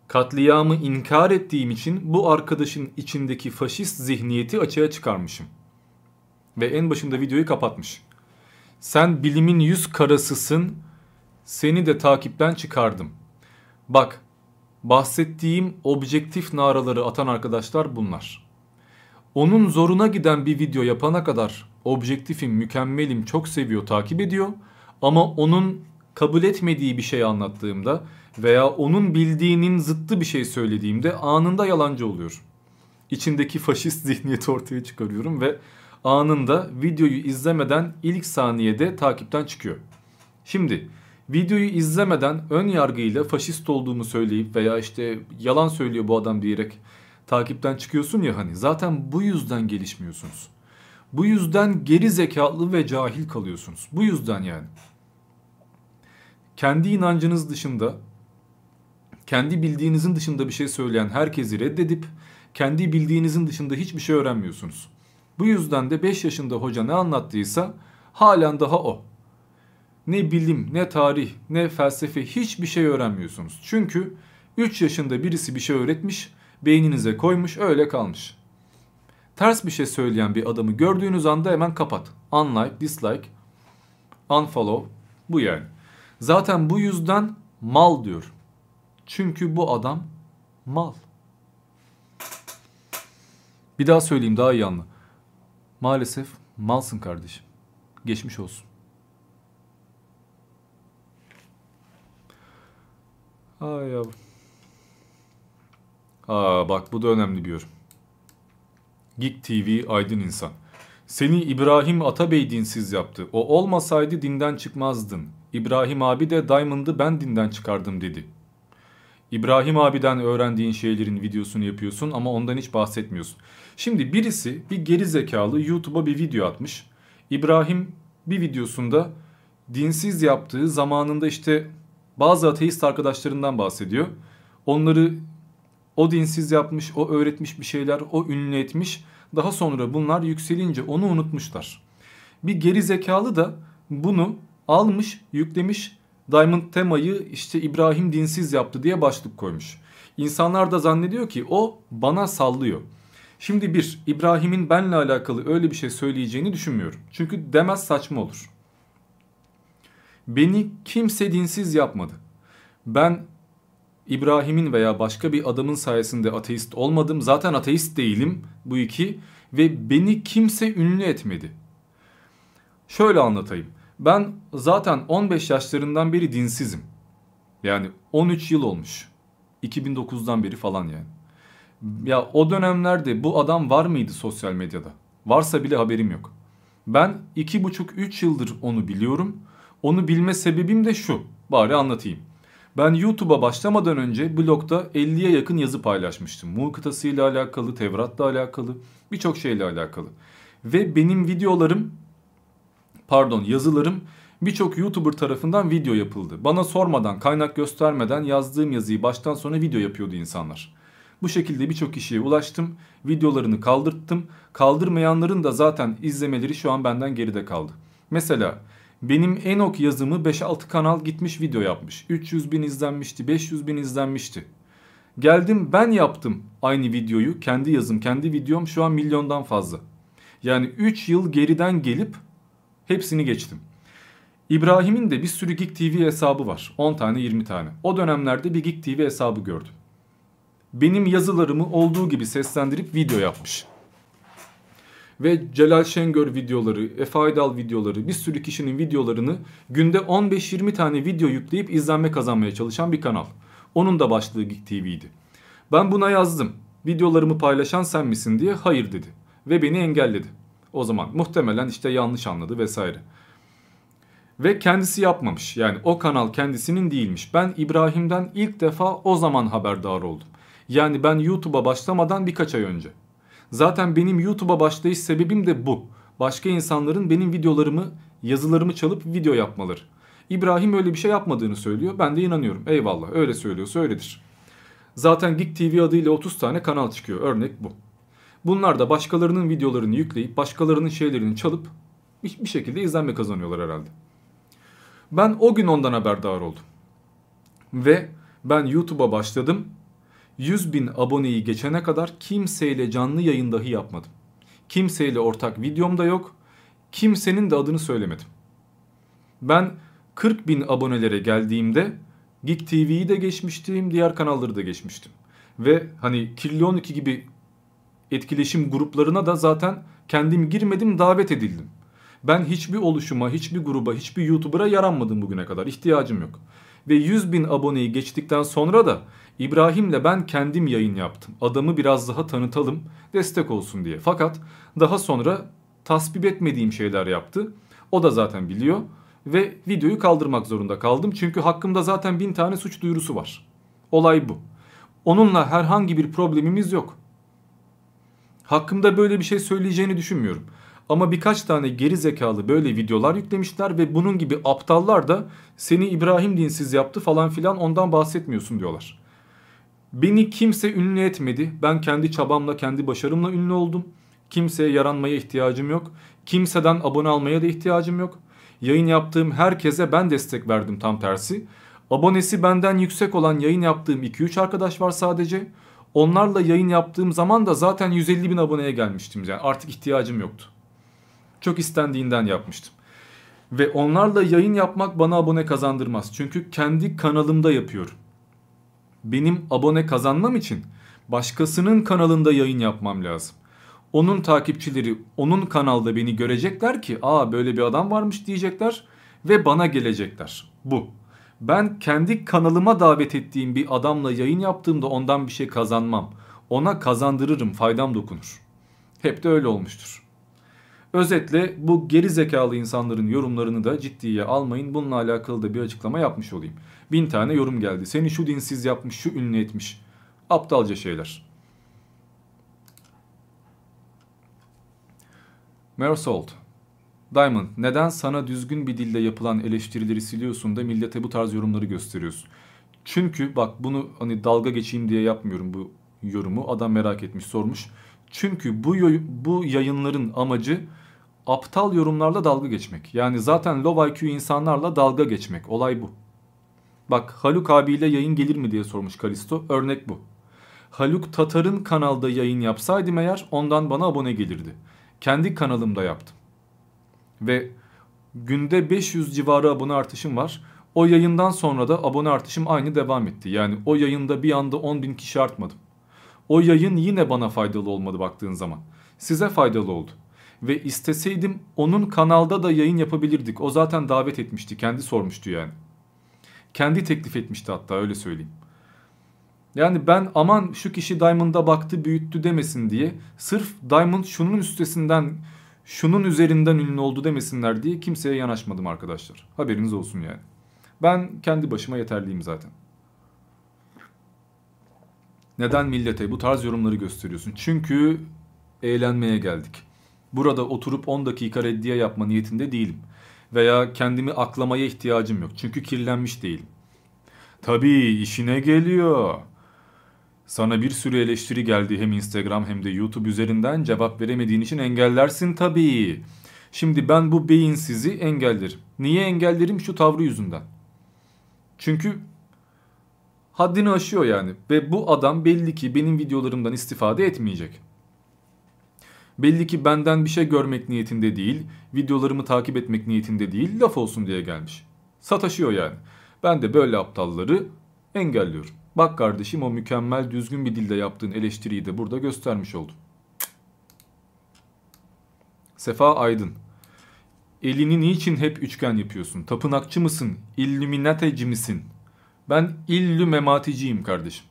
katliamı inkar ettiğim için bu arkadaşın içindeki faşist zihniyeti açığa çıkarmışım. Ve en başında videoyu kapatmış. Sen bilimin yüz karasısın, seni de takipten çıkardım. Bak, bahsettiğim objektif naraları atan arkadaşlar bunlar. Onun zoruna giden bir video yapana kadar objektifim, mükemmelim, çok seviyor, takip ediyor. Ama onun kabul etmediği bir şey anlattığımda veya onun bildiğinin zıttı bir şey söylediğimde anında yalancı oluyor. İçindeki faşist (laughs) zihniyeti ortaya çıkarıyorum ve anında videoyu izlemeden ilk saniyede takipten çıkıyor. Şimdi videoyu izlemeden ön yargıyla faşist olduğumu söyleyip veya işte yalan söylüyor bu adam diyerek takipten çıkıyorsun ya hani zaten bu yüzden gelişmiyorsunuz. Bu yüzden geri zekalı ve cahil kalıyorsunuz. Bu yüzden yani. Kendi inancınız dışında, kendi bildiğinizin dışında bir şey söyleyen herkesi reddedip kendi bildiğinizin dışında hiçbir şey öğrenmiyorsunuz. Bu yüzden de 5 yaşında hoca ne anlattıysa halen daha o. Ne bilim, ne tarih, ne felsefe hiçbir şey öğrenmiyorsunuz. Çünkü 3 yaşında birisi bir şey öğretmiş, beyninize koymuş, öyle kalmış. Ters bir şey söyleyen bir adamı gördüğünüz anda hemen kapat. Unlike, dislike, unfollow bu yani. Zaten bu yüzden mal diyor. Çünkü bu adam mal. Bir daha söyleyeyim daha iyi anla. Maalesef malsın kardeşim. Geçmiş olsun. Ay yavrum. Aa bak bu da önemli bir yorum. Geek TV aydın insan. Seni İbrahim Atabey dinsiz yaptı. O olmasaydı dinden çıkmazdın. İbrahim abi de Diamond'ı ben dinden çıkardım dedi. İbrahim abiden öğrendiğin şeylerin videosunu yapıyorsun ama ondan hiç bahsetmiyorsun. Şimdi birisi bir geri zekalı YouTube'a bir video atmış. İbrahim bir videosunda dinsiz yaptığı zamanında işte bazı ateist arkadaşlarından bahsediyor. Onları o dinsiz yapmış, o öğretmiş bir şeyler, o ünlü etmiş. Daha sonra bunlar yükselince onu unutmuşlar. Bir geri zekalı da bunu almış, yüklemiş. Diamond temayı işte İbrahim dinsiz yaptı diye başlık koymuş. İnsanlar da zannediyor ki o bana sallıyor. Şimdi bir, İbrahim'in benle alakalı öyle bir şey söyleyeceğini düşünmüyorum. Çünkü demez saçma olur. Beni kimse dinsiz yapmadı. Ben İbrahim'in veya başka bir adamın sayesinde ateist olmadım. Zaten ateist değilim bu iki ve beni kimse ünlü etmedi. Şöyle anlatayım. Ben zaten 15 yaşlarından beri dinsizim. Yani 13 yıl olmuş. 2009'dan beri falan yani. Ya o dönemlerde bu adam var mıydı sosyal medyada? Varsa bile haberim yok. Ben 2,5-3 yıldır onu biliyorum. Onu bilme sebebim de şu. Bari anlatayım. Ben YouTube'a başlamadan önce blogda 50'ye yakın yazı paylaşmıştım. Muğ ile alakalı, Tevrat'la alakalı, birçok şeyle alakalı. Ve benim videolarım, pardon yazılarım birçok YouTuber tarafından video yapıldı. Bana sormadan, kaynak göstermeden yazdığım yazıyı baştan sona video yapıyordu insanlar. Bu şekilde birçok kişiye ulaştım. Videolarını kaldırttım. Kaldırmayanların da zaten izlemeleri şu an benden geride kaldı. Mesela benim en ok yazımı 5-6 kanal gitmiş video yapmış. 300 bin izlenmişti, 500 bin izlenmişti. Geldim ben yaptım aynı videoyu. Kendi yazım, kendi videom şu an milyondan fazla. Yani 3 yıl geriden gelip hepsini geçtim. İbrahim'in de bir sürü Geek TV hesabı var. 10 tane 20 tane. O dönemlerde bir Geek TV hesabı gördüm. Benim yazılarımı olduğu gibi seslendirip video yapmış ve Celal Şengör videoları, Efe Aydal videoları, bir sürü kişinin videolarını günde 15-20 tane video yükleyip izlenme kazanmaya çalışan bir kanal. Onun da başlığı Geek TV'ydi. Ben buna yazdım. Videolarımı paylaşan sen misin diye hayır dedi. Ve beni engelledi. O zaman muhtemelen işte yanlış anladı vesaire. Ve kendisi yapmamış. Yani o kanal kendisinin değilmiş. Ben İbrahim'den ilk defa o zaman haberdar oldum. Yani ben YouTube'a başlamadan birkaç ay önce. Zaten benim YouTube'a başlayış sebebim de bu. Başka insanların benim videolarımı, yazılarımı çalıp video yapmaları. İbrahim öyle bir şey yapmadığını söylüyor. Ben de inanıyorum. Eyvallah öyle söylüyorsa öyledir. Zaten Geek TV adıyla 30 tane kanal çıkıyor. Örnek bu. Bunlar da başkalarının videolarını yükleyip başkalarının şeylerini çalıp bir şekilde izlenme kazanıyorlar herhalde. Ben o gün ondan haberdar oldum. Ve ben YouTube'a başladım. 100 bin aboneyi geçene kadar kimseyle canlı yayın dahi yapmadım. Kimseyle ortak videom da yok. Kimsenin de adını söylemedim. Ben 40 bin abonelere geldiğimde Geek TV'yi de geçmiştim, diğer kanalları da geçmiştim. Ve hani Kirli 12 gibi etkileşim gruplarına da zaten kendim girmedim davet edildim. Ben hiçbir oluşuma, hiçbir gruba, hiçbir YouTuber'a yaranmadım bugüne kadar. İhtiyacım yok. Ve 100 bin aboneyi geçtikten sonra da İbrahim'le ben kendim yayın yaptım. Adamı biraz daha tanıtalım, destek olsun diye. Fakat daha sonra tasvip etmediğim şeyler yaptı. O da zaten biliyor. Ve videoyu kaldırmak zorunda kaldım. Çünkü hakkımda zaten bin tane suç duyurusu var. Olay bu. Onunla herhangi bir problemimiz yok. Hakkımda böyle bir şey söyleyeceğini düşünmüyorum. Ama birkaç tane geri zekalı böyle videolar yüklemişler ve bunun gibi aptallar da seni İbrahim dinsiz yaptı falan filan ondan bahsetmiyorsun diyorlar. Beni kimse ünlü etmedi. Ben kendi çabamla, kendi başarımla ünlü oldum. Kimseye yaranmaya ihtiyacım yok. Kimseden abone almaya da ihtiyacım yok. Yayın yaptığım herkese ben destek verdim tam tersi. Abonesi benden yüksek olan yayın yaptığım 2-3 arkadaş var sadece. Onlarla yayın yaptığım zaman da zaten 150 bin aboneye gelmiştim. Yani artık ihtiyacım yoktu. Çok istendiğinden yapmıştım. Ve onlarla yayın yapmak bana abone kazandırmaz. Çünkü kendi kanalımda yapıyorum. Benim abone kazanmam için başkasının kanalında yayın yapmam lazım. Onun takipçileri onun kanalda beni görecekler ki aa böyle bir adam varmış diyecekler ve bana gelecekler. Bu. Ben kendi kanalıma davet ettiğim bir adamla yayın yaptığımda ondan bir şey kazanmam. Ona kazandırırım, faydam dokunur. Hep de öyle olmuştur. Özetle bu geri zekalı insanların yorumlarını da ciddiye almayın. Bununla alakalı da bir açıklama yapmış olayım. Bin tane yorum geldi. Seni şu dinsiz yapmış, şu ünlü etmiş. Aptalca şeyler. Mersold. Diamond neden sana düzgün bir dille yapılan eleştirileri siliyorsun da millete bu tarz yorumları gösteriyorsun? Çünkü bak bunu hani dalga geçeyim diye yapmıyorum bu yorumu. Adam merak etmiş sormuş. Çünkü bu, bu yayınların amacı aptal yorumlarla dalga geçmek. Yani zaten low IQ insanlarla dalga geçmek. Olay bu. Bak Haluk abiyle yayın gelir mi diye sormuş Kalisto. Örnek bu. Haluk Tatar'ın kanalda yayın yapsaydım eğer ondan bana abone gelirdi. Kendi kanalımda yaptım. Ve günde 500 civarı abone artışım var. O yayından sonra da abone artışım aynı devam etti. Yani o yayında bir anda 10 bin kişi artmadım. O yayın yine bana faydalı olmadı baktığın zaman. Size faydalı oldu. Ve isteseydim onun kanalda da yayın yapabilirdik. O zaten davet etmişti. Kendi sormuştu yani. Kendi teklif etmişti hatta öyle söyleyeyim. Yani ben aman şu kişi Diamond'a baktı büyüttü demesin diye sırf Diamond şunun üstesinden şunun üzerinden ünlü oldu demesinler diye kimseye yanaşmadım arkadaşlar. Haberiniz olsun yani. Ben kendi başıma yeterliyim zaten. Neden millete bu tarz yorumları gösteriyorsun? Çünkü eğlenmeye geldik. Burada oturup 10 dakika reddiye yapma niyetinde değilim. Veya kendimi aklamaya ihtiyacım yok. Çünkü kirlenmiş değilim. Tabii işine geliyor. Sana bir sürü eleştiri geldi hem Instagram hem de YouTube üzerinden cevap veremediğin için engellersin tabii. Şimdi ben bu beyinsizi engellerim. Niye engellerim? Şu tavrı yüzünden. Çünkü haddini aşıyor yani. Ve bu adam belli ki benim videolarımdan istifade etmeyecek. Belli ki benden bir şey görmek niyetinde değil, videolarımı takip etmek niyetinde değil, laf olsun diye gelmiş. Sataşıyor yani. Ben de böyle aptalları engelliyorum. Bak kardeşim o mükemmel düzgün bir dilde yaptığın eleştiriyi de burada göstermiş oldum. Sefa Aydın. Elini niçin hep üçgen yapıyorsun? Tapınakçı mısın? İllüminateci misin? Ben illü mematiciyim kardeşim.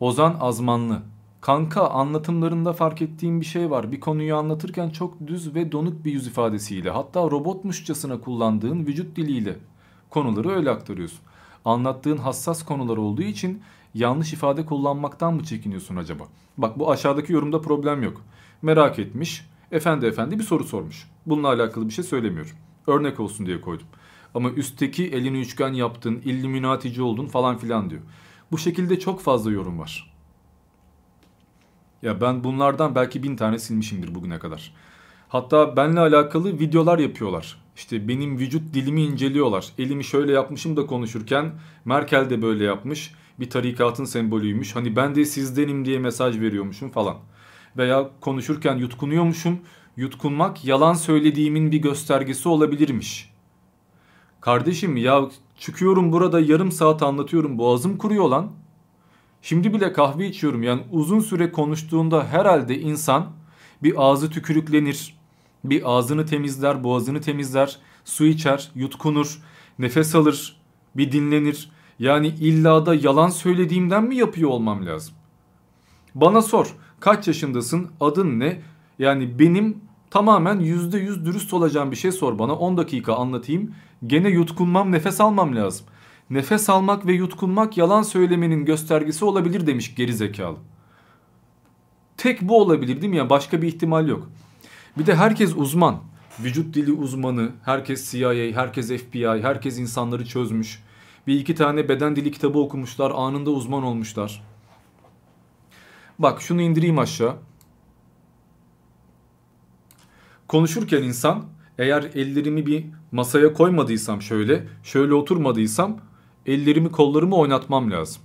Ozan Azmanlı. Kanka anlatımlarında fark ettiğim bir şey var. Bir konuyu anlatırken çok düz ve donuk bir yüz ifadesiyle hatta robotmuşçasına kullandığın vücut diliyle konuları öyle aktarıyorsun. Anlattığın hassas konular olduğu için yanlış ifade kullanmaktan mı çekiniyorsun acaba? Bak bu aşağıdaki yorumda problem yok. Merak etmiş, efendi efendi bir soru sormuş. Bununla alakalı bir şey söylemiyorum. Örnek olsun diye koydum. Ama üstteki elini üçgen yaptın, illüminatici oldun falan filan diyor. Bu şekilde çok fazla yorum var. Ya ben bunlardan belki bin tane silmişimdir bugüne kadar. Hatta benle alakalı videolar yapıyorlar. İşte benim vücut dilimi inceliyorlar. Elimi şöyle yapmışım da konuşurken Merkel de böyle yapmış. Bir tarikatın sembolüymüş. Hani ben de sizdenim diye mesaj veriyormuşum falan. Veya konuşurken yutkunuyormuşum. Yutkunmak yalan söylediğimin bir göstergesi olabilirmiş. Kardeşim ya çıkıyorum burada yarım saat anlatıyorum boğazım kuruyor lan. Şimdi bile kahve içiyorum yani uzun süre konuştuğunda herhalde insan bir ağzı tükürüklenir. Bir ağzını temizler, boğazını temizler, su içer, yutkunur, nefes alır, bir dinlenir. Yani illa da yalan söylediğimden mi yapıyor olmam lazım? Bana sor kaç yaşındasın, adın ne? Yani benim tamamen %100 dürüst olacağım bir şey sor bana 10 dakika anlatayım. Gene yutkunmam, nefes almam lazım. Nefes almak ve yutkunmak yalan söylemenin göstergesi olabilir demiş geri zekalı. Tek bu olabilir değil mi ya? Başka bir ihtimal yok. Bir de herkes uzman. Vücut dili uzmanı, herkes CIA, herkes FBI, herkes insanları çözmüş. Bir iki tane beden dili kitabı okumuşlar, anında uzman olmuşlar. Bak şunu indireyim aşağı. Konuşurken insan eğer ellerimi bir masaya koymadıysam şöyle, şöyle oturmadıysam ellerimi kollarımı oynatmam lazım.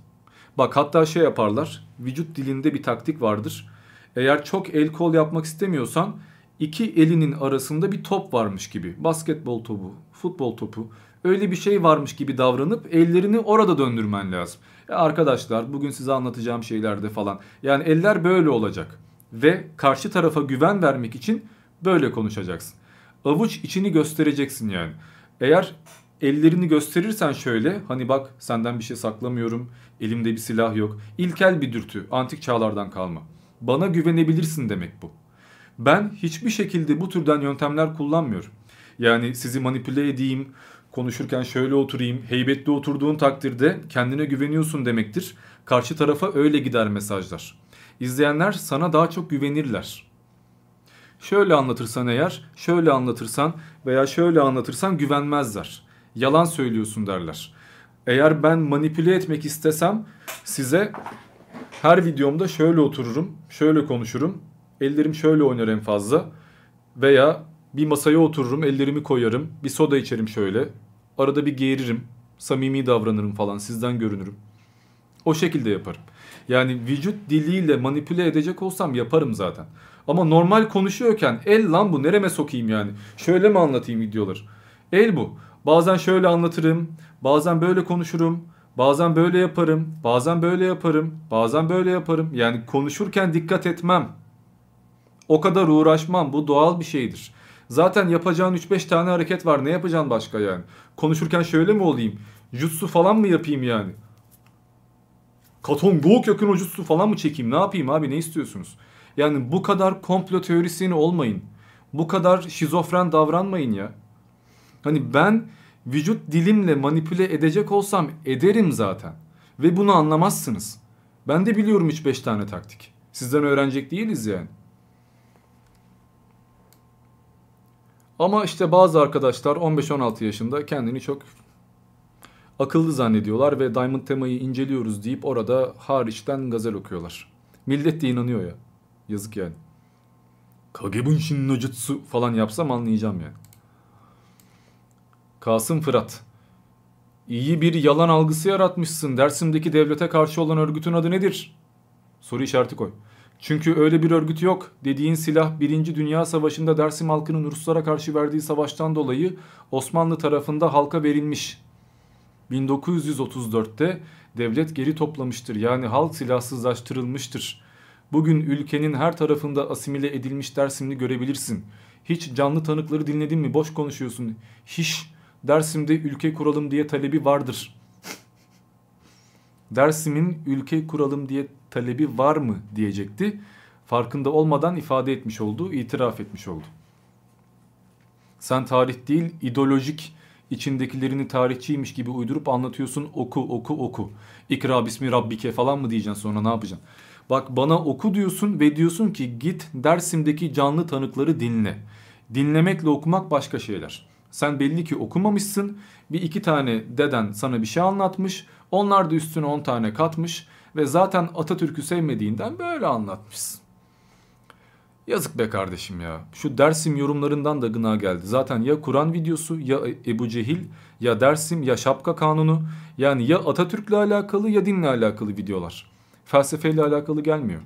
Bak hatta şey yaparlar. Vücut dilinde bir taktik vardır. Eğer çok el kol yapmak istemiyorsan iki elinin arasında bir top varmış gibi. Basketbol topu, futbol topu. Öyle bir şey varmış gibi davranıp ellerini orada döndürmen lazım. E arkadaşlar bugün size anlatacağım şeylerde falan. Yani eller böyle olacak. Ve karşı tarafa güven vermek için böyle konuşacaksın. Avuç içini göstereceksin yani. Eğer ellerini gösterirsen şöyle hani bak senden bir şey saklamıyorum elimde bir silah yok. İlkel bir dürtü antik çağlardan kalma. Bana güvenebilirsin demek bu. Ben hiçbir şekilde bu türden yöntemler kullanmıyorum. Yani sizi manipüle edeyim, konuşurken şöyle oturayım, heybetli oturduğun takdirde kendine güveniyorsun demektir. Karşı tarafa öyle gider mesajlar. İzleyenler sana daha çok güvenirler. Şöyle anlatırsan eğer, şöyle anlatırsan veya şöyle anlatırsan güvenmezler. Yalan söylüyorsun derler. Eğer ben manipüle etmek istesem size her videomda şöyle otururum, şöyle konuşurum. Ellerim şöyle oynar en fazla. Veya bir masaya otururum, ellerimi koyarım, bir soda içerim şöyle. Arada bir geğiririm, samimi davranırım falan, sizden görünürüm. O şekilde yaparım. Yani vücut diliyle manipüle edecek olsam yaparım zaten. Ama normal konuşuyorken el lan bu nereme sokayım yani. Şöyle mi anlatayım videoları? El bu. Bazen şöyle anlatırım, bazen böyle konuşurum, bazen böyle yaparım, bazen böyle yaparım, bazen böyle yaparım. Yani konuşurken dikkat etmem. O kadar uğraşmam. Bu doğal bir şeydir. Zaten yapacağın 3-5 tane hareket var. Ne yapacaksın başka yani? Konuşurken şöyle mi olayım? Jutsu falan mı yapayım yani? Katon Gook yakın jutsu falan mı çekeyim? Ne yapayım abi? Ne istiyorsunuz? Yani bu kadar komplo teorisyeni olmayın. Bu kadar şizofren davranmayın ya. Hani ben vücut dilimle manipüle edecek olsam ederim zaten. Ve bunu anlamazsınız. Ben de biliyorum 3-5 tane taktik. Sizden öğrenecek değiliz yani. Ama işte bazı arkadaşlar 15-16 yaşında kendini çok akıllı zannediyorlar ve Diamond temayı inceliyoruz deyip orada hariçten gazel okuyorlar. Millet de inanıyor ya. Yazık yani. Kagebunshin no jutsu falan yapsam anlayacağım yani. Kasım Fırat. İyi bir yalan algısı yaratmışsın. Dersim'deki devlete karşı olan örgütün adı nedir? Soru işareti koy. Çünkü öyle bir örgüt yok. Dediğin silah 1. Dünya Savaşı'nda Dersim halkının Ruslara karşı verdiği savaştan dolayı Osmanlı tarafında halka verilmiş. 1934'te devlet geri toplamıştır. Yani halk silahsızlaştırılmıştır. Bugün ülkenin her tarafında asimile edilmiş Dersimli görebilirsin. Hiç canlı tanıkları dinledin mi? Boş konuşuyorsun. Hiç Dersim'de ülke kuralım diye talebi vardır. Dersim'in ülke kuralım diye talebi var mı diyecekti. Farkında olmadan ifade etmiş oldu, itiraf etmiş oldu. Sen tarih değil, ideolojik içindekilerini tarihçiymiş gibi uydurup anlatıyorsun. Oku, oku, oku. İkra bismi rabbike falan mı diyeceksin sonra ne yapacaksın? Bak bana oku diyorsun ve diyorsun ki git Dersim'deki canlı tanıkları dinle. Dinlemekle okumak başka şeyler. Sen belli ki okumamışsın. Bir iki tane deden sana bir şey anlatmış. Onlar da üstüne on tane katmış. Ve zaten Atatürk'ü sevmediğinden böyle anlatmışsın. Yazık be kardeşim ya. Şu Dersim yorumlarından da gına geldi. Zaten ya Kur'an videosu ya Ebu Cehil ya Dersim ya Şapka Kanunu. Yani ya Atatürk'le alakalı ya dinle alakalı videolar. Felsefeyle alakalı gelmiyor.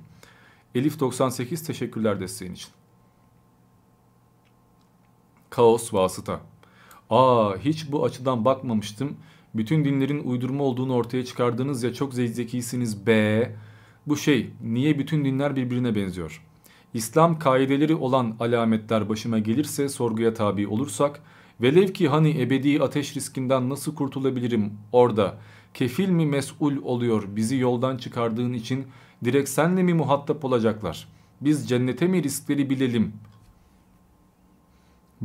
Elif 98 teşekkürler desteğin için. Kaos vasıta. Aa hiç bu açıdan bakmamıştım. Bütün dinlerin uydurma olduğunu ortaya çıkardınız ya çok zekisiniz be. Bu şey niye bütün dinler birbirine benziyor? İslam kaideleri olan alametler başıma gelirse sorguya tabi olursak velev ki hani ebedi ateş riskinden nasıl kurtulabilirim orada kefil mi mesul oluyor bizi yoldan çıkardığın için direkt senle mi muhatap olacaklar? Biz cennete mi riskleri bilelim?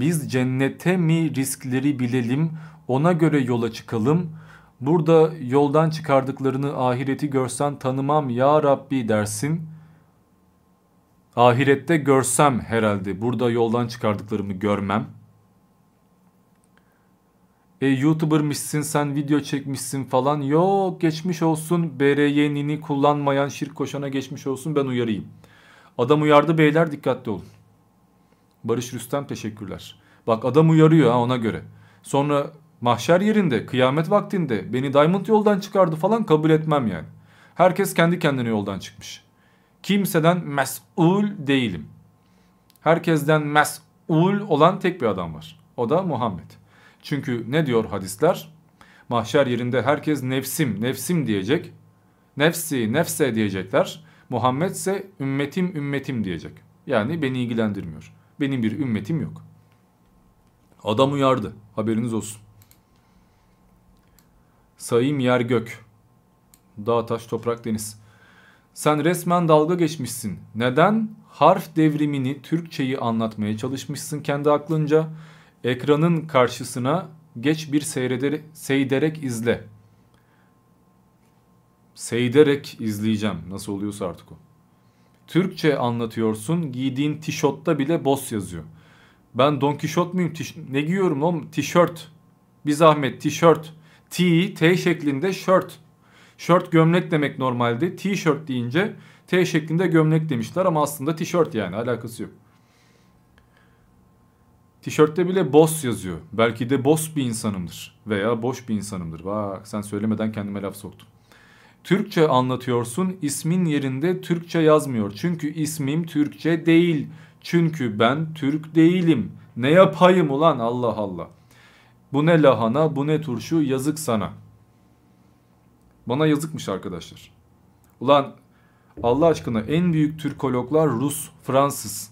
Biz cennete mi riskleri bilelim ona göre yola çıkalım. Burada yoldan çıkardıklarını ahireti görsen tanımam ya Rabbi dersin. Ahirette görsem herhalde burada yoldan çıkardıklarımı görmem. E YouTuber'mışsın sen video çekmişsin falan. Yok geçmiş olsun BRY'nini kullanmayan şirk koşana geçmiş olsun ben uyarayım. Adam uyardı beyler dikkatli olun. Barış Rüstem teşekkürler. Bak adam uyarıyor ha ona göre. Sonra mahşer yerinde kıyamet vaktinde beni Diamond yoldan çıkardı falan kabul etmem yani. Herkes kendi kendine yoldan çıkmış. Kimseden mesul değilim. Herkesten mesul olan tek bir adam var. O da Muhammed. Çünkü ne diyor hadisler? Mahşer yerinde herkes nefsim, nefsim diyecek. Nefsi, nefse diyecekler. Muhammed ise ümmetim, ümmetim diyecek. Yani beni ilgilendirmiyor. Benim bir ümmetim yok. Adam uyardı. Haberiniz olsun. Sayım yer gök. Dağ taş toprak deniz. Sen resmen dalga geçmişsin. Neden? Harf devrimini, Türkçeyi anlatmaya çalışmışsın kendi aklınca. Ekranın karşısına geç bir seyreder, seyderek izle. Seyderek izleyeceğim. Nasıl oluyorsa artık o. Türkçe anlatıyorsun. Giydiğin tişörtte bile boss yazıyor. Ben Don Kişot muyum? Tiş ne giyiyorum oğlum? Tişört. Bir zahmet tişört. T, T şeklinde shirt. Shirt gömlek demek normalde. T-shirt deyince T şeklinde gömlek demişler ama aslında tişört yani alakası yok. Tişörtte bile boss yazıyor. Belki de boss bir insanımdır veya boş bir insanımdır. Bak sen söylemeden kendime laf soktum. Türkçe anlatıyorsun ismin yerinde Türkçe yazmıyor. Çünkü ismim Türkçe değil. Çünkü ben Türk değilim. Ne yapayım ulan Allah Allah. Bu ne lahana bu ne turşu yazık sana. Bana yazıkmış arkadaşlar. Ulan Allah aşkına en büyük Türkologlar Rus, Fransız.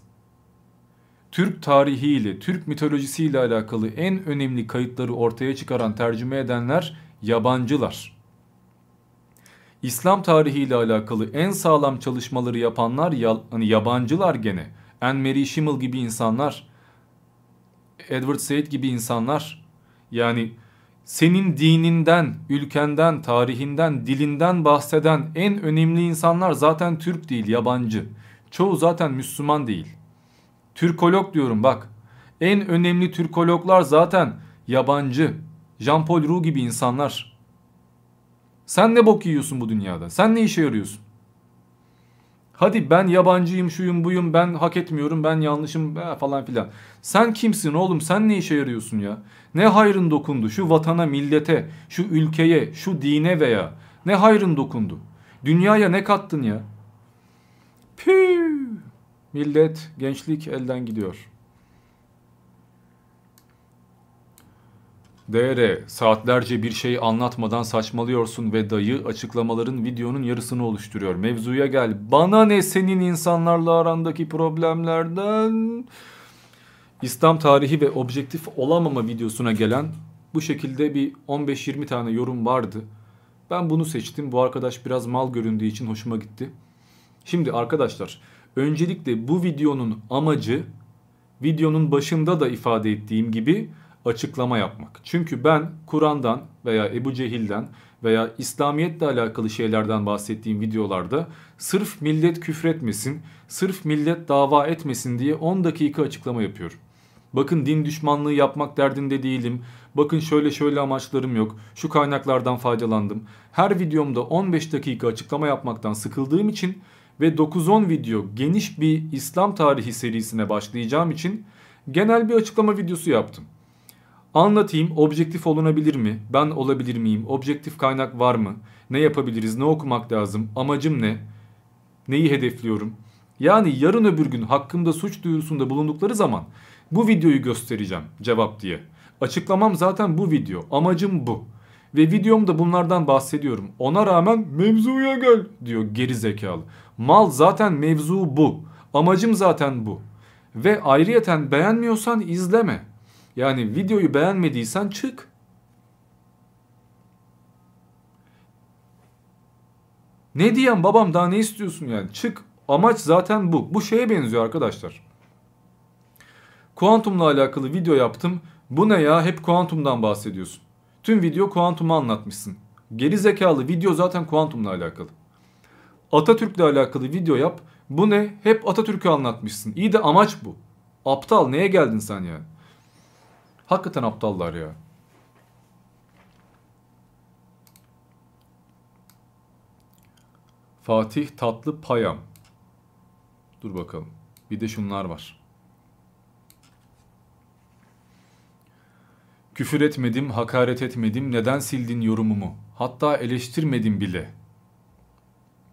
Türk tarihiyle, Türk mitolojisiyle alakalı en önemli kayıtları ortaya çıkaran, tercüme edenler yabancılar. İslam tarihiyle alakalı en sağlam çalışmaları yapanlar ya, hani yabancılar gene. Anne Mary Schimmel gibi insanlar, Edward Said gibi insanlar. Yani senin dininden, ülkenden, tarihinden, dilinden bahseden en önemli insanlar zaten Türk değil, yabancı. Çoğu zaten Müslüman değil. Türkolog diyorum bak. En önemli Türkologlar zaten yabancı. Jean-Paul Roux gibi insanlar. Sen ne bok yiyorsun bu dünyada? Sen ne işe yarıyorsun? Hadi ben yabancıyım, şuyum, buyum, ben hak etmiyorum, ben yanlışım falan filan. Sen kimsin oğlum? Sen ne işe yarıyorsun ya? Ne hayrın dokundu şu vatana, millete, şu ülkeye, şu dine veya ne hayrın dokundu? Dünyaya ne kattın ya? Püh! Millet, gençlik elden gidiyor. DR saatlerce bir şey anlatmadan saçmalıyorsun ve dayı açıklamaların videonun yarısını oluşturuyor. Mevzuya gel. Bana ne senin insanlarla arandaki problemlerden? İslam tarihi ve objektif olamama videosuna gelen bu şekilde bir 15-20 tane yorum vardı. Ben bunu seçtim. Bu arkadaş biraz mal göründüğü için hoşuma gitti. Şimdi arkadaşlar öncelikle bu videonun amacı videonun başında da ifade ettiğim gibi açıklama yapmak. Çünkü ben Kur'an'dan veya Ebu Cehil'den veya İslamiyetle alakalı şeylerden bahsettiğim videolarda sırf millet küfretmesin, sırf millet dava etmesin diye 10 dakika açıklama yapıyorum. Bakın din düşmanlığı yapmak derdinde değilim. Bakın şöyle şöyle amaçlarım yok. Şu kaynaklardan faydalandım. Her videomda 15 dakika açıklama yapmaktan sıkıldığım için ve 9-10 video geniş bir İslam tarihi serisine başlayacağım için genel bir açıklama videosu yaptım. Anlatayım objektif olunabilir mi? Ben olabilir miyim? Objektif kaynak var mı? Ne yapabiliriz? Ne okumak lazım? Amacım ne? Neyi hedefliyorum? Yani yarın öbür gün hakkımda suç duyurusunda bulundukları zaman bu videoyu göstereceğim cevap diye. Açıklamam zaten bu video. Amacım bu. Ve videomda bunlardan bahsediyorum. Ona rağmen mevzuya gel diyor geri zekalı. Mal zaten mevzu bu. Amacım zaten bu. Ve ayrıyeten beğenmiyorsan izleme. Yani videoyu beğenmediysen çık. Ne diyen babam daha ne istiyorsun yani? Çık. Amaç zaten bu. Bu şeye benziyor arkadaşlar. Kuantumla alakalı video yaptım. Bu ne ya? Hep kuantumdan bahsediyorsun. Tüm video kuantumu anlatmışsın. Geri zekalı video zaten kuantumla alakalı. Atatürk'le alakalı video yap. Bu ne? Hep Atatürk'ü anlatmışsın. İyi de amaç bu. Aptal neye geldin sen yani? Hakikaten aptallar ya. Fatih Tatlı Payam. Dur bakalım. Bir de şunlar var. Küfür etmedim, hakaret etmedim. Neden sildin yorumumu? Hatta eleştirmedim bile.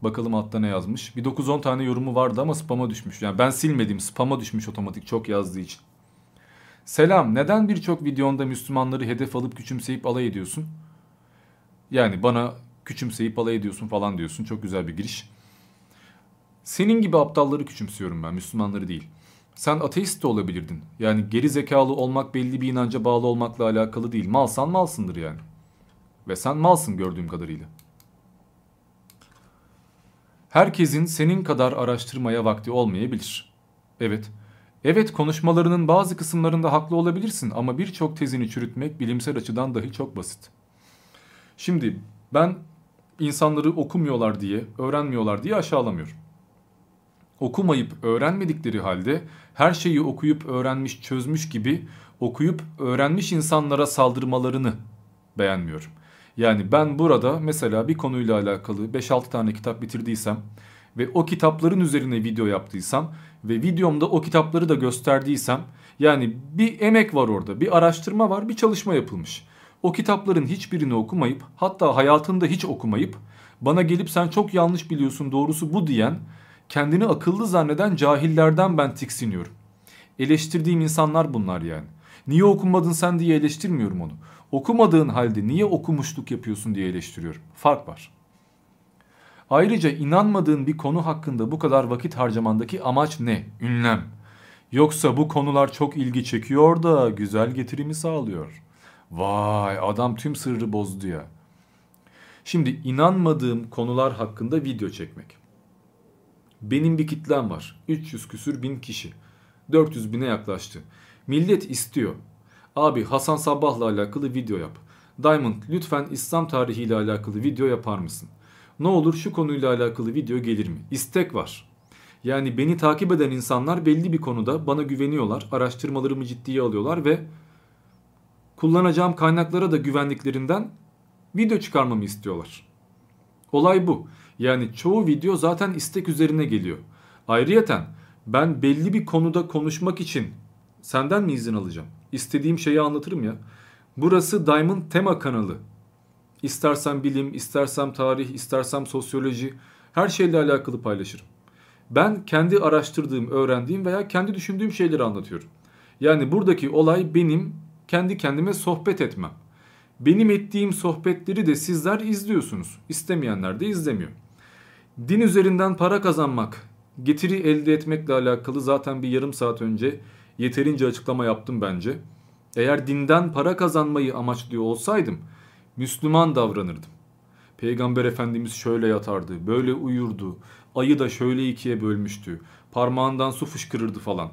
Bakalım altta ne yazmış. Bir 9-10 tane yorumu vardı ama spama düşmüş. Yani ben silmedim, spama düşmüş otomatik çok yazdığı için. Selam, neden birçok videonda Müslümanları hedef alıp küçümseyip alay ediyorsun? Yani bana küçümseyip alay ediyorsun falan diyorsun. Çok güzel bir giriş. Senin gibi aptalları küçümsüyorum ben, Müslümanları değil. Sen ateist de olabilirdin. Yani geri zekalı olmak belli bir inanca bağlı olmakla alakalı değil. Malsan malsındır yani. Ve sen malsın gördüğüm kadarıyla. Herkesin senin kadar araştırmaya vakti olmayabilir. Evet. Evet konuşmalarının bazı kısımlarında haklı olabilirsin ama birçok tezini çürütmek bilimsel açıdan dahi çok basit. Şimdi ben insanları okumuyorlar diye, öğrenmiyorlar diye aşağılamıyorum. Okumayıp öğrenmedikleri halde her şeyi okuyup öğrenmiş, çözmüş gibi okuyup öğrenmiş insanlara saldırmalarını beğenmiyorum. Yani ben burada mesela bir konuyla alakalı 5-6 tane kitap bitirdiysem ve o kitapların üzerine video yaptıysam ve videomda o kitapları da gösterdiysem yani bir emek var orada, bir araştırma var, bir çalışma yapılmış. O kitapların hiçbirini okumayıp hatta hayatında hiç okumayıp bana gelip sen çok yanlış biliyorsun doğrusu bu diyen kendini akıllı zanneden cahillerden ben tiksiniyorum. Eleştirdiğim insanlar bunlar yani. Niye okumadın sen diye eleştirmiyorum onu. Okumadığın halde niye okumuşluk yapıyorsun diye eleştiriyorum. Fark var. Ayrıca inanmadığın bir konu hakkında bu kadar vakit harcamandaki amaç ne? Ünlem. Yoksa bu konular çok ilgi çekiyor da güzel getirimi sağlıyor. Vay adam tüm sırrı bozdu ya. Şimdi inanmadığım konular hakkında video çekmek. Benim bir kitlem var. 300 küsür bin kişi. 400 bine yaklaştı. Millet istiyor. Abi Hasan Sabbah'la alakalı video yap. Diamond lütfen İslam tarihiyle alakalı video yapar mısın? Ne olur şu konuyla alakalı video gelir mi? İstek var. Yani beni takip eden insanlar belli bir konuda bana güveniyorlar. Araştırmalarımı ciddiye alıyorlar ve kullanacağım kaynaklara da güvenliklerinden video çıkarmamı istiyorlar. Olay bu. Yani çoğu video zaten istek üzerine geliyor. Ayrıyeten ben belli bir konuda konuşmak için senden mi izin alacağım? İstediğim şeyi anlatırım ya. Burası Diamond tema kanalı. İstersen bilim, istersem tarih, istersem sosyoloji her şeyle alakalı paylaşırım. Ben kendi araştırdığım, öğrendiğim veya kendi düşündüğüm şeyleri anlatıyorum. Yani buradaki olay benim kendi kendime sohbet etmem. Benim ettiğim sohbetleri de sizler izliyorsunuz. İstemeyenler de izlemiyor. Din üzerinden para kazanmak, getiri elde etmekle alakalı zaten bir yarım saat önce yeterince açıklama yaptım bence. Eğer dinden para kazanmayı amaçlıyor olsaydım Müslüman davranırdım. Peygamber Efendimiz şöyle yatardı, böyle uyurdu. Ayı da şöyle ikiye bölmüştü. Parmağından su fışkırırdı falan.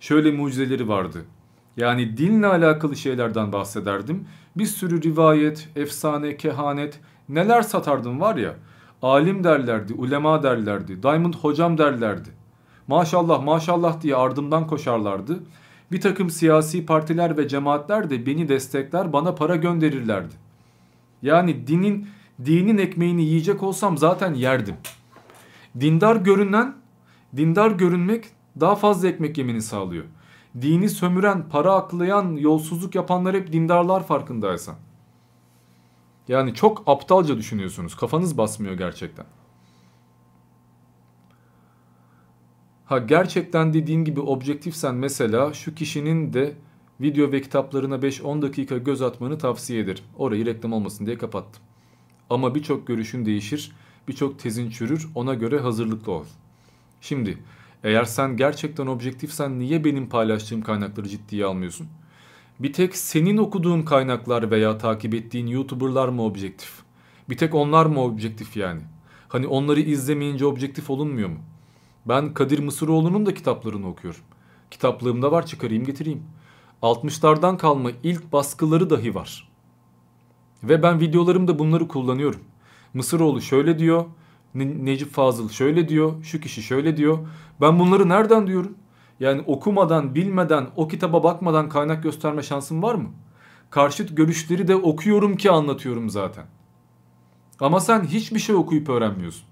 Şöyle mucizeleri vardı. Yani dinle alakalı şeylerden bahsederdim. Bir sürü rivayet, efsane, kehanet neler satardım var ya. Alim derlerdi, ulema derlerdi, Diamond hocam derlerdi. Maşallah maşallah diye ardımdan koşarlardı. Bir takım siyasi partiler ve cemaatler de beni destekler bana para gönderirlerdi. Yani dinin dinin ekmeğini yiyecek olsam zaten yerdim. Dindar görünen, dindar görünmek daha fazla ekmek yemeni sağlıyor. Dini sömüren, para aklayan, yolsuzluk yapanlar hep dindarlar farkındaysan. Yani çok aptalca düşünüyorsunuz. Kafanız basmıyor gerçekten. Ha gerçekten dediğin gibi objektifsen mesela şu kişinin de video ve kitaplarına 5-10 dakika göz atmanı tavsiye ederim. Orayı reklam olmasın diye kapattım. Ama birçok görüşün değişir, birçok tezin çürür ona göre hazırlıklı ol. Şimdi eğer sen gerçekten objektifsen niye benim paylaştığım kaynakları ciddiye almıyorsun? Bir tek senin okuduğun kaynaklar veya takip ettiğin YouTuber'lar mı objektif? Bir tek onlar mı objektif yani? Hani onları izlemeyince objektif olunmuyor mu? Ben Kadir Mısıroğlu'nun da kitaplarını okuyorum. Kitaplığımda var çıkarayım getireyim. 60'lardan kalma ilk baskıları dahi var. Ve ben videolarımda bunları kullanıyorum. Mısıroğlu şöyle diyor, ne Necip Fazıl şöyle diyor, şu kişi şöyle diyor. Ben bunları nereden diyorum? Yani okumadan, bilmeden, o kitaba bakmadan kaynak gösterme şansım var mı? Karşıt görüşleri de okuyorum ki anlatıyorum zaten. Ama sen hiçbir şey okuyup öğrenmiyorsun.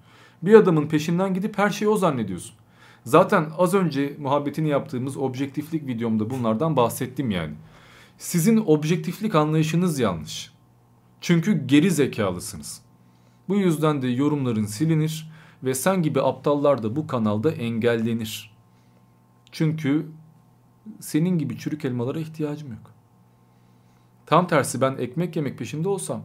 Bir adamın peşinden gidip her şeyi o zannediyorsun. Zaten az önce muhabbetini yaptığımız objektiflik videomda bunlardan bahsettim yani. Sizin objektiflik anlayışınız yanlış. Çünkü geri zekalısınız. Bu yüzden de yorumların silinir ve sen gibi aptallar da bu kanalda engellenir. Çünkü senin gibi çürük elmalara ihtiyacım yok. Tam tersi ben ekmek yemek peşinde olsam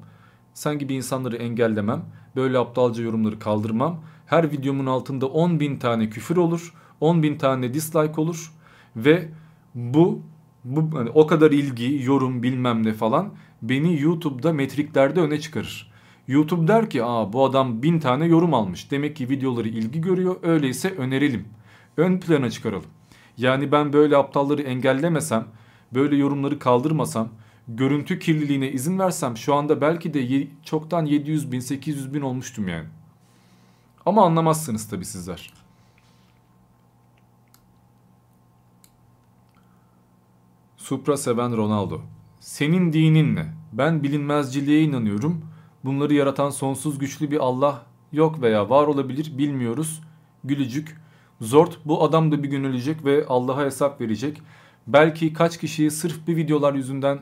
sen gibi insanları engellemem, böyle aptalca yorumları kaldırmam. Her videomun altında 10 bin tane küfür olur, 10 bin tane dislike olur ve bu bu hani o kadar ilgi, yorum bilmem ne falan beni YouTube'da metriklerde öne çıkarır. YouTube der ki aa bu adam bin tane yorum almış. Demek ki videoları ilgi görüyor. Öyleyse önerelim. Ön plana çıkaralım. Yani ben böyle aptalları engellemesem, böyle yorumları kaldırmasam, görüntü kirliliğine izin versem şu anda belki de çoktan 700 bin 800 bin olmuştum yani. Ama anlamazsınız tabii sizler. Supra seven Ronaldo. Senin dinin ne? Ben bilinmezciliğe inanıyorum. Bunları yaratan sonsuz güçlü bir Allah yok veya var olabilir bilmiyoruz. Gülücük. Zort bu adam da bir gün ölecek ve Allah'a hesap verecek. Belki kaç kişiyi sırf bir videolar yüzünden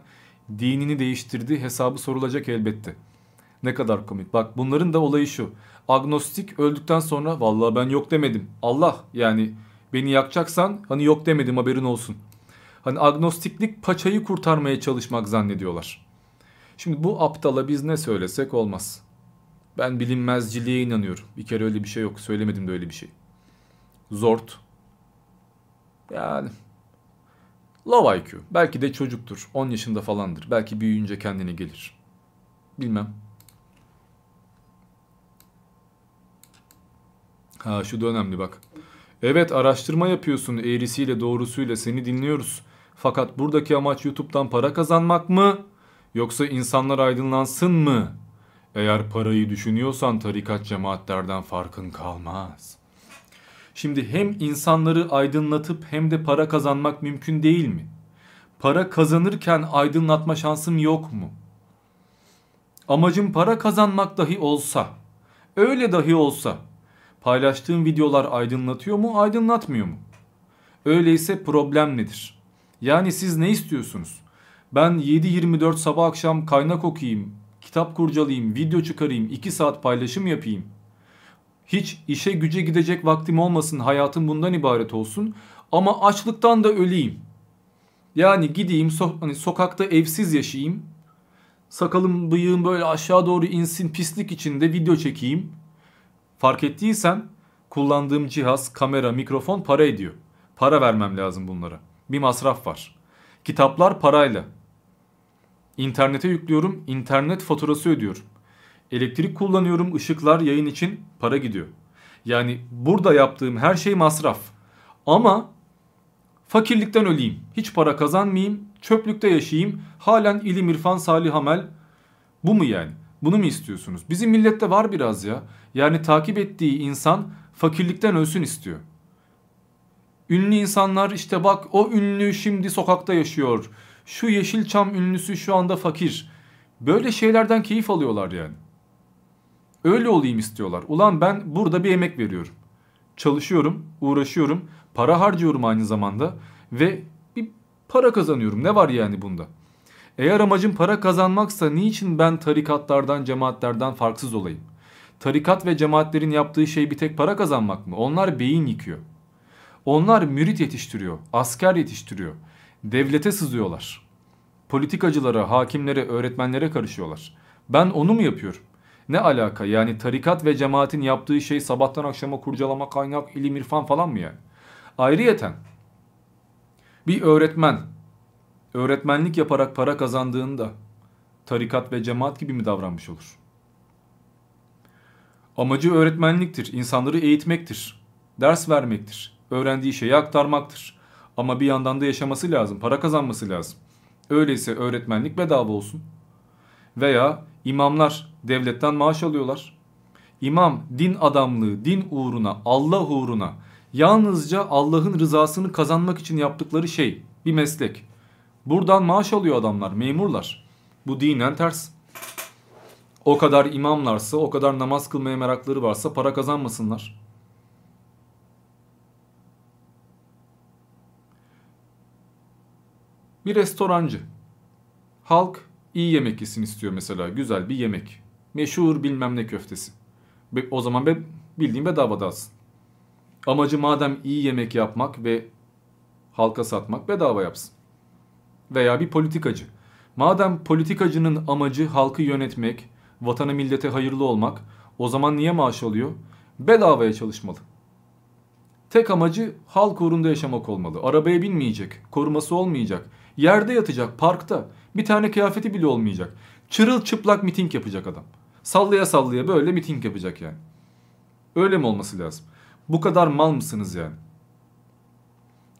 dinini değiştirdi hesabı sorulacak elbette. Ne kadar komik. Bak bunların da olayı şu. Agnostik öldükten sonra vallahi ben yok demedim. Allah yani beni yakacaksan hani yok demedim haberin olsun. Hani agnostiklik paçayı kurtarmaya çalışmak zannediyorlar. Şimdi bu aptala biz ne söylesek olmaz. Ben bilinmezciliğe inanıyorum. Bir kere öyle bir şey yok. Söylemedim de öyle bir şey. Zort. Yani low IQ. Belki de çocuktur. 10 yaşında falandır. Belki büyüyünce kendine gelir. Bilmem. Ha şu da önemli bak. Evet araştırma yapıyorsun eğrisiyle doğrusuyla seni dinliyoruz. Fakat buradaki amaç YouTube'dan para kazanmak mı? Yoksa insanlar aydınlansın mı? Eğer parayı düşünüyorsan tarikat cemaatlerden farkın kalmaz. Şimdi hem insanları aydınlatıp hem de para kazanmak mümkün değil mi? Para kazanırken aydınlatma şansım yok mu? Amacım para kazanmak dahi olsa, öyle dahi olsa paylaştığım videolar aydınlatıyor mu, aydınlatmıyor mu? Öyleyse problem nedir? Yani siz ne istiyorsunuz? Ben 7-24 sabah akşam kaynak okuyayım, kitap kurcalayayım, video çıkarayım, 2 saat paylaşım yapayım. Hiç işe güce gidecek vaktim olmasın, hayatım bundan ibaret olsun. Ama açlıktan da öleyim. Yani gideyim so hani sokakta evsiz yaşayayım. Sakalım bıyığım böyle aşağı doğru insin pislik içinde video çekeyim. Fark ettiysen kullandığım cihaz, kamera, mikrofon para ediyor. Para vermem lazım bunlara. Bir masraf var. Kitaplar parayla. İnternete yüklüyorum, internet faturası ödüyorum. Elektrik kullanıyorum, ışıklar, yayın için para gidiyor. Yani burada yaptığım her şey masraf. Ama fakirlikten öleyim, hiç para kazanmayayım, çöplükte yaşayayım, halen ilim irfan salih amel. Bu mu yani? Bunu mu istiyorsunuz? Bizim millette var biraz ya. Yani takip ettiği insan fakirlikten ölsün istiyor. Ünlü insanlar işte bak o ünlü şimdi sokakta yaşıyor. Şu Yeşilçam ünlüsü şu anda fakir. Böyle şeylerden keyif alıyorlar yani. Öyle olayım istiyorlar. Ulan ben burada bir emek veriyorum. Çalışıyorum, uğraşıyorum, para harcıyorum aynı zamanda ve bir para kazanıyorum. Ne var yani bunda? Eğer amacım para kazanmaksa niçin ben tarikatlardan, cemaatlerden farksız olayım? Tarikat ve cemaatlerin yaptığı şey bir tek para kazanmak mı? Onlar beyin yıkıyor. Onlar mürit yetiştiriyor, asker yetiştiriyor. Devlete sızıyorlar. Politikacılara, hakimlere, öğretmenlere karışıyorlar. Ben onu mu yapıyorum? Ne alaka yani tarikat ve cemaatin yaptığı şey sabahtan akşama kurcalama, kaynak, ilim, irfan falan mı yani? Ayrıyeten bir öğretmen öğretmenlik yaparak para kazandığında tarikat ve cemaat gibi mi davranmış olur? Amacı öğretmenliktir, insanları eğitmektir, ders vermektir, öğrendiği şeyi aktarmaktır. Ama bir yandan da yaşaması lazım, para kazanması lazım. Öyleyse öğretmenlik bedava olsun. Veya imamlar devletten maaş alıyorlar. İmam din adamlığı, din uğruna, Allah uğruna yalnızca Allah'ın rızasını kazanmak için yaptıkları şey bir meslek. Buradan maaş alıyor adamlar, memurlar. Bu dinen ters. O kadar imamlarsa, o kadar namaz kılmaya merakları varsa para kazanmasınlar. Bir restorancı. Halk iyi yemek yesin istiyor mesela. Güzel bir yemek. Meşhur bilmem ne köftesi. O zaman be, bildiğin bedava dağıtsın. Amacı madem iyi yemek yapmak ve halka satmak bedava yapsın. Veya bir politikacı. Madem politikacının amacı halkı yönetmek, vatana millete hayırlı olmak, o zaman niye maaş alıyor? Bedavaya çalışmalı. Tek amacı halk uğrunda yaşamak olmalı. Arabaya binmeyecek, koruması olmayacak. Yerde yatacak, parkta. Bir tane kıyafeti bile olmayacak. Çırılçıplak miting yapacak adam. Sallaya sallaya böyle miting yapacak yani. Öyle mi olması lazım? Bu kadar mal mısınız yani?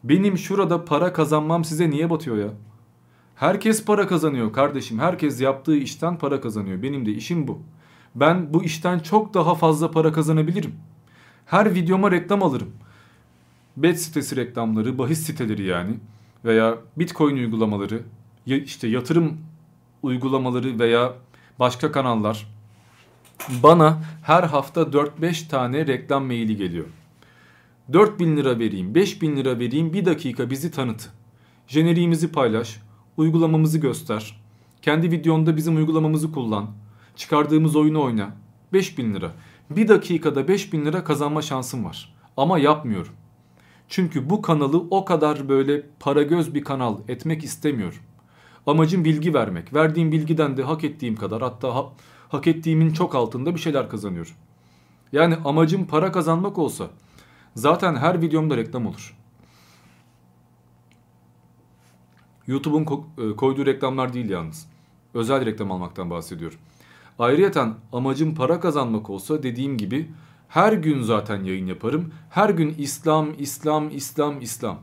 Benim şurada para kazanmam size niye batıyor ya? Herkes para kazanıyor kardeşim. Herkes yaptığı işten para kazanıyor. Benim de işim bu. Ben bu işten çok daha fazla para kazanabilirim. Her videoma reklam alırım. Bet sitesi reklamları, bahis siteleri yani veya Bitcoin uygulamaları, işte yatırım uygulamaları veya başka kanallar bana her hafta 4-5 tane reklam maili geliyor. 4000 lira vereyim, 5000 lira vereyim, bir dakika bizi tanıt. Jeneriğimizi paylaş, uygulamamızı göster. Kendi videonda bizim uygulamamızı kullan. Çıkardığımız oyunu oyna. 5000 lira. Bir dakikada 5000 lira kazanma şansım var. Ama yapmıyorum. Çünkü bu kanalı o kadar böyle para göz bir kanal etmek istemiyorum. Amacım bilgi vermek. Verdiğim bilgiden de hak ettiğim kadar hatta ha, hak ettiğimin çok altında bir şeyler kazanıyorum. Yani amacım para kazanmak olsa zaten her videomda reklam olur. YouTube'un e, koyduğu reklamlar değil yalnız. Özel reklam almaktan bahsediyorum. Ayrıyeten amacım para kazanmak olsa dediğim gibi her gün zaten yayın yaparım. Her gün İslam, İslam, İslam, İslam.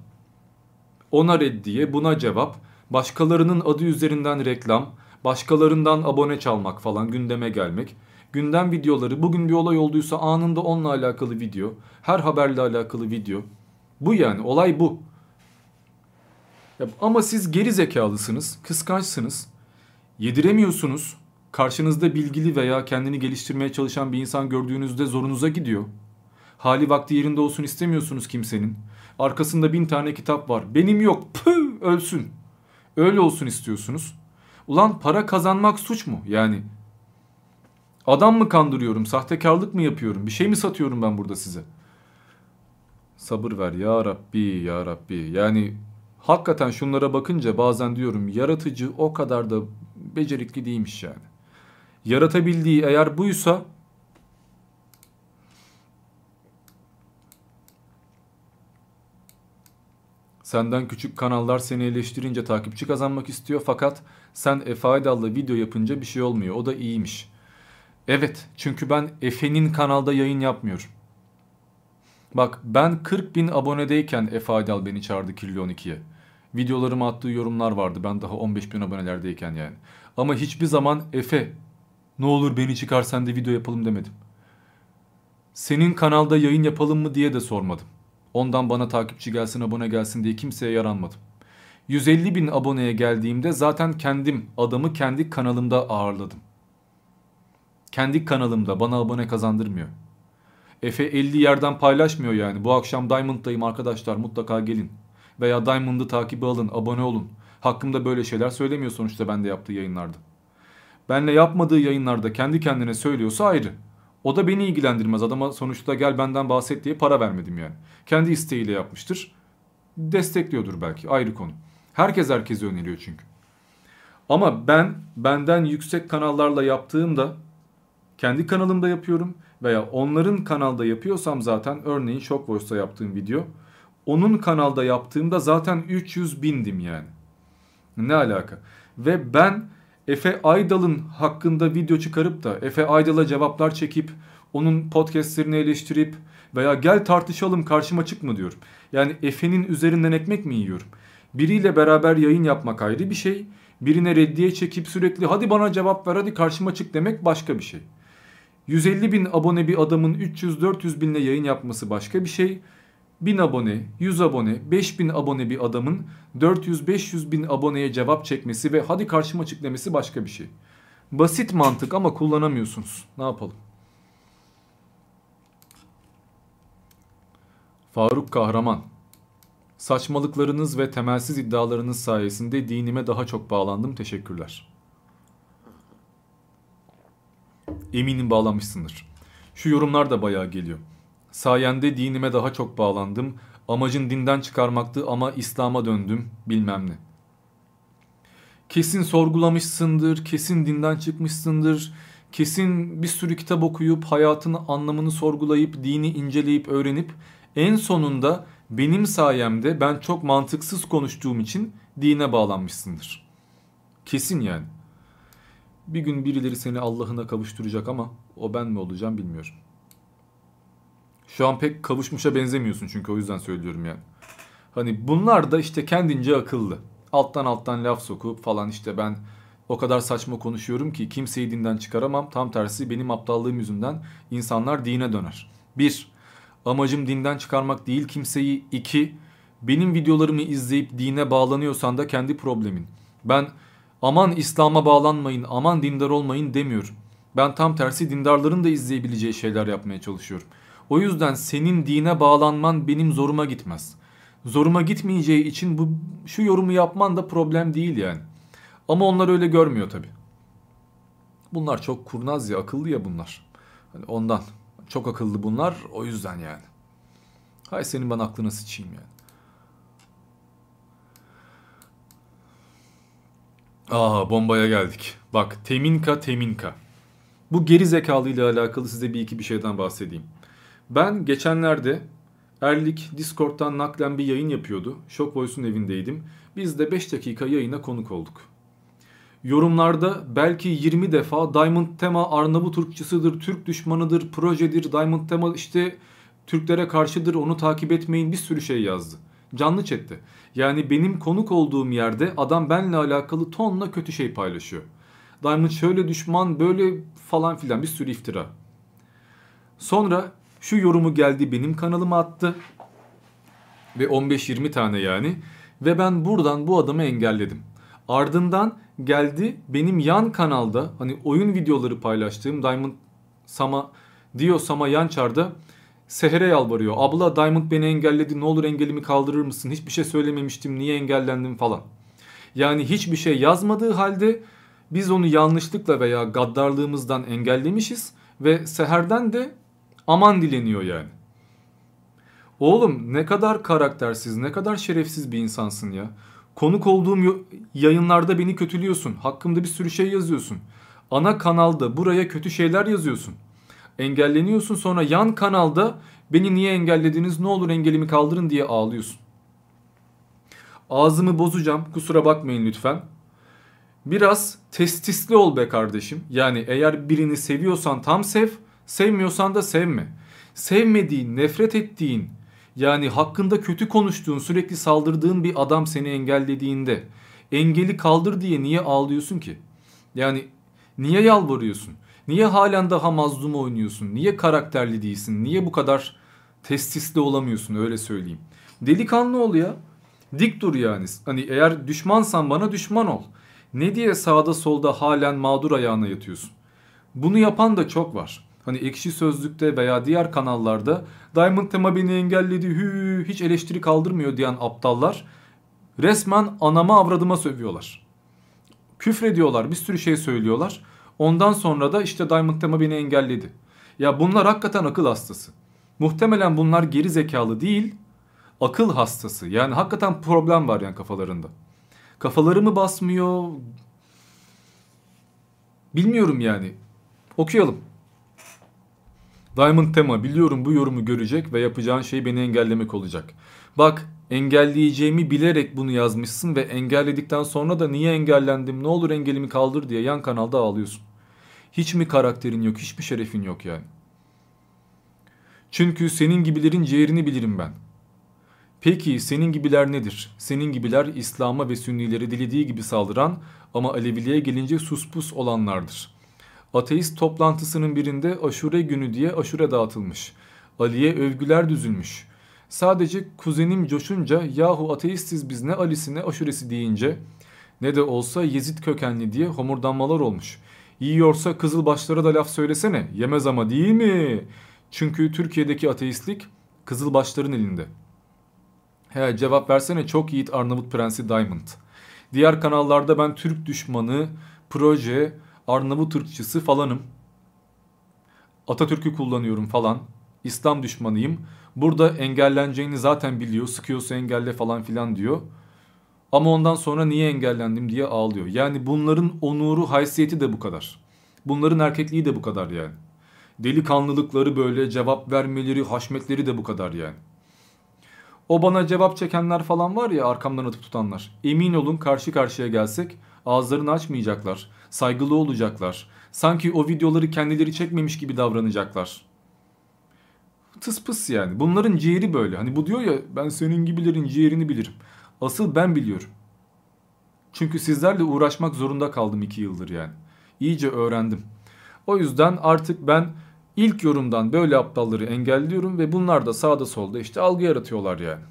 Ona reddiye, buna cevap, başkalarının adı üzerinden reklam, başkalarından abone çalmak falan gündeme gelmek. Gündem videoları, bugün bir olay olduysa anında onunla alakalı video, her haberle alakalı video. Bu yani olay bu. Ya, ama siz geri zekalısınız, kıskançsınız, yediremiyorsunuz, Karşınızda bilgili veya kendini geliştirmeye çalışan bir insan gördüğünüzde zorunuza gidiyor. Hali vakti yerinde olsun istemiyorsunuz kimsenin. Arkasında bin tane kitap var. Benim yok. Püh, ölsün. Öyle olsun istiyorsunuz. Ulan para kazanmak suç mu? Yani adam mı kandırıyorum? Sahtekarlık mı yapıyorum? Bir şey mi satıyorum ben burada size? Sabır ver ya Rabbi ya Rabbi. Yani hakikaten şunlara bakınca bazen diyorum yaratıcı o kadar da becerikli değilmiş yani yaratabildiği eğer buysa Senden küçük kanallar seni eleştirince takipçi kazanmak istiyor fakat sen Efe Aydal'la video yapınca bir şey olmuyor. O da iyiymiş. Evet çünkü ben Efe'nin kanalda yayın yapmıyorum. Bak ben 40 bin abonedeyken Efe Aydal beni çağırdı Kirli 12'ye. Videolarıma attığı yorumlar vardı ben daha 15 bin abonelerdeyken yani. Ama hiçbir zaman Efe ne olur beni çıkar sen de video yapalım demedim. Senin kanalda yayın yapalım mı diye de sormadım. Ondan bana takipçi gelsin abone gelsin diye kimseye yaranmadım. 150 bin aboneye geldiğimde zaten kendim adamı kendi kanalımda ağırladım. Kendi kanalımda bana abone kazandırmıyor. Efe 50 yerden paylaşmıyor yani. Bu akşam Diamond'dayım arkadaşlar mutlaka gelin. Veya Diamond'ı takibi alın, abone olun. Hakkımda böyle şeyler söylemiyor sonuçta bende yaptığı yayınlarda. Benle yapmadığı yayınlarda kendi kendine söylüyorsa ayrı. O da beni ilgilendirmez. Adama sonuçta gel benden bahset diye para vermedim yani. Kendi isteğiyle yapmıştır. Destekliyordur belki ayrı konu. Herkes herkese öneriyor çünkü. Ama ben benden yüksek kanallarla yaptığımda kendi kanalımda yapıyorum veya onların kanalda yapıyorsam zaten örneğin Shock Voice'da yaptığım video onun kanalda yaptığımda zaten 300 bindim yani. Ne alaka? Ve ben Efe Aydal'ın hakkında video çıkarıp da Efe Aydal'a cevaplar çekip onun podcastlerini eleştirip veya gel tartışalım karşıma çıkma diyorum. Yani Efe'nin üzerinden ekmek mi yiyorum? Biriyle beraber yayın yapmak ayrı bir şey. Birine reddiye çekip sürekli hadi bana cevap ver hadi karşıma çık demek başka bir şey. 150 bin abone bir adamın 300-400 binle yayın yapması başka bir şey. 1000 abone, 100 abone, 5000 abone bir adamın 400-500 bin aboneye cevap çekmesi ve hadi karşıma çık demesi başka bir şey. Basit mantık ama kullanamıyorsunuz. Ne yapalım? Faruk Kahraman Saçmalıklarınız ve temelsiz iddialarınız sayesinde dinime daha çok bağlandım. Teşekkürler. Eminim bağlanmışsındır. Şu yorumlar da bayağı geliyor. Sayende dinime daha çok bağlandım. Amacın dinden çıkarmaktı ama İslam'a döndüm bilmem ne. Kesin sorgulamışsındır, kesin dinden çıkmışsındır. Kesin bir sürü kitap okuyup hayatın anlamını sorgulayıp dini inceleyip öğrenip en sonunda benim sayemde ben çok mantıksız konuştuğum için dine bağlanmışsındır. Kesin yani. Bir gün birileri seni Allah'ına kavuşturacak ama o ben mi olacağım bilmiyorum. Şu an pek kavuşmuşa benzemiyorsun çünkü o yüzden söylüyorum yani. Hani bunlar da işte kendince akıllı. Alttan alttan laf sokup falan işte ben o kadar saçma konuşuyorum ki kimseyi dinden çıkaramam. Tam tersi benim aptallığım yüzünden insanlar dine döner. Bir, amacım dinden çıkarmak değil kimseyi. İki, benim videolarımı izleyip dine bağlanıyorsan da kendi problemin. Ben aman İslam'a bağlanmayın, aman dindar olmayın demiyorum. Ben tam tersi dindarların da izleyebileceği şeyler yapmaya çalışıyorum. O yüzden senin dine bağlanman benim zoruma gitmez. Zoruma gitmeyeceği için bu şu yorumu yapman da problem değil yani. Ama onlar öyle görmüyor tabi. Bunlar çok kurnaz ya, akıllı ya bunlar. Hani ondan. Çok akıllı bunlar o yüzden yani. Hay senin ben aklına sıçayım yani. Aa bombaya geldik. Bak Teminka Teminka. Bu geri zekalı ile alakalı size bir iki bir şeyden bahsedeyim. Ben geçenlerde Erlik Discord'dan naklen bir yayın yapıyordu. Shock Voice'un evindeydim. Biz de 5 dakika yayına konuk olduk. Yorumlarda belki 20 defa Diamond Tema Arnavut Türkçısıdır, Türk düşmanıdır, projedir, Diamond Tema işte Türklere karşıdır, onu takip etmeyin bir sürü şey yazdı. Canlı chatte. Yani benim konuk olduğum yerde adam benle alakalı tonla kötü şey paylaşıyor. Diamond şöyle düşman, böyle falan filan bir sürü iftira. Sonra şu yorumu geldi benim kanalıma attı. Ve 15-20 tane yani. Ve ben buradan bu adamı engelledim. Ardından geldi benim yan kanalda hani oyun videoları paylaştığım Diamond Sama Dio Sama Yançar'da Seher'e yalvarıyor. Abla Diamond beni engelledi ne olur engelimi kaldırır mısın? Hiçbir şey söylememiştim niye engellendim falan. Yani hiçbir şey yazmadığı halde biz onu yanlışlıkla veya gaddarlığımızdan engellemişiz. Ve Seher'den de aman dileniyor yani. Oğlum ne kadar karaktersiz, ne kadar şerefsiz bir insansın ya. Konuk olduğum yayınlarda beni kötülüyorsun. Hakkımda bir sürü şey yazıyorsun. Ana kanalda buraya kötü şeyler yazıyorsun. Engelleniyorsun sonra yan kanalda beni niye engellediniz ne olur engelimi kaldırın diye ağlıyorsun. Ağzımı bozacağım kusura bakmayın lütfen. Biraz testisli ol be kardeşim. Yani eğer birini seviyorsan tam sev, sevmiyorsan da sevme. Sevmediğin, nefret ettiğin, yani hakkında kötü konuştuğun, sürekli saldırdığın bir adam seni engellediğinde engeli kaldır diye niye ağlıyorsun ki? Yani niye yalvarıyorsun? Niye halen daha mazlum oynuyorsun? Niye karakterli değilsin? Niye bu kadar testisli olamıyorsun öyle söyleyeyim. Delikanlı ol ya. Dik dur yani. Hani eğer düşmansan bana düşman ol. Ne diye sağda solda halen mağdur ayağına yatıyorsun? Bunu yapan da çok var. Hani ekşi sözlükte veya diğer kanallarda Diamond Tema beni engelledi hü hiç eleştiri kaldırmıyor diyen aptallar resmen anama avradıma sövüyorlar. Küfrediyorlar bir sürü şey söylüyorlar. Ondan sonra da işte Diamond Tema beni engelledi. Ya bunlar hakikaten akıl hastası. Muhtemelen bunlar geri zekalı değil akıl hastası. Yani hakikaten problem var yani kafalarında. Kafaları mı basmıyor? Bilmiyorum yani. Okuyalım. Diamond Tema biliyorum bu yorumu görecek ve yapacağın şey beni engellemek olacak. Bak engelleyeceğimi bilerek bunu yazmışsın ve engelledikten sonra da niye engellendim ne olur engelimi kaldır diye yan kanalda ağlıyorsun. Hiç mi karakterin yok hiçbir şerefin yok yani. Çünkü senin gibilerin ciğerini bilirim ben. Peki senin gibiler nedir? Senin gibiler İslam'a ve Sünnileri dilediği gibi saldıran ama Aleviliğe gelince suspus olanlardır. Ateist toplantısının birinde aşure günü diye aşure dağıtılmış. Ali'ye övgüler düzülmüş. Sadece kuzenim coşunca yahu ateistiz biz ne Ali'si ne aşuresi deyince ne de olsa Yezid kökenli diye homurdanmalar olmuş. Yiyorsa kızılbaşlara da laf söylesene yemez ama değil mi? Çünkü Türkiye'deki ateistlik kızılbaşların elinde. He cevap versene çok yiğit Arnavut Prensi Diamond. Diğer kanallarda ben Türk düşmanı, proje, Arnavut ırkçısı falanım. Atatürk'ü kullanıyorum falan. İslam düşmanıyım. Burada engelleneceğini zaten biliyor. Sıkıyorsa engelle falan filan diyor. Ama ondan sonra niye engellendim diye ağlıyor. Yani bunların onuru, haysiyeti de bu kadar. Bunların erkekliği de bu kadar yani. Delikanlılıkları böyle cevap vermeleri, haşmetleri de bu kadar yani. O bana cevap çekenler falan var ya arkamdan atıp tutanlar. Emin olun karşı karşıya gelsek ağızlarını açmayacaklar. Saygılı olacaklar. Sanki o videoları kendileri çekmemiş gibi davranacaklar. Tıs pıs yani. Bunların ciğeri böyle. Hani bu diyor ya ben senin gibilerin ciğerini bilirim. Asıl ben biliyorum. Çünkü sizlerle uğraşmak zorunda kaldım iki yıldır yani. İyice öğrendim. O yüzden artık ben ilk yorumdan böyle aptalları engelliyorum ve bunlar da sağda solda işte algı yaratıyorlar yani.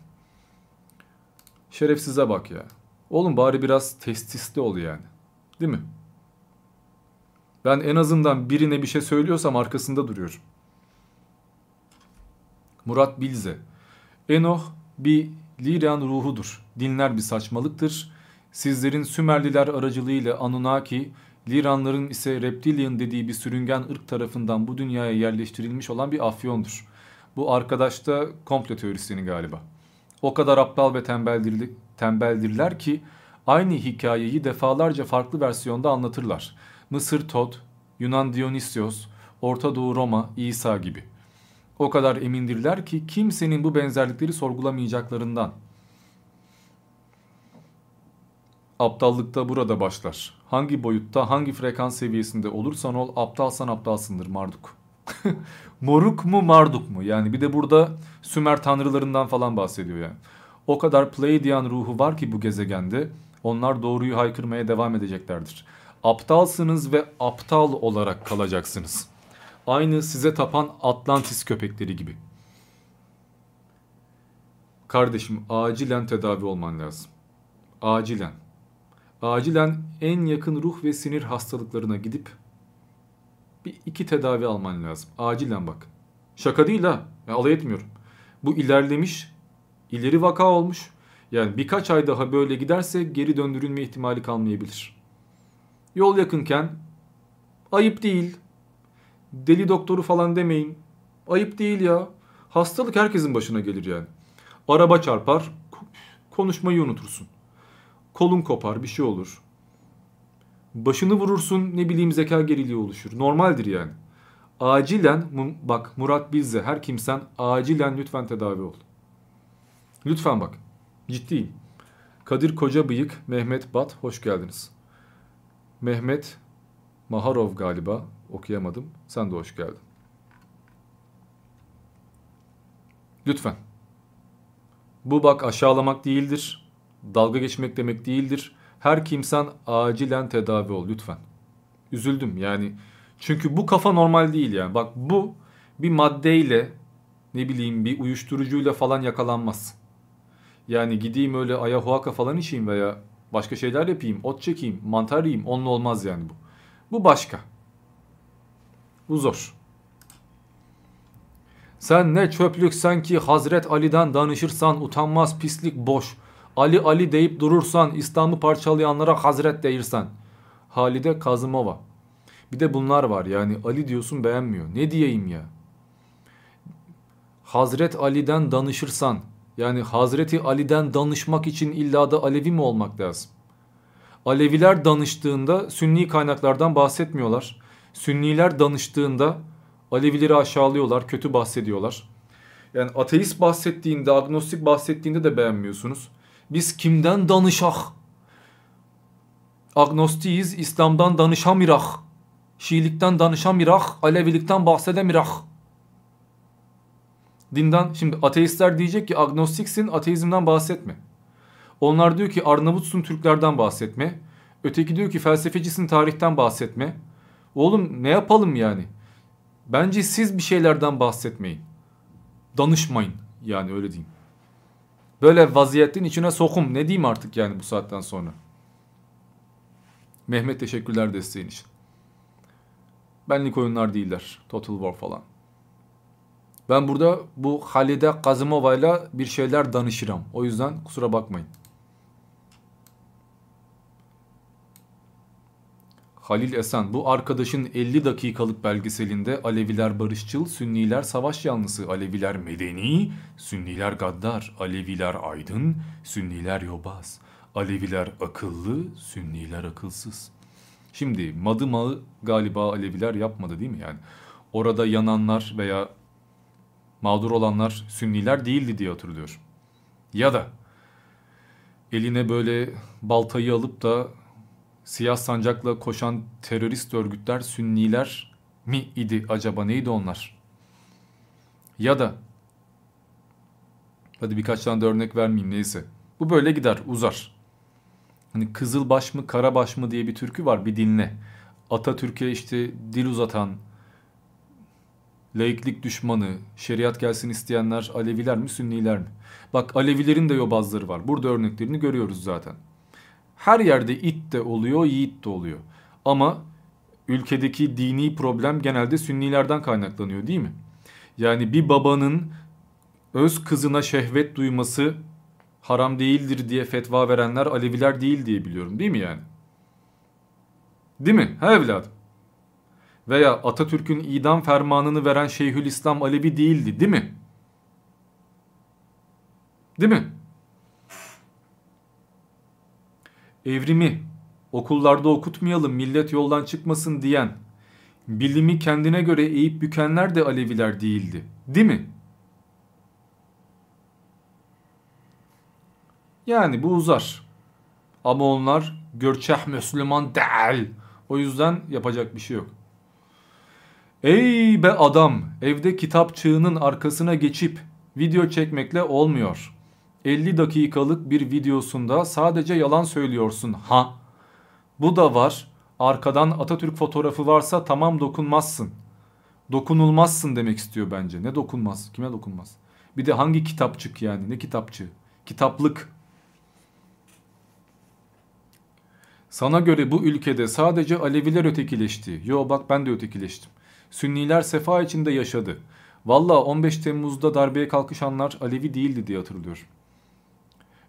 Şerefsize bak ya. Oğlum bari biraz testisli ol yani. Değil mi? Ben en azından birine bir şey söylüyorsam arkasında duruyorum. Murat Bilze. Enoh bir Liran ruhudur. Dinler bir saçmalıktır. Sizlerin Sümerliler aracılığıyla Anunnaki, Liranların ise Reptilian dediği bir sürüngen ırk tarafından bu dünyaya yerleştirilmiş olan bir afyondur. Bu arkadaş da komple teorisyeni galiba. O kadar aptal ve tembeldirler ki aynı hikayeyi defalarca farklı versiyonda anlatırlar. Mısır Tod, Yunan Dionysios, Orta Doğu Roma, İsa gibi. O kadar emindirler ki kimsenin bu benzerlikleri sorgulamayacaklarından. Aptallıkta burada başlar. Hangi boyutta, hangi frekans seviyesinde olursan ol, aptalsan aptalsındır Marduk. (laughs) Moruk mu Marduk mu? Yani bir de burada Sümer tanrılarından falan bahsediyor yani. O kadar Pleiadian ruhu var ki bu gezegende. Onlar doğruyu haykırmaya devam edeceklerdir. Aptalsınız ve aptal olarak kalacaksınız. Aynı size tapan Atlantis köpekleri gibi. Kardeşim acilen tedavi olman lazım. Acilen. Acilen en yakın ruh ve sinir hastalıklarına gidip bir iki tedavi alman lazım. Acilen bak. Şaka değil ha. Ya, alay etmiyorum. Bu ilerlemiş, ileri vaka olmuş. Yani birkaç ay daha böyle giderse geri döndürülme ihtimali kalmayabilir. Yol yakınken ayıp değil. Deli doktoru falan demeyin. Ayıp değil ya. Hastalık herkesin başına gelir yani. Araba çarpar, konuşmayı unutursun. Kolun kopar, bir şey olur. Başını vurursun, ne bileyim zeka geriliği oluşur. Normaldir yani. Acilen, bak Murat Bilze, her kimsen acilen lütfen tedavi ol. Lütfen bak. Ciddiyim. Kadir Koca Bıyık, Mehmet Bat, hoş geldiniz. Mehmet Maharov galiba okuyamadım. Sen de hoş geldin. Lütfen. Bu bak aşağılamak değildir. Dalga geçmek demek değildir. Her kimsen acilen tedavi ol lütfen. Üzüldüm yani. Çünkü bu kafa normal değil yani. Bak bu bir maddeyle ne bileyim bir uyuşturucuyla falan yakalanmaz. Yani gideyim öyle ayahuasca falan içeyim veya başka şeyler yapayım, ot çekeyim, mantar yiyeyim onunla olmaz yani bu. Bu başka. Bu zor. Sen ne çöplüksen ki Hazret Ali'den danışırsan utanmaz pislik boş. Ali Ali deyip durursan İslam'ı parçalayanlara Hazret değirsen. Halide Kazımova. Bir de bunlar var yani Ali diyorsun beğenmiyor. Ne diyeyim ya? Hazret Ali'den danışırsan yani Hazreti Ali'den danışmak için illa da Alevi mi olmak lazım? Aleviler danıştığında Sünni kaynaklardan bahsetmiyorlar. Sünniler danıştığında Alevileri aşağılıyorlar, kötü bahsediyorlar. Yani ateist bahsettiğinde, agnostik bahsettiğinde de beğenmiyorsunuz. Biz kimden danışak? Agnostiyiz, İslam'dan danışamirak. Şiilikten danışamirak, Alevilikten bahsedemirak. Dinden, şimdi ateistler diyecek ki agnostiksin, ateizmden bahsetme. Onlar diyor ki Arnavutsun, Türklerden bahsetme. Öteki diyor ki felsefecisin, tarihten bahsetme. Oğlum ne yapalım yani? Bence siz bir şeylerden bahsetmeyin. Danışmayın yani öyle diyeyim. Böyle vaziyetin içine sokum. Ne diyeyim artık yani bu saatten sonra. Mehmet teşekkürler desteğin için. Benlik oyunlar değiller. Total War falan. Ben burada bu Halide Kazımova'yla bir şeyler danışırım. O yüzden kusura bakmayın. Halil Esen bu arkadaşın 50 dakikalık belgeselinde Aleviler barışçıl, Sünniler savaş yanlısı, Aleviler medeni, Sünniler gaddar, Aleviler aydın, Sünniler yobaz, Aleviler akıllı, Sünniler akılsız. Şimdi madımağı galiba Aleviler yapmadı değil mi yani? Orada yananlar veya mağdur olanlar Sünniler değildi diye hatırlıyorum. Ya da eline böyle baltayı alıp da siyah sancakla koşan terörist örgütler Sünniler mi idi acaba neydi onlar? Ya da hadi birkaç tane de örnek vermeyeyim neyse. Bu böyle gider uzar. Hani Kızılbaş mı Karabaş mı diye bir türkü var bir dinle. Atatürk'e işte dil uzatan, laiklik düşmanı, şeriat gelsin isteyenler Aleviler mi Sünniler mi? Bak Alevilerin de yobazları var. Burada örneklerini görüyoruz zaten. Her yerde it de oluyor, yiğit de oluyor. Ama ülkedeki dini problem genelde Sünnilerden kaynaklanıyor değil mi? Yani bir babanın öz kızına şehvet duyması haram değildir diye fetva verenler Aleviler değil diye biliyorum değil mi yani? Değil mi? Ha evladım. Veya Atatürk'ün idam fermanını veren Şeyhülislam Alevi değildi değil mi? Değil mi? Evrimi okullarda okutmayalım millet yoldan çıkmasın diyen, bilimi kendine göre eğip bükenler de Aleviler değildi. Değil mi? Yani bu uzar. Ama onlar görçeh Müslüman değil. O yüzden yapacak bir şey yok. Ey be adam evde kitapçığının arkasına geçip video çekmekle olmuyor. 50 dakikalık bir videosunda sadece yalan söylüyorsun ha. Bu da var. Arkadan Atatürk fotoğrafı varsa tamam dokunmazsın. Dokunulmazsın demek istiyor bence. Ne dokunmaz? Kime dokunmaz? Bir de hangi kitapçık yani? Ne kitapçı? Kitaplık. Sana göre bu ülkede sadece Aleviler ötekileşti. Yo bak ben de ötekileştim. Sünniler sefa içinde yaşadı. Valla 15 Temmuz'da darbeye kalkışanlar Alevi değildi diye hatırlıyorum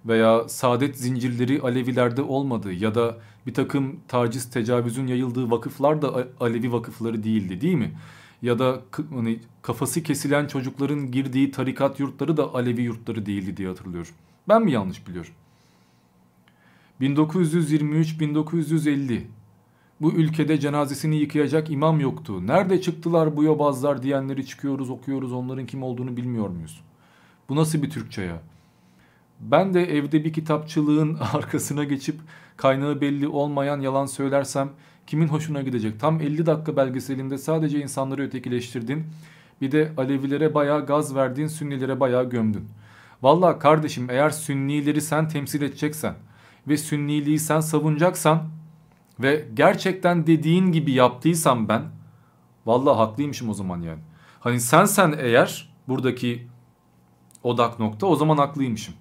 veya saadet zincirleri Alevilerde olmadı ya da bir takım taciz tecavüzün yayıldığı vakıflar da Alevi vakıfları değildi değil mi? Ya da hani kafası kesilen çocukların girdiği tarikat yurtları da Alevi yurtları değildi diye hatırlıyorum. Ben mi yanlış biliyorum? 1923-1950 bu ülkede cenazesini yıkayacak imam yoktu. Nerede çıktılar bu yobazlar diyenleri çıkıyoruz okuyoruz onların kim olduğunu bilmiyor muyuz? Bu nasıl bir Türkçe ya? Ben de evde bir kitapçılığın (laughs) arkasına geçip kaynağı belli olmayan yalan söylersem kimin hoşuna gidecek? Tam 50 dakika belgeselinde sadece insanları ötekileştirdin. Bir de Alevilere bayağı gaz verdin, Sünnilere bayağı gömdün. Valla kardeşim eğer Sünnileri sen temsil edeceksen ve Sünniliği sen savunacaksan ve gerçekten dediğin gibi yaptıysam ben valla haklıymışım o zaman yani. Hani sen sen eğer buradaki odak nokta o zaman haklıymışım.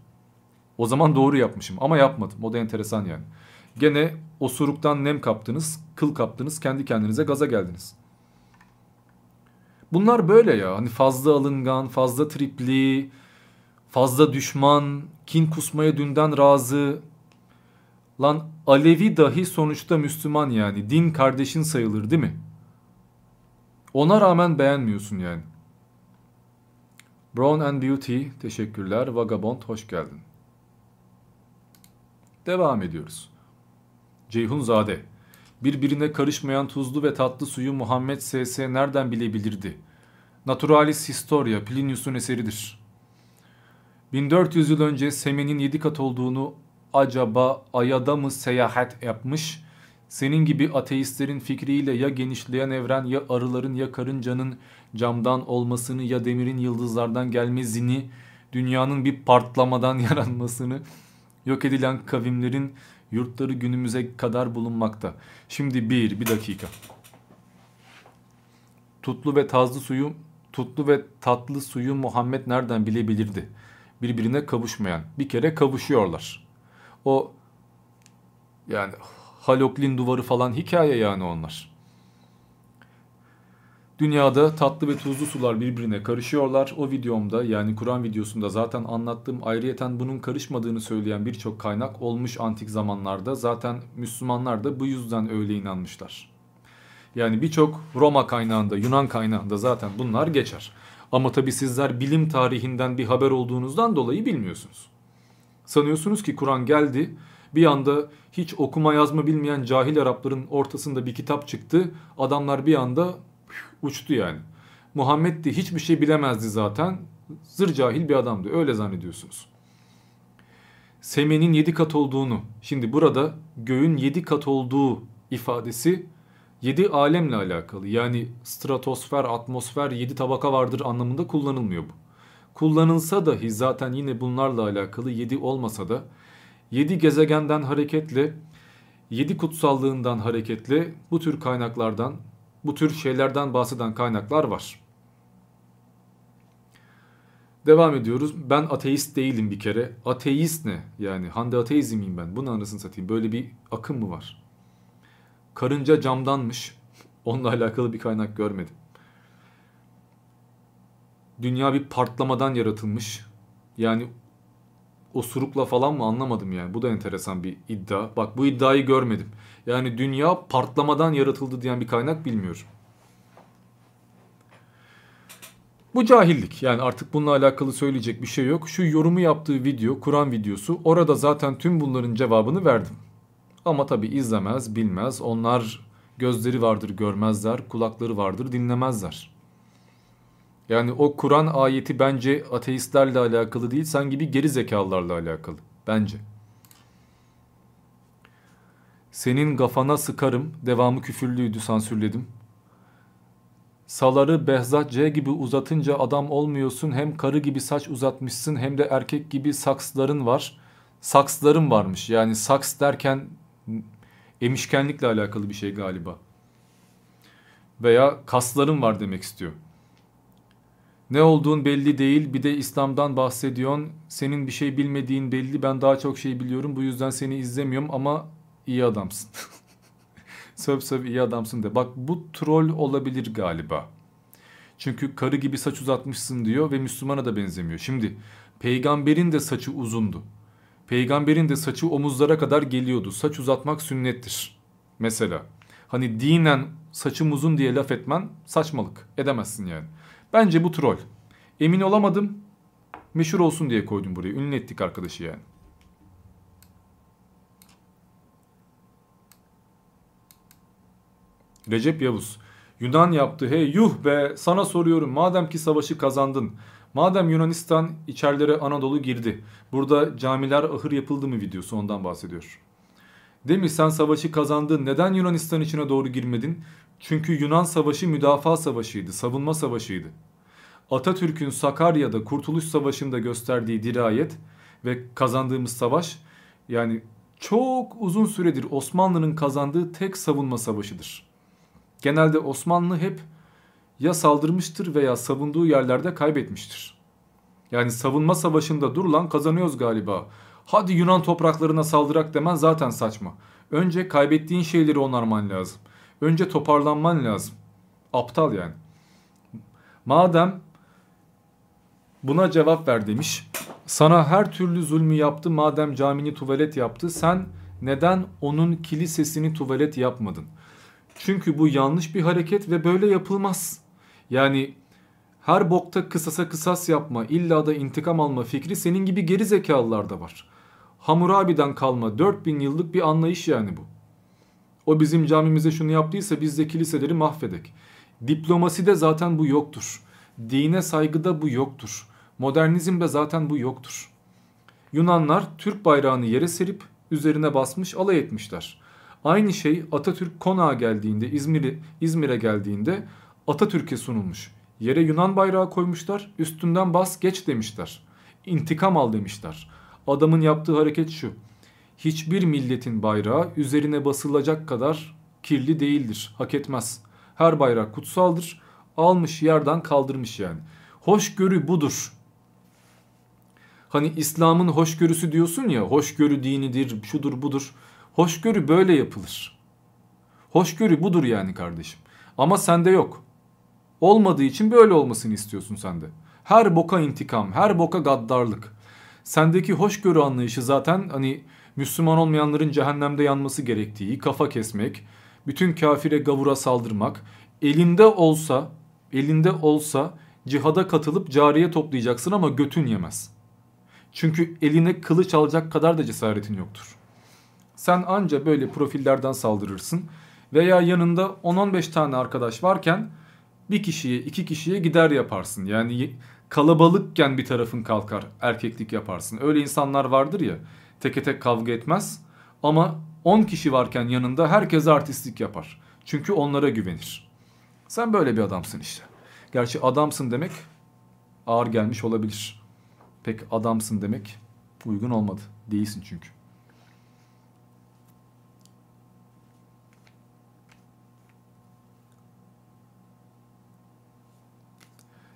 O zaman doğru yapmışım ama yapmadım. O da enteresan yani. Gene osuruktan nem kaptınız, kıl kaptınız, kendi kendinize gaza geldiniz. Bunlar böyle ya. Hani fazla alıngan, fazla tripli, fazla düşman, kin kusmaya dünden razı. Lan Alevi dahi sonuçta Müslüman yani. Din kardeşin sayılır değil mi? Ona rağmen beğenmiyorsun yani. Brown and Beauty teşekkürler. Vagabond hoş geldin. Devam ediyoruz. Ceyhun Zade. Birbirine karışmayan tuzlu ve tatlı suyu Muhammed S.S. nereden bilebilirdi? Naturalis Historia Plinius'un eseridir. 1400 yıl önce Semen'in yedi kat olduğunu acaba Aya'da mı seyahat yapmış? Senin gibi ateistlerin fikriyle ya genişleyen evren ya arıların ya karıncanın camdan olmasını ya demirin yıldızlardan gelmesini, dünyanın bir patlamadan (laughs) yaranmasını, yok edilen kavimlerin yurtları günümüze kadar bulunmakta. Şimdi bir, bir dakika. Tutlu ve tazlı suyu, tutlu ve tatlı suyu Muhammed nereden bilebilirdi? Birbirine kavuşmayan. Bir kere kavuşuyorlar. O yani Haloklin duvarı falan hikaye yani onlar. Dünyada tatlı ve tuzlu sular birbirine karışıyorlar. O videomda yani Kur'an videosunda zaten anlattığım ayrıyeten bunun karışmadığını söyleyen birçok kaynak olmuş antik zamanlarda. Zaten Müslümanlar da bu yüzden öyle inanmışlar. Yani birçok Roma kaynağında, Yunan kaynağında zaten bunlar geçer. Ama tabi sizler bilim tarihinden bir haber olduğunuzdan dolayı bilmiyorsunuz. Sanıyorsunuz ki Kur'an geldi bir anda hiç okuma yazma bilmeyen cahil Arapların ortasında bir kitap çıktı. Adamlar bir anda uçtu yani. Muhammed de hiçbir şey bilemezdi zaten. Zır cahil bir adamdı. Öyle zannediyorsunuz. Semenin yedi kat olduğunu, şimdi burada göğün yedi kat olduğu ifadesi yedi alemle alakalı. Yani stratosfer, atmosfer, yedi tabaka vardır anlamında kullanılmıyor bu. Kullanılsa dahi zaten yine bunlarla alakalı yedi olmasa da yedi gezegenden hareketle, yedi kutsallığından hareketle bu tür kaynaklardan bu tür şeylerden bahseden kaynaklar var. Devam ediyoruz. Ben ateist değilim bir kere. Ateist ne? Yani Hande ateizm miyim ben? Bunu anasını satayım. Böyle bir akım mı var? Karınca camdanmış. Onunla alakalı bir kaynak görmedim. Dünya bir patlamadan yaratılmış. Yani osurukla falan mı anlamadım yani. Bu da enteresan bir iddia. Bak bu iddiayı görmedim. Yani dünya partlamadan yaratıldı diyen bir kaynak bilmiyorum. Bu cahillik. Yani artık bununla alakalı söyleyecek bir şey yok. Şu yorumu yaptığı video, Kur'an videosu. Orada zaten tüm bunların cevabını verdim. Ama tabi izlemez, bilmez. Onlar gözleri vardır görmezler, kulakları vardır dinlemezler. Yani o Kur'an ayeti bence ateistlerle alakalı değil, sen gibi geri zekalılarla alakalı. Bence. Senin gafana sıkarım, devamı küfürlüydü sansürledim. Saları Behzat C gibi uzatınca adam olmuyorsun. Hem karı gibi saç uzatmışsın hem de erkek gibi saksların var. Saksların varmış. Yani saks derken emişkenlikle alakalı bir şey galiba. Veya kasların var demek istiyor. Ne olduğun belli değil bir de İslam'dan bahsediyorsun. Senin bir şey bilmediğin belli ben daha çok şey biliyorum bu yüzden seni izlemiyorum ama iyi adamsın. (laughs) söv söv iyi adamsın de. Bak bu troll olabilir galiba. Çünkü karı gibi saç uzatmışsın diyor ve Müslümana da benzemiyor. Şimdi peygamberin de saçı uzundu. Peygamberin de saçı omuzlara kadar geliyordu. Saç uzatmak sünnettir. Mesela. Hani dinen saçım uzun diye laf etmen saçmalık. Edemezsin yani. Bence bu troll. Emin olamadım. Meşhur olsun diye koydum buraya. Ünlü ettik arkadaşı yani. Recep Yavuz. Yunan yaptı. Hey yuh be sana soruyorum madem ki savaşı kazandın. Madem Yunanistan içerilere Anadolu girdi. Burada camiler ahır yapıldı mı videosu ondan bahsediyor. Demiş sen savaşı kazandın neden Yunanistan içine doğru girmedin? Çünkü Yunan savaşı müdafaa savaşıydı, savunma savaşıydı. Atatürk'ün Sakarya'da Kurtuluş Savaşı'nda gösterdiği dirayet ve kazandığımız savaş yani çok uzun süredir Osmanlı'nın kazandığı tek savunma savaşıdır. Genelde Osmanlı hep ya saldırmıştır veya savunduğu yerlerde kaybetmiştir. Yani savunma savaşında durulan kazanıyoruz galiba. Hadi Yunan topraklarına saldırak demen zaten saçma. Önce kaybettiğin şeyleri onarman lazım. Önce toparlanman lazım. Aptal yani. Madem buna cevap ver demiş. Sana her türlü zulmü yaptı madem camini tuvalet yaptı. Sen neden onun kilisesini tuvalet yapmadın? Çünkü bu yanlış bir hareket ve böyle yapılmaz. Yani her bokta kısasa kısas yapma, illa da intikam alma fikri senin gibi geri zekalılarda var. Hammurabi'den kalma 4000 yıllık bir anlayış yani bu. O bizim camimize şunu yaptıysa biz de kiliseleri mahvedek. Diplomaside zaten bu yoktur. Dine saygıda bu yoktur. Modernizmde zaten bu yoktur. Yunanlar Türk bayrağını yere serip üzerine basmış alay etmişler. Aynı şey Atatürk konağa geldiğinde İzmir'e İzmir'e geldiğinde Atatürk'e sunulmuş. Yere Yunan bayrağı koymuşlar üstünden bas geç demişler. İntikam al demişler. Adamın yaptığı hareket şu. Hiçbir milletin bayrağı üzerine basılacak kadar kirli değildir. Hak etmez. Her bayrak kutsaldır. Almış yerden kaldırmış yani. Hoşgörü budur. Hani İslam'ın hoşgörüsü diyorsun ya hoşgörü dinidir şudur budur. Hoşgörü böyle yapılır. Hoşgörü budur yani kardeşim. Ama sende yok. Olmadığı için böyle olmasını istiyorsun sende. Her boka intikam, her boka gaddarlık. Sendeki hoşgörü anlayışı zaten hani Müslüman olmayanların cehennemde yanması gerektiği, kafa kesmek, bütün kafire gavura saldırmak, elinde olsa, elinde olsa cihada katılıp cariye toplayacaksın ama götün yemez. Çünkü eline kılıç alacak kadar da cesaretin yoktur. Sen anca böyle profillerden saldırırsın veya yanında 10-15 tane arkadaş varken bir kişiye iki kişiye gider yaparsın. Yani kalabalıkken bir tarafın kalkar erkeklik yaparsın. Öyle insanlar vardır ya teke tek kavga etmez ama 10 kişi varken yanında herkes artistlik yapar. Çünkü onlara güvenir. Sen böyle bir adamsın işte. Gerçi adamsın demek ağır gelmiş olabilir. Pek adamsın demek uygun olmadı. Değilsin çünkü.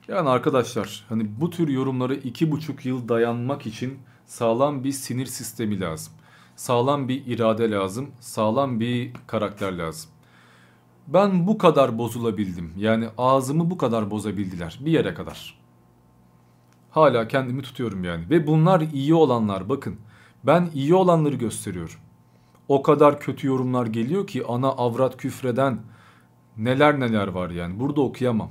Yani arkadaşlar hani bu tür yorumları iki buçuk yıl dayanmak için sağlam bir sinir sistemi lazım. Sağlam bir irade lazım. Sağlam bir karakter lazım. Ben bu kadar bozulabildim. Yani ağzımı bu kadar bozabildiler. Bir yere kadar. Hala kendimi tutuyorum yani. Ve bunlar iyi olanlar bakın. Ben iyi olanları gösteriyorum. O kadar kötü yorumlar geliyor ki ana avrat küfreden neler neler var yani. Burada okuyamam.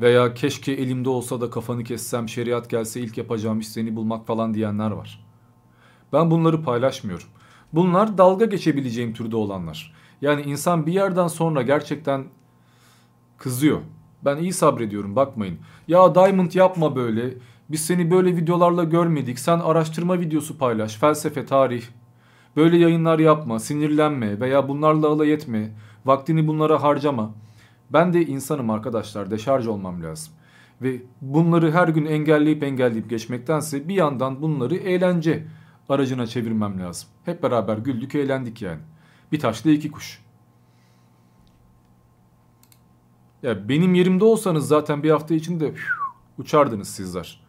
Veya keşke elimde olsa da kafanı kessem şeriat gelse ilk yapacağım iş seni bulmak falan diyenler var. Ben bunları paylaşmıyorum. Bunlar dalga geçebileceğim türde olanlar. Yani insan bir yerden sonra gerçekten kızıyor. Ben iyi sabrediyorum bakmayın. Ya Diamond yapma böyle. Biz seni böyle videolarla görmedik. Sen araştırma videosu paylaş. Felsefe, tarih. Böyle yayınlar yapma. Sinirlenme veya bunlarla alay etme. Vaktini bunlara harcama. Ben de insanım arkadaşlar. Deşarj olmam lazım. Ve bunları her gün engelleyip engelleyip geçmektense bir yandan bunları eğlence aracına çevirmem lazım. Hep beraber güldük eğlendik yani. Bir taşla iki kuş. Ya benim yerimde olsanız zaten bir hafta içinde uçardınız sizler.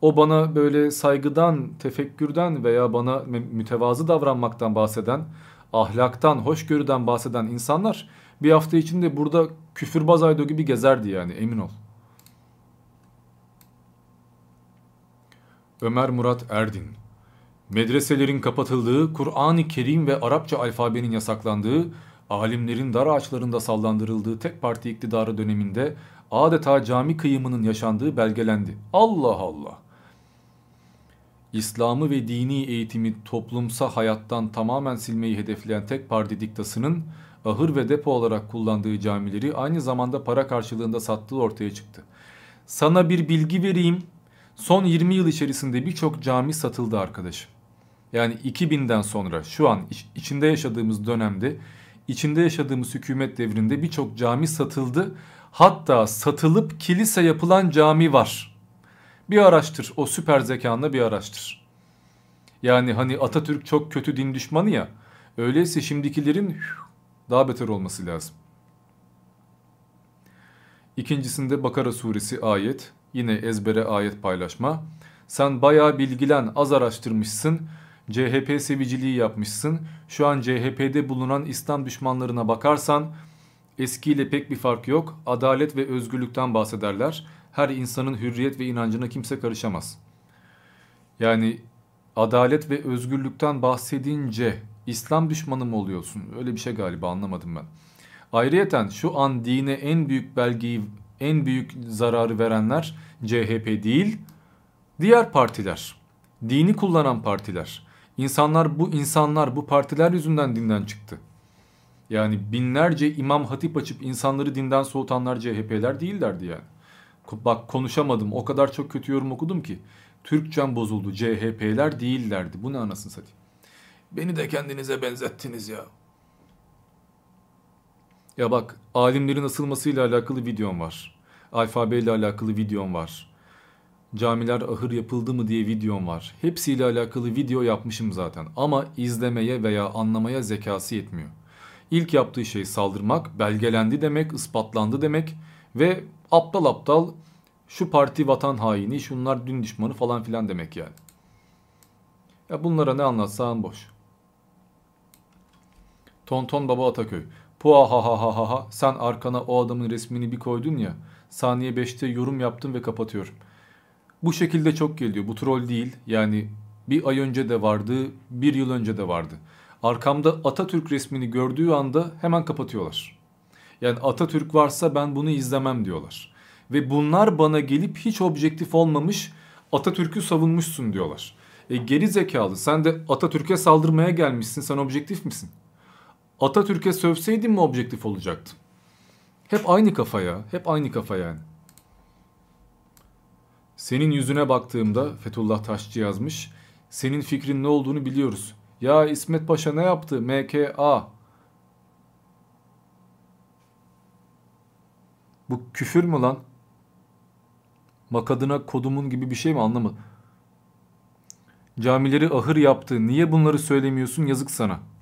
O bana böyle saygıdan, tefekkürden veya bana mütevazı davranmaktan bahseden, ahlaktan, hoşgörüden bahseden insanlar bir hafta içinde burada küfürbaz aydo gibi gezerdi yani emin ol. Ömer Murat Erdin Medreselerin kapatıldığı, Kur'an-ı Kerim ve Arapça alfabenin yasaklandığı, alimlerin dar ağaçlarında sallandırıldığı tek parti iktidarı döneminde adeta cami kıyımının yaşandığı belgelendi. Allah Allah! İslam'ı ve dini eğitimi toplumsal hayattan tamamen silmeyi hedefleyen tek parti diktasının ahır ve depo olarak kullandığı camileri aynı zamanda para karşılığında sattığı ortaya çıktı. Sana bir bilgi vereyim. Son 20 yıl içerisinde birçok cami satıldı arkadaşım. Yani 2000'den sonra şu an içinde yaşadığımız dönemde içinde yaşadığımız hükümet devrinde birçok cami satıldı. Hatta satılıp kilise yapılan cami var. Bir araştır o süper zekanla bir araştır. Yani hani Atatürk çok kötü din düşmanı ya. Öyleyse şimdikilerin daha beter olması lazım. İkincisinde Bakara suresi ayet. Yine ezbere ayet paylaşma. Sen bayağı bilgilen az araştırmışsın. CHP seviciliği yapmışsın. Şu an CHP'de bulunan İslam düşmanlarına bakarsan eskiyle pek bir fark yok. Adalet ve özgürlükten bahsederler. Her insanın hürriyet ve inancına kimse karışamaz. Yani adalet ve özgürlükten bahsedince İslam düşmanı mı oluyorsun? Öyle bir şey galiba anlamadım ben. Ayrıyeten şu an dine en büyük belgeyi, en büyük zararı verenler CHP değil, diğer partiler. Dini kullanan partiler. İnsanlar bu insanlar bu partiler yüzünden dinden çıktı. Yani binlerce imam hatip açıp insanları dinden soğutanlar CHP'ler değillerdi yani. Bak konuşamadım o kadar çok kötü yorum okudum ki. Türkçem bozuldu CHP'ler değillerdi. Bu ne anasını satayım. Beni de kendinize benzettiniz ya. Ya bak alimlerin asılmasıyla alakalı videom var. Alfabeyle alakalı videom var. Camiler ahır yapıldı mı diye videom var. Hepsiyle alakalı video yapmışım zaten. Ama izlemeye veya anlamaya zekası yetmiyor. İlk yaptığı şey saldırmak, belgelendi demek, ispatlandı demek ve aptal aptal şu parti vatan haini, şunlar dün düşmanı falan filan demek yani. Ya bunlara ne anlatsan boş. Tonton Baba Ataköy. Pua ha ha ha ha ha sen arkana o adamın resmini bir koydun ya. Saniye 5'te yorum yaptım ve kapatıyorum. Bu şekilde çok geliyor. Bu troll değil. Yani bir ay önce de vardı, bir yıl önce de vardı. Arkamda Atatürk resmini gördüğü anda hemen kapatıyorlar. Yani Atatürk varsa ben bunu izlemem diyorlar. Ve bunlar bana gelip hiç objektif olmamış Atatürk'ü savunmuşsun diyorlar. E geri zekalı sen de Atatürk'e saldırmaya gelmişsin sen objektif misin? Atatürk'e sövseydin mi objektif olacaktın? Hep aynı kafa ya. Hep aynı kafa yani. Senin yüzüne baktığımda Fethullah Taşçı yazmış. Senin fikrin ne olduğunu biliyoruz. Ya İsmet Paşa ne yaptı? MKA. Bu küfür mü lan? Makadına kodumun gibi bir şey mi anlamadım. Camileri ahır yaptı. Niye bunları söylemiyorsun? Yazık sana.''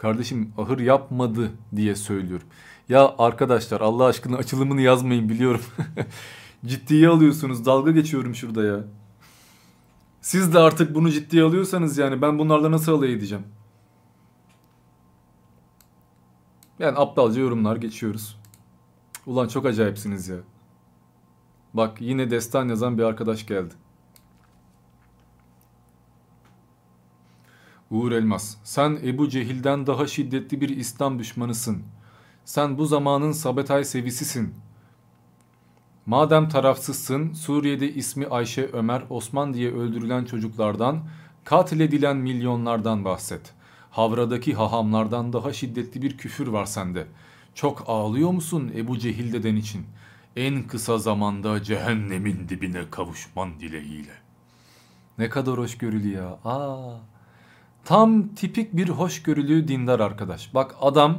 Kardeşim ahır yapmadı diye söylüyorum. Ya arkadaşlar Allah aşkına açılımını yazmayın biliyorum. (laughs) ciddiye alıyorsunuz. Dalga geçiyorum şurada ya. Siz de artık bunu ciddiye alıyorsanız yani ben bunlarla nasıl alay edeceğim? Yani aptalca yorumlar geçiyoruz. Ulan çok acayipsiniz ya. Bak yine destan yazan bir arkadaş geldi. Uğur Elmas, sen Ebu Cehil'den daha şiddetli bir İslam düşmanısın. Sen bu zamanın Sabetay sevisisin. Madem tarafsızsın, Suriye'de ismi Ayşe, Ömer, Osman diye öldürülen çocuklardan, katledilen milyonlardan bahset. Havra'daki hahamlardan daha şiddetli bir küfür var sende. Çok ağlıyor musun Ebu Cehil deden için? En kısa zamanda cehennemin dibine kavuşman dileğiyle. Ne kadar hoşgörülü ya. Aa. Tam tipik bir hoşgörülü dindar arkadaş. Bak adam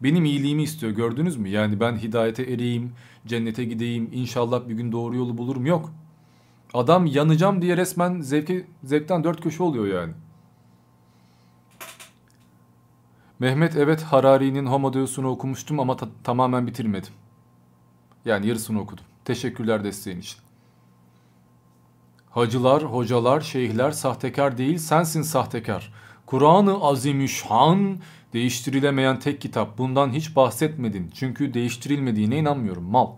benim iyiliğimi istiyor gördünüz mü? Yani ben hidayete ereyim, cennete gideyim, inşallah bir gün doğru yolu bulurum yok. Adam yanacağım diye resmen zevki, zevkten dört köşe oluyor yani. Mehmet evet Harari'nin Homo Deus'unu okumuştum ama tamamen bitirmedim. Yani yarısını okudum. Teşekkürler desteğin için. Hacılar, hocalar, şeyhler sahtekar değil sensin sahtekar. Kur'an-ı Azimüşşan değiştirilemeyen tek kitap. Bundan hiç bahsetmedin. Çünkü değiştirilmediğine inanmıyorum mal.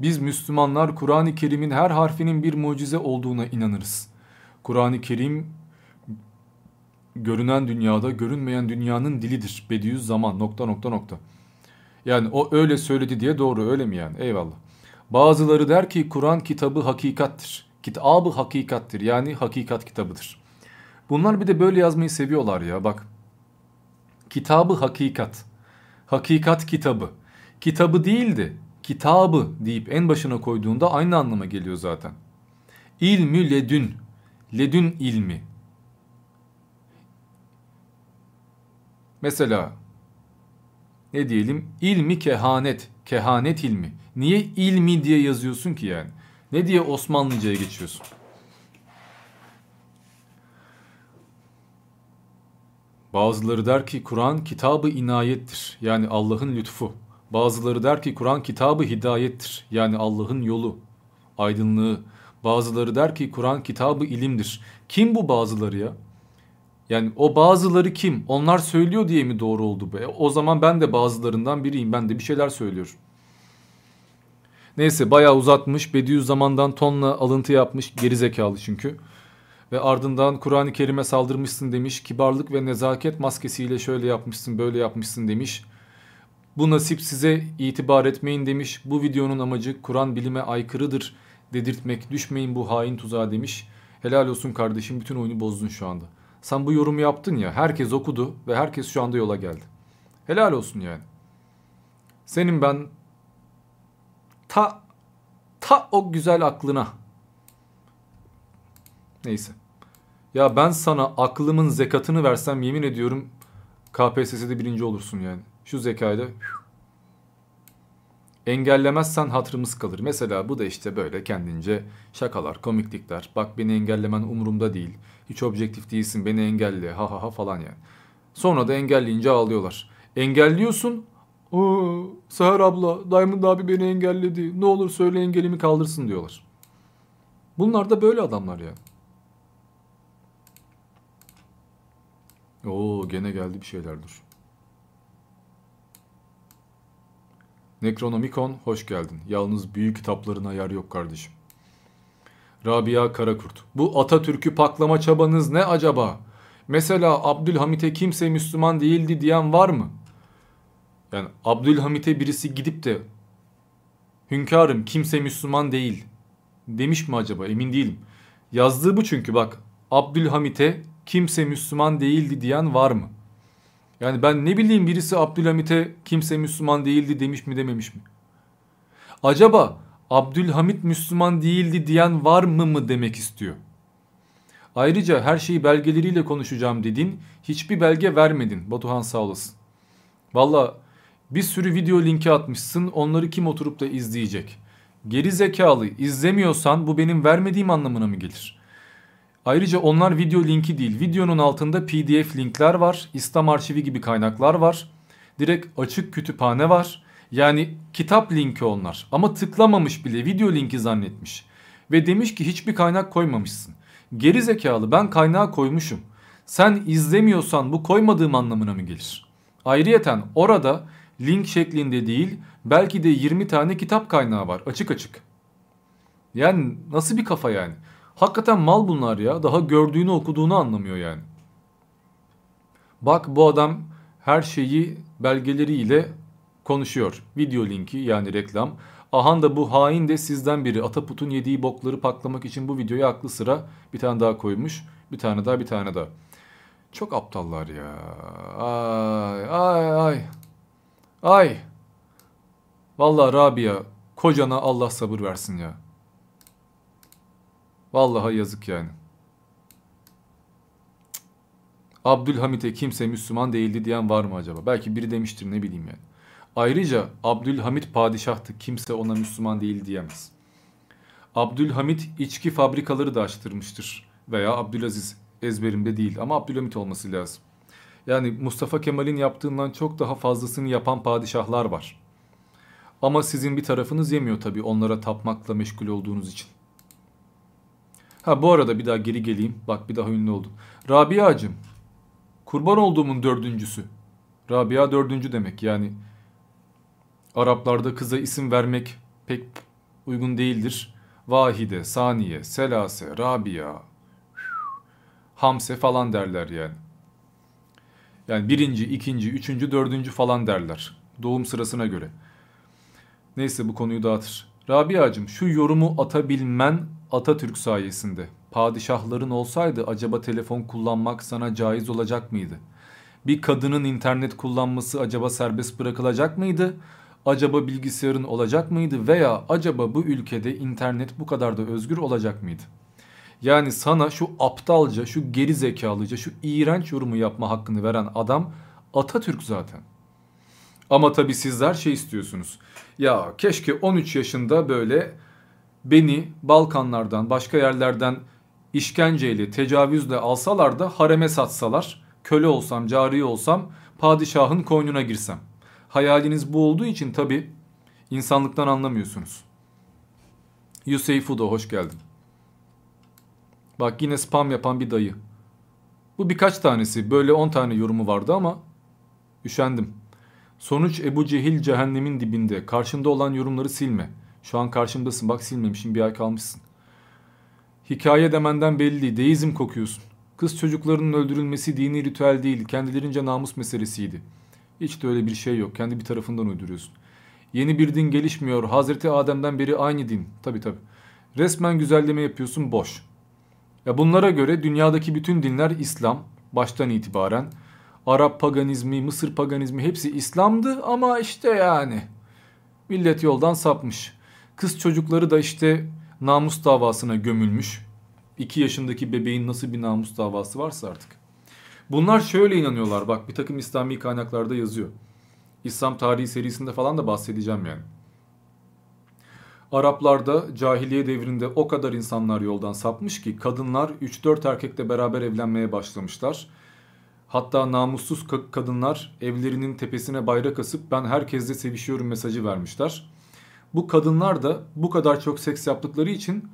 Biz Müslümanlar Kur'an-ı Kerim'in her harfinin bir mucize olduğuna inanırız. Kur'an-ı Kerim görünen dünyada görünmeyen dünyanın dilidir. Bediüzzaman nokta nokta nokta. Yani o öyle söyledi diye doğru öyle mi yani? Eyvallah. Bazıları der ki Kur'an kitabı hakikattir. Kitabı hakikattir yani hakikat kitabıdır. Bunlar bir de böyle yazmayı seviyorlar ya bak. Kitabı hakikat. Hakikat kitabı. Kitabı değildi. kitabı deyip en başına koyduğunda aynı anlama geliyor zaten. İlmü ledün, ledün ilmi. Mesela ne diyelim ilmi kehanet, kehanet ilmi. Niye ilmi diye yazıyorsun ki yani? Ne diye Osmanlıca'ya geçiyorsun? Bazıları der ki Kur'an kitabı inayettir. Yani Allah'ın lütfu. Bazıları der ki Kur'an kitabı hidayettir. Yani Allah'ın yolu, aydınlığı. Bazıları der ki Kur'an kitabı ilimdir. Kim bu bazıları ya? Yani o bazıları kim? Onlar söylüyor diye mi doğru oldu be? O zaman ben de bazılarından biriyim. Ben de bir şeyler söylüyorum. Neyse bayağı uzatmış. Bediüzzaman'dan tonla alıntı yapmış. Geri zekalı çünkü. Ve ardından Kur'an-ı Kerim'e saldırmışsın demiş. Kibarlık ve nezaket maskesiyle şöyle yapmışsın böyle yapmışsın demiş. Bu nasip size itibar etmeyin demiş. Bu videonun amacı Kur'an bilime aykırıdır dedirtmek. Düşmeyin bu hain tuzağa demiş. Helal olsun kardeşim bütün oyunu bozdun şu anda. Sen bu yorumu yaptın ya herkes okudu ve herkes şu anda yola geldi. Helal olsun yani. Senin ben ta ta o güzel aklına. Neyse. Ya ben sana aklımın zekatını versem yemin ediyorum KPSS'de birinci olursun yani. Şu zekayla engellemezsen hatırımız kalır. Mesela bu da işte böyle kendince şakalar, komiklikler. Bak beni engellemen umurumda değil. Hiç objektif değilsin beni engelle ha ha ha falan yani. Sonra da engelleyince ağlıyorlar. Engelliyorsun. Seher abla Diamond abi beni engelledi. Ne olur söyle engelimi kaldırsın diyorlar. Bunlar da böyle adamlar yani. Oo gene geldi bir şeyler dur. Necronomicon hoş geldin. Yalnız büyük kitaplarına yer yok kardeşim. Rabia Karakurt. Bu Atatürk'ü paklama çabanız ne acaba? Mesela Abdülhamit'e kimse Müslüman değildi diyen var mı? Yani Abdülhamit'e birisi gidip de hünkârım kimse Müslüman değil demiş mi acaba emin değilim. Yazdığı bu çünkü bak Abdülhamit'e kimse Müslüman değildi diyen var mı? Yani ben ne bileyim birisi Abdülhamit'e kimse Müslüman değildi demiş mi dememiş mi? Acaba Abdülhamit Müslüman değildi diyen var mı mı demek istiyor? Ayrıca her şeyi belgeleriyle konuşacağım dedin. Hiçbir belge vermedin. Batuhan sağ olasın. Valla bir sürü video linki atmışsın. Onları kim oturup da izleyecek? Geri zekalı izlemiyorsan bu benim vermediğim anlamına mı gelir? Ayrıca onlar video linki değil. Videonun altında pdf linkler var. İslam arşivi gibi kaynaklar var. Direkt açık kütüphane var. Yani kitap linki onlar. Ama tıklamamış bile video linki zannetmiş. Ve demiş ki hiçbir kaynak koymamışsın. Geri zekalı ben kaynağı koymuşum. Sen izlemiyorsan bu koymadığım anlamına mı gelir? Ayrıyeten orada link şeklinde değil belki de 20 tane kitap kaynağı var açık açık. Yani nasıl bir kafa yani? Hakikaten mal bunlar ya. Daha gördüğünü okuduğunu anlamıyor yani. Bak bu adam her şeyi belgeleriyle konuşuyor. Video linki yani reklam. Ahan da bu hain de sizden biri. Ataput'un yediği bokları paklamak için bu videoyu aklı sıra bir tane daha koymuş. Bir tane daha bir tane daha. Çok aptallar ya. Ay ay ay. Ay. Vallahi Rabia kocana Allah sabır versin ya. Vallahi yazık yani. Abdülhamit'e kimse Müslüman değildi diyen var mı acaba? Belki biri demiştir ne bileyim yani. Ayrıca Abdülhamit padişahtı kimse ona Müslüman değil diyemez. Abdülhamit içki fabrikaları da açtırmıştır. Veya Abdülaziz ezberimde değil ama Abdülhamit olması lazım. Yani Mustafa Kemal'in yaptığından çok daha fazlasını yapan padişahlar var. Ama sizin bir tarafınız yemiyor tabii onlara tapmakla meşgul olduğunuz için. Ha bu arada bir daha geri geleyim. Bak bir daha ünlü oldum. Rabia'cığım. Kurban olduğumun dördüncüsü. Rabia dördüncü demek yani. Araplarda kıza isim vermek pek uygun değildir. Vahide, Saniye, Selase, Rabia, Hamse falan derler yani. Yani birinci, ikinci, üçüncü, dördüncü falan derler. Doğum sırasına göre. Neyse bu konuyu dağıtır. Rabia'cığım şu yorumu atabilmen Atatürk sayesinde. Padişahların olsaydı acaba telefon kullanmak sana caiz olacak mıydı? Bir kadının internet kullanması acaba serbest bırakılacak mıydı? Acaba bilgisayarın olacak mıydı veya acaba bu ülkede internet bu kadar da özgür olacak mıydı? Yani sana şu aptalca, şu geri zekalıca, şu iğrenç yorumu yapma hakkını veren adam Atatürk zaten. Ama tabii sizler şey istiyorsunuz. Ya keşke 13 yaşında böyle beni Balkanlardan, başka yerlerden işkenceyle, tecavüzle alsalar da hareme satsalar, köle olsam, cari olsam, padişahın koynuna girsem. Hayaliniz bu olduğu için tabii insanlıktan anlamıyorsunuz. Yusey Fudo hoş geldin. Bak yine spam yapan bir dayı. Bu birkaç tanesi böyle 10 tane yorumu vardı ama üşendim. Sonuç Ebu Cehil cehennemin dibinde. Karşında olan yorumları silme. Şu an karşımdasın bak silmemişim bir ay kalmışsın. Hikaye demenden belli. Deizm kokuyorsun. Kız çocuklarının öldürülmesi dini ritüel değil. Kendilerince namus meselesiydi. Hiç de öyle bir şey yok. Kendi bir tarafından uyduruyorsun. Yeni bir din gelişmiyor. Hazreti Adem'den beri aynı din. Tabi tabi. Resmen güzelleme yapıyorsun boş. Ya bunlara göre dünyadaki bütün dinler İslam baştan itibaren. Arap paganizmi, Mısır paganizmi hepsi İslam'dı ama işte yani millet yoldan sapmış. Kız çocukları da işte namus davasına gömülmüş. 2 yaşındaki bebeğin nasıl bir namus davası varsa artık. Bunlar şöyle inanıyorlar bak bir takım İslami kaynaklarda yazıyor. İslam tarihi serisinde falan da bahsedeceğim yani. Araplarda cahiliye devrinde o kadar insanlar yoldan sapmış ki kadınlar 3-4 erkekle beraber evlenmeye başlamışlar. Hatta namussuz kadınlar evlerinin tepesine bayrak asıp ben herkesle sevişiyorum mesajı vermişler. Bu kadınlar da bu kadar çok seks yaptıkları için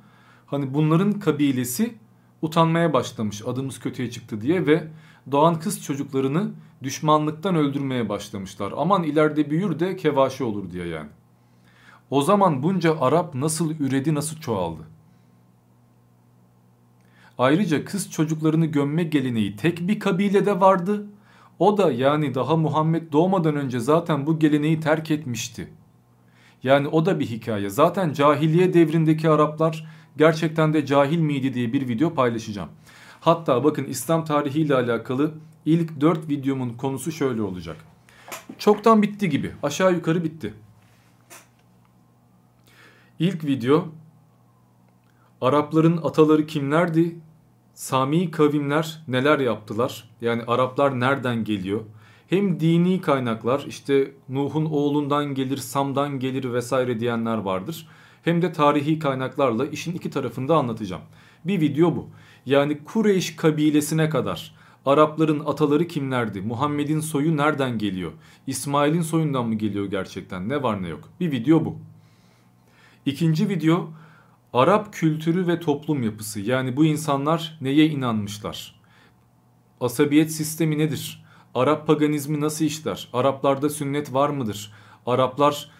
hani bunların kabilesi utanmaya başlamış adımız kötüye çıktı diye ve doğan kız çocuklarını düşmanlıktan öldürmeye başlamışlar. Aman ileride büyür de kevaşi olur diye yani. O zaman bunca Arap nasıl üredi nasıl çoğaldı? Ayrıca kız çocuklarını gömme geleneği tek bir kabilede vardı. O da yani daha Muhammed doğmadan önce zaten bu geleneği terk etmişti. Yani o da bir hikaye. Zaten cahiliye devrindeki Araplar gerçekten de cahil miydi diye bir video paylaşacağım. Hatta bakın İslam tarihiyle alakalı ilk 4 videomun konusu şöyle olacak. Çoktan bitti gibi. Aşağı yukarı bitti. İlk video Arapların ataları kimlerdi? Sami kavimler neler yaptılar? Yani Araplar nereden geliyor? Hem dini kaynaklar işte Nuh'un oğlundan gelir, Sam'dan gelir vesaire diyenler vardır. Hem de tarihi kaynaklarla işin iki tarafını da anlatacağım. Bir video bu. Yani Kureyş kabilesine kadar Arapların ataları kimlerdi? Muhammed'in soyu nereden geliyor? İsmail'in soyundan mı geliyor gerçekten? Ne var ne yok? Bir video bu. İkinci video Arap kültürü ve toplum yapısı. Yani bu insanlar neye inanmışlar? Asabiyet sistemi nedir? Arap paganizmi nasıl işler? Araplarda sünnet var mıdır? Araplar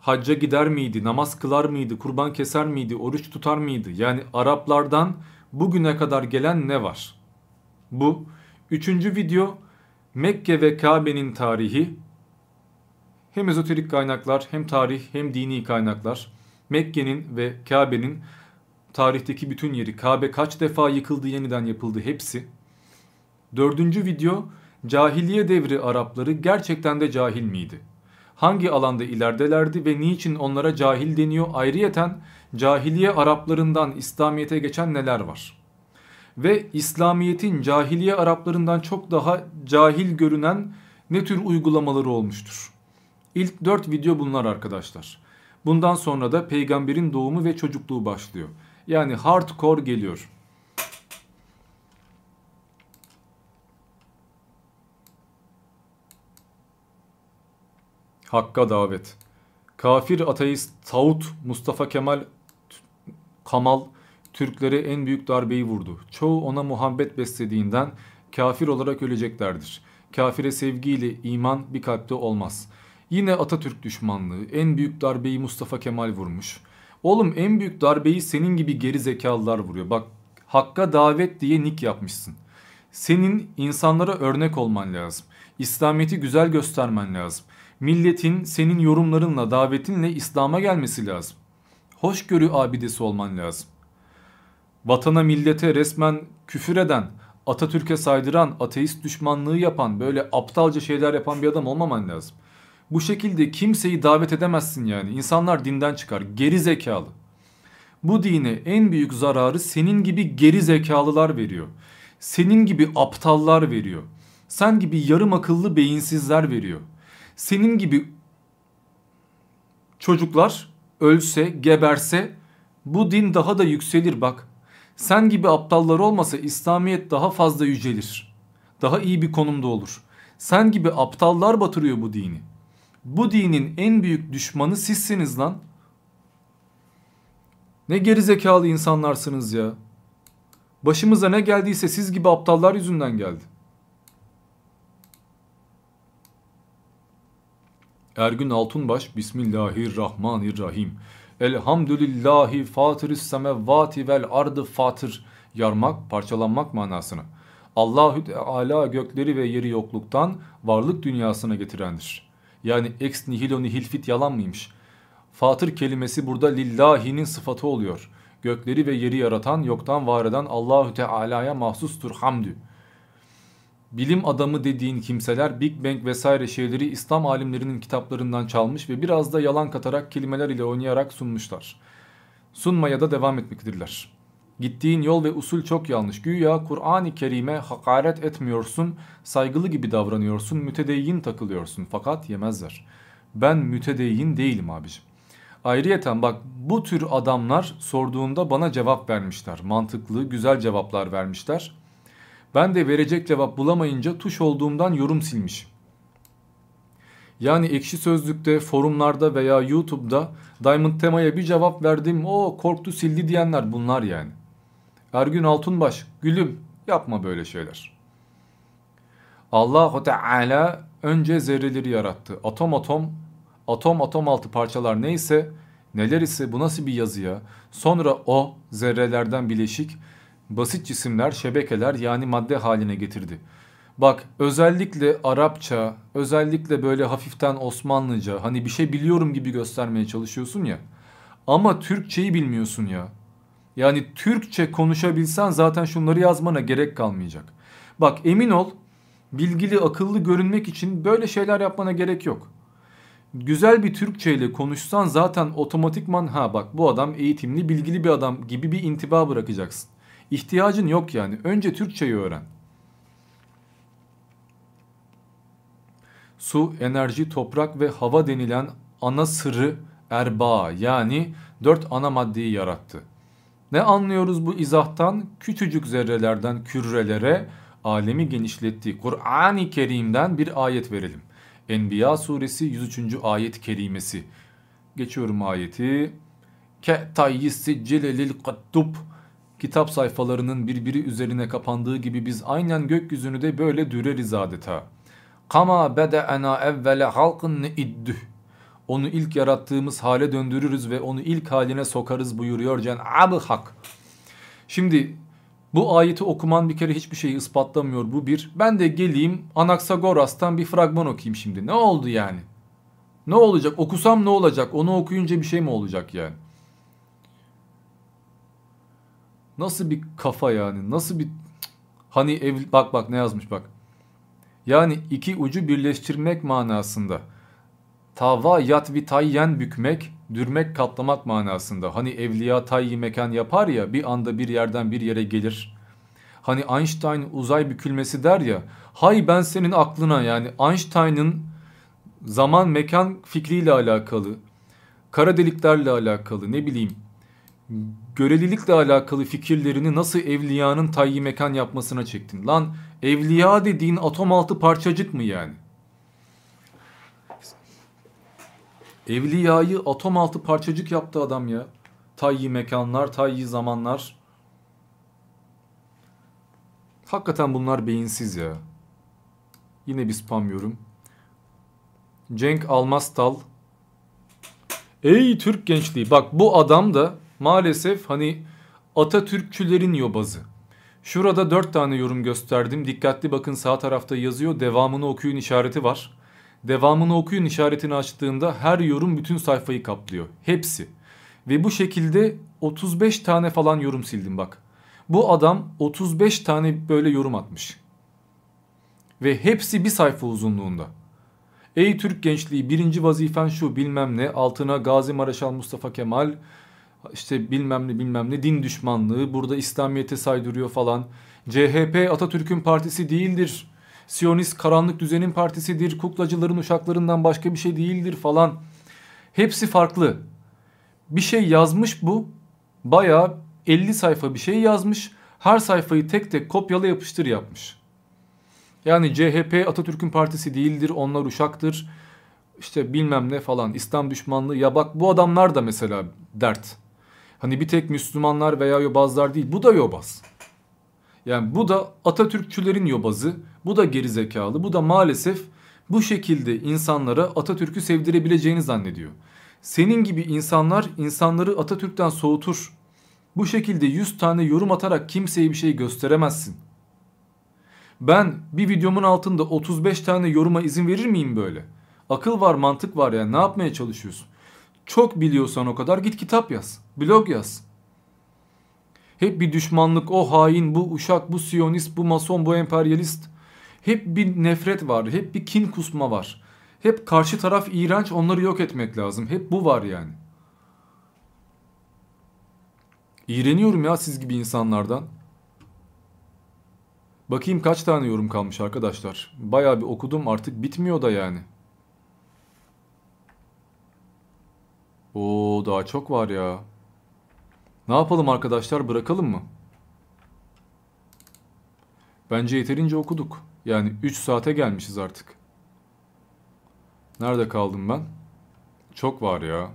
hacca gider miydi? Namaz kılar mıydı? Kurban keser miydi? Oruç tutar mıydı? Yani Araplardan bugüne kadar gelen ne var? Bu. Üçüncü video Mekke ve Kabe'nin tarihi. Hem ezoterik kaynaklar hem tarih hem dini kaynaklar. Mekke'nin ve Kabe'nin tarihteki bütün yeri, Kabe kaç defa yıkıldı yeniden yapıldı hepsi. Dördüncü video cahiliye devri Arapları gerçekten de cahil miydi? Hangi alanda ileridelerdi ve niçin onlara cahil deniyor? Ayrıyeten cahiliye Araplarından İslamiyet'e geçen neler var? Ve İslamiyet'in cahiliye Araplarından çok daha cahil görünen ne tür uygulamaları olmuştur? İlk dört video bunlar arkadaşlar. Bundan sonra da peygamberin doğumu ve çocukluğu başlıyor. Yani hardcore geliyor. Hakka davet. Kafir ateist Tağut Mustafa Kemal Kamal Türklere en büyük darbeyi vurdu. Çoğu ona muhabbet beslediğinden kafir olarak öleceklerdir. Kafire sevgiyle iman bir kalpte olmaz.'' Yine Atatürk düşmanlığı. En büyük darbeyi Mustafa Kemal vurmuş. Oğlum en büyük darbeyi senin gibi geri zekalılar vuruyor. Bak Hakka davet diye nick yapmışsın. Senin insanlara örnek olman lazım. İslamiyet'i güzel göstermen lazım. Milletin senin yorumlarınla, davetinle İslam'a gelmesi lazım. Hoşgörü abidesi olman lazım. Vatana millete resmen küfür eden, Atatürk'e saydıran, ateist düşmanlığı yapan, böyle aptalca şeyler yapan bir adam olmaman lazım. Bu şekilde kimseyi davet edemezsin yani. İnsanlar dinden çıkar. Geri zekalı. Bu dine en büyük zararı senin gibi geri zekalılar veriyor. Senin gibi aptallar veriyor. Sen gibi yarım akıllı beyinsizler veriyor. Senin gibi çocuklar ölse, geberse bu din daha da yükselir bak. Sen gibi aptallar olmasa İslamiyet daha fazla yücelir. Daha iyi bir konumda olur. Sen gibi aptallar batırıyor bu dini. Bu dinin en büyük düşmanı sizsiniz lan. Ne gerizekalı insanlarsınız ya. Başımıza ne geldiyse siz gibi aptallar yüzünden geldi. Ergün Altunbaş Bismillahirrahmanirrahim. Elhamdülillahi fatırı semevvati vel ardı fatır. Yarmak, parçalanmak manasını. Allahü Teala gökleri ve yeri yokluktan varlık dünyasına getirendir. Yani ex nihilo nihil fit yalan mıymış? Fatır kelimesi burada lillahinin sıfatı oluyor. Gökleri ve yeri yaratan, yoktan var eden Allahü Teala'ya mahsustur hamdü. Bilim adamı dediğin kimseler Big Bang vesaire şeyleri İslam alimlerinin kitaplarından çalmış ve biraz da yalan katarak kelimeler ile oynayarak sunmuşlar. Sunmaya da devam etmektedirler. Gittiğin yol ve usul çok yanlış. Güya Kur'an-ı Kerim'e hakaret etmiyorsun, saygılı gibi davranıyorsun, mütedeyyin takılıyorsun. Fakat yemezler. Ben mütedeyyin değilim abicim. Ayrıyeten bak bu tür adamlar sorduğunda bana cevap vermişler. Mantıklı, güzel cevaplar vermişler. Ben de verecek cevap bulamayınca tuş olduğumdan yorum silmiş. Yani ekşi sözlükte, forumlarda veya YouTube'da Diamond Tema'ya bir cevap verdim o korktu sildi diyenler bunlar yani. Ergün Altunbaş gülüm yapma böyle şeyler. Allahu Teala önce zerreleri yarattı. Atom atom, atom atom altı parçalar neyse, neler ise bu nasıl bir yazı ya. Sonra o zerrelerden bileşik basit cisimler, şebekeler yani madde haline getirdi. Bak özellikle Arapça, özellikle böyle hafiften Osmanlıca hani bir şey biliyorum gibi göstermeye çalışıyorsun ya. Ama Türkçeyi bilmiyorsun ya. Yani Türkçe konuşabilsen zaten şunları yazmana gerek kalmayacak. Bak emin ol bilgili akıllı görünmek için böyle şeyler yapmana gerek yok. Güzel bir Türkçe ile konuşsan zaten otomatikman ha bak bu adam eğitimli bilgili bir adam gibi bir intiba bırakacaksın. İhtiyacın yok yani. Önce Türkçeyi öğren. Su, enerji, toprak ve hava denilen ana sırrı erba yani dört ana maddeyi yarattı. Ne anlıyoruz bu izahtan? Küçücük zerrelerden kürelere alemi genişletti. Kur'an-ı Kerim'den bir ayet verelim. Enbiya suresi 103. ayet kerimesi. Geçiyorum ayeti. Ke tayyisi celelil kattub kitap sayfalarının birbiri üzerine kapandığı gibi biz aynen gökyüzünü de böyle düreriz adeta. Kama bede'ena evvele halkın iddüh. Onu ilk yarattığımız hale döndürürüz ve onu ilk haline sokarız buyuruyor Cenab-ı Hak. Şimdi bu ayeti okuman bir kere hiçbir şeyi ispatlamıyor bu bir. Ben de geleyim Anaksagoras'tan bir fragman okuyayım şimdi. Ne oldu yani? Ne olacak? Okusam ne olacak? Onu okuyunca bir şey mi olacak yani? Nasıl bir kafa yani? Nasıl bir hani ev bak bak ne yazmış bak. Yani iki ucu birleştirmek manasında. Tava yat vi tayyen bükmek, dürmek katlamak manasında. Hani evliya tayyi mekan yapar ya bir anda bir yerden bir yere gelir. Hani Einstein uzay bükülmesi der ya. Hay ben senin aklına yani Einstein'ın zaman mekan fikriyle alakalı, kara deliklerle alakalı ne bileyim görelilikle alakalı fikirlerini nasıl evliyanın tayyi mekan yapmasına çektin? Lan evliya dediğin atom altı parçacık mı yani? Evliyayı atom altı parçacık yaptı adam ya. Tayyi mekanlar, tayyi zamanlar. Hakikaten bunlar beyinsiz ya. Yine bir spam yorum. Cenk Almastal. Ey Türk gençliği bak bu adam da maalesef hani Atatürkçülerin yobazı. Şurada dört tane yorum gösterdim. Dikkatli bakın sağ tarafta yazıyor. Devamını okuyun işareti var. Devamını okuyun işaretini açtığında her yorum bütün sayfayı kaplıyor. Hepsi. Ve bu şekilde 35 tane falan yorum sildim bak. Bu adam 35 tane böyle yorum atmış. Ve hepsi bir sayfa uzunluğunda. Ey Türk gençliği birinci vazifen şu bilmem ne altına Gazi Maraşal Mustafa Kemal işte bilmem ne bilmem ne din düşmanlığı burada İslamiyet'e saydırıyor falan. CHP Atatürk'ün partisi değildir. Siyonist karanlık düzenin partisidir. Kuklacıların uşaklarından başka bir şey değildir falan. Hepsi farklı. Bir şey yazmış bu. Bayağı 50 sayfa bir şey yazmış. Her sayfayı tek tek kopyala yapıştır yapmış. Yani CHP Atatürk'ün partisi değildir. Onlar uşaktır. İşte bilmem ne falan. İslam düşmanlığı. Ya bak bu adamlar da mesela dert. Hani bir tek Müslümanlar veya yobazlar değil. Bu da yobaz. Yani bu da Atatürkçülerin yobazı. Bu da gerizekalı. Bu da maalesef bu şekilde insanlara Atatürk'ü sevdirebileceğini zannediyor. Senin gibi insanlar insanları Atatürk'ten soğutur. Bu şekilde 100 tane yorum atarak kimseye bir şey gösteremezsin. Ben bir videomun altında 35 tane yoruma izin verir miyim böyle? Akıl var mantık var yani ne yapmaya çalışıyorsun? Çok biliyorsan o kadar git kitap yaz. Blog yaz. Hep bir düşmanlık, o hain, bu uşak, bu siyonist, bu mason, bu emperyalist. Hep bir nefret var, hep bir kin kusma var. Hep karşı taraf iğrenç, onları yok etmek lazım. Hep bu var yani. İğreniyorum ya siz gibi insanlardan. Bakayım kaç tane yorum kalmış arkadaşlar. Bayağı bir okudum artık bitmiyor da yani. Oo daha çok var ya. Ne yapalım arkadaşlar bırakalım mı? Bence yeterince okuduk. Yani 3 saate gelmişiz artık. Nerede kaldım ben? Çok var ya.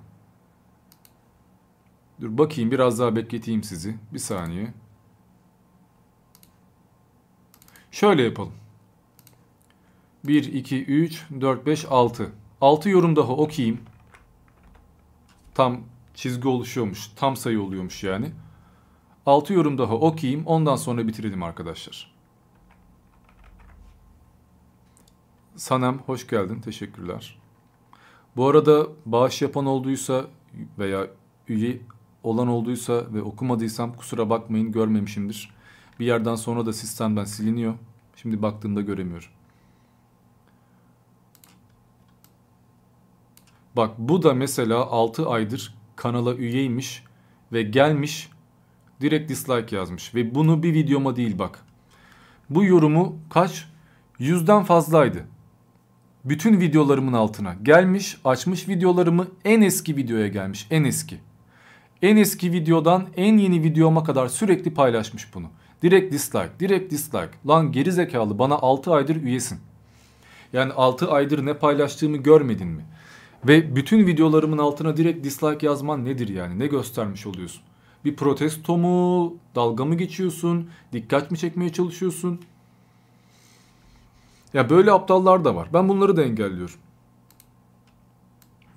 Dur bakayım biraz daha bekleteyim sizi. Bir saniye. Şöyle yapalım. 1, 2, 3, 4, 5, 6. 6 yorum daha okuyayım. Tam çizgi oluşuyormuş. Tam sayı oluyormuş yani. 6 yorum daha okuyayım. Ondan sonra bitirelim arkadaşlar. Sanem hoş geldin. Teşekkürler. Bu arada bağış yapan olduysa veya üye olan olduysa ve okumadıysam kusura bakmayın görmemişimdir. Bir yerden sonra da sistemden siliniyor. Şimdi baktığımda göremiyorum. Bak bu da mesela 6 aydır kanala üyeymiş ve gelmiş direkt dislike yazmış. Ve bunu bir videoma değil bak. Bu yorumu kaç? Yüzden fazlaydı. Bütün videolarımın altına gelmiş açmış videolarımı en eski videoya gelmiş en eski. En eski videodan en yeni videoma kadar sürekli paylaşmış bunu. Direkt dislike, direkt dislike. Lan geri zekalı bana 6 aydır üyesin. Yani 6 aydır ne paylaştığımı görmedin mi? Ve bütün videolarımın altına direkt dislike yazman nedir yani? Ne göstermiş oluyorsun? Bir protesto mu? Dalga mı geçiyorsun? Dikkat mi çekmeye çalışıyorsun? Ya böyle aptallar da var. Ben bunları da engelliyorum.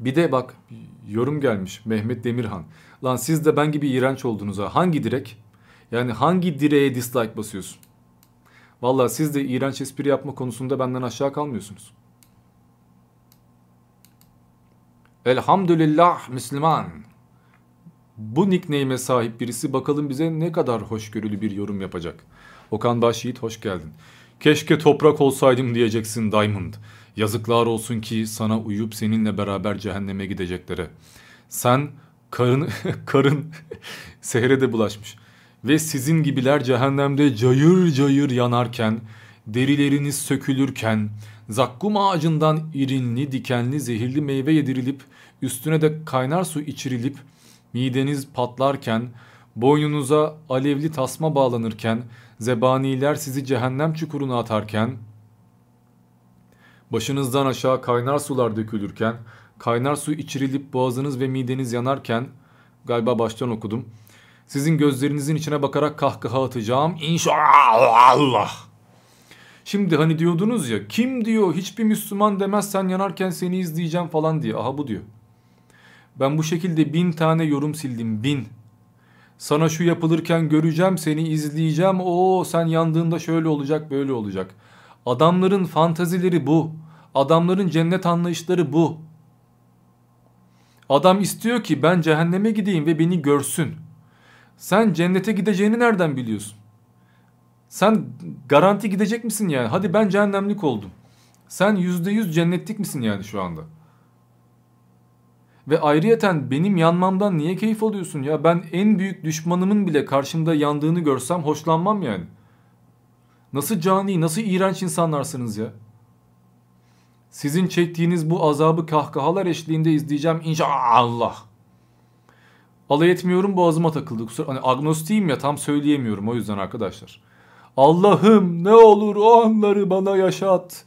Bir de bak yorum gelmiş Mehmet Demirhan. Lan siz de ben gibi iğrenç oldunuz ha. Hangi direk? Yani hangi direğe dislike basıyorsun? Valla siz de iğrenç espri yapma konusunda benden aşağı kalmıyorsunuz. Elhamdülillah Müslüman. Bu nickname'e sahip birisi bakalım bize ne kadar hoşgörülü bir yorum yapacak. Okan Başyiğit hoş geldin. Keşke toprak olsaydım diyeceksin Diamond. Yazıklar olsun ki sana uyup seninle beraber cehenneme gideceklere. Sen karın (laughs) karın (laughs) sehre de bulaşmış. Ve sizin gibiler cehennemde cayır cayır yanarken, derileriniz sökülürken, zakkum ağacından irinli, dikenli, zehirli meyve yedirilip, üstüne de kaynar su içirilip, mideniz patlarken, boynunuza alevli tasma bağlanırken, zebaniler sizi cehennem çukuruna atarken, başınızdan aşağı kaynar sular dökülürken, kaynar su içirilip boğazınız ve mideniz yanarken, galiba baştan okudum, sizin gözlerinizin içine bakarak kahkaha atacağım. İnşallah. Şimdi hani diyordunuz ya kim diyor hiçbir Müslüman demez sen yanarken seni izleyeceğim falan diye. Aha bu diyor. Ben bu şekilde bin tane yorum sildim bin. Sana şu yapılırken göreceğim seni izleyeceğim. O sen yandığında şöyle olacak böyle olacak. Adamların fantazileri bu. Adamların cennet anlayışları bu. Adam istiyor ki ben cehenneme gideyim ve beni görsün. Sen cennete gideceğini nereden biliyorsun? Sen garanti gidecek misin yani? Hadi ben cehennemlik oldum. Sen yüzde yüz cennetlik misin yani şu anda? Ve ayrıyeten benim yanmamdan niye keyif alıyorsun ya? Ben en büyük düşmanımın bile karşımda yandığını görsem hoşlanmam yani. Nasıl cani, nasıl iğrenç insanlarsınız ya? Sizin çektiğiniz bu azabı kahkahalar eşliğinde izleyeceğim inşallah. Alay etmiyorum boğazıma takıldı. Kusura, hani agnostiyim ya tam söyleyemiyorum o yüzden arkadaşlar. Allah'ım ne olur o anları bana yaşat.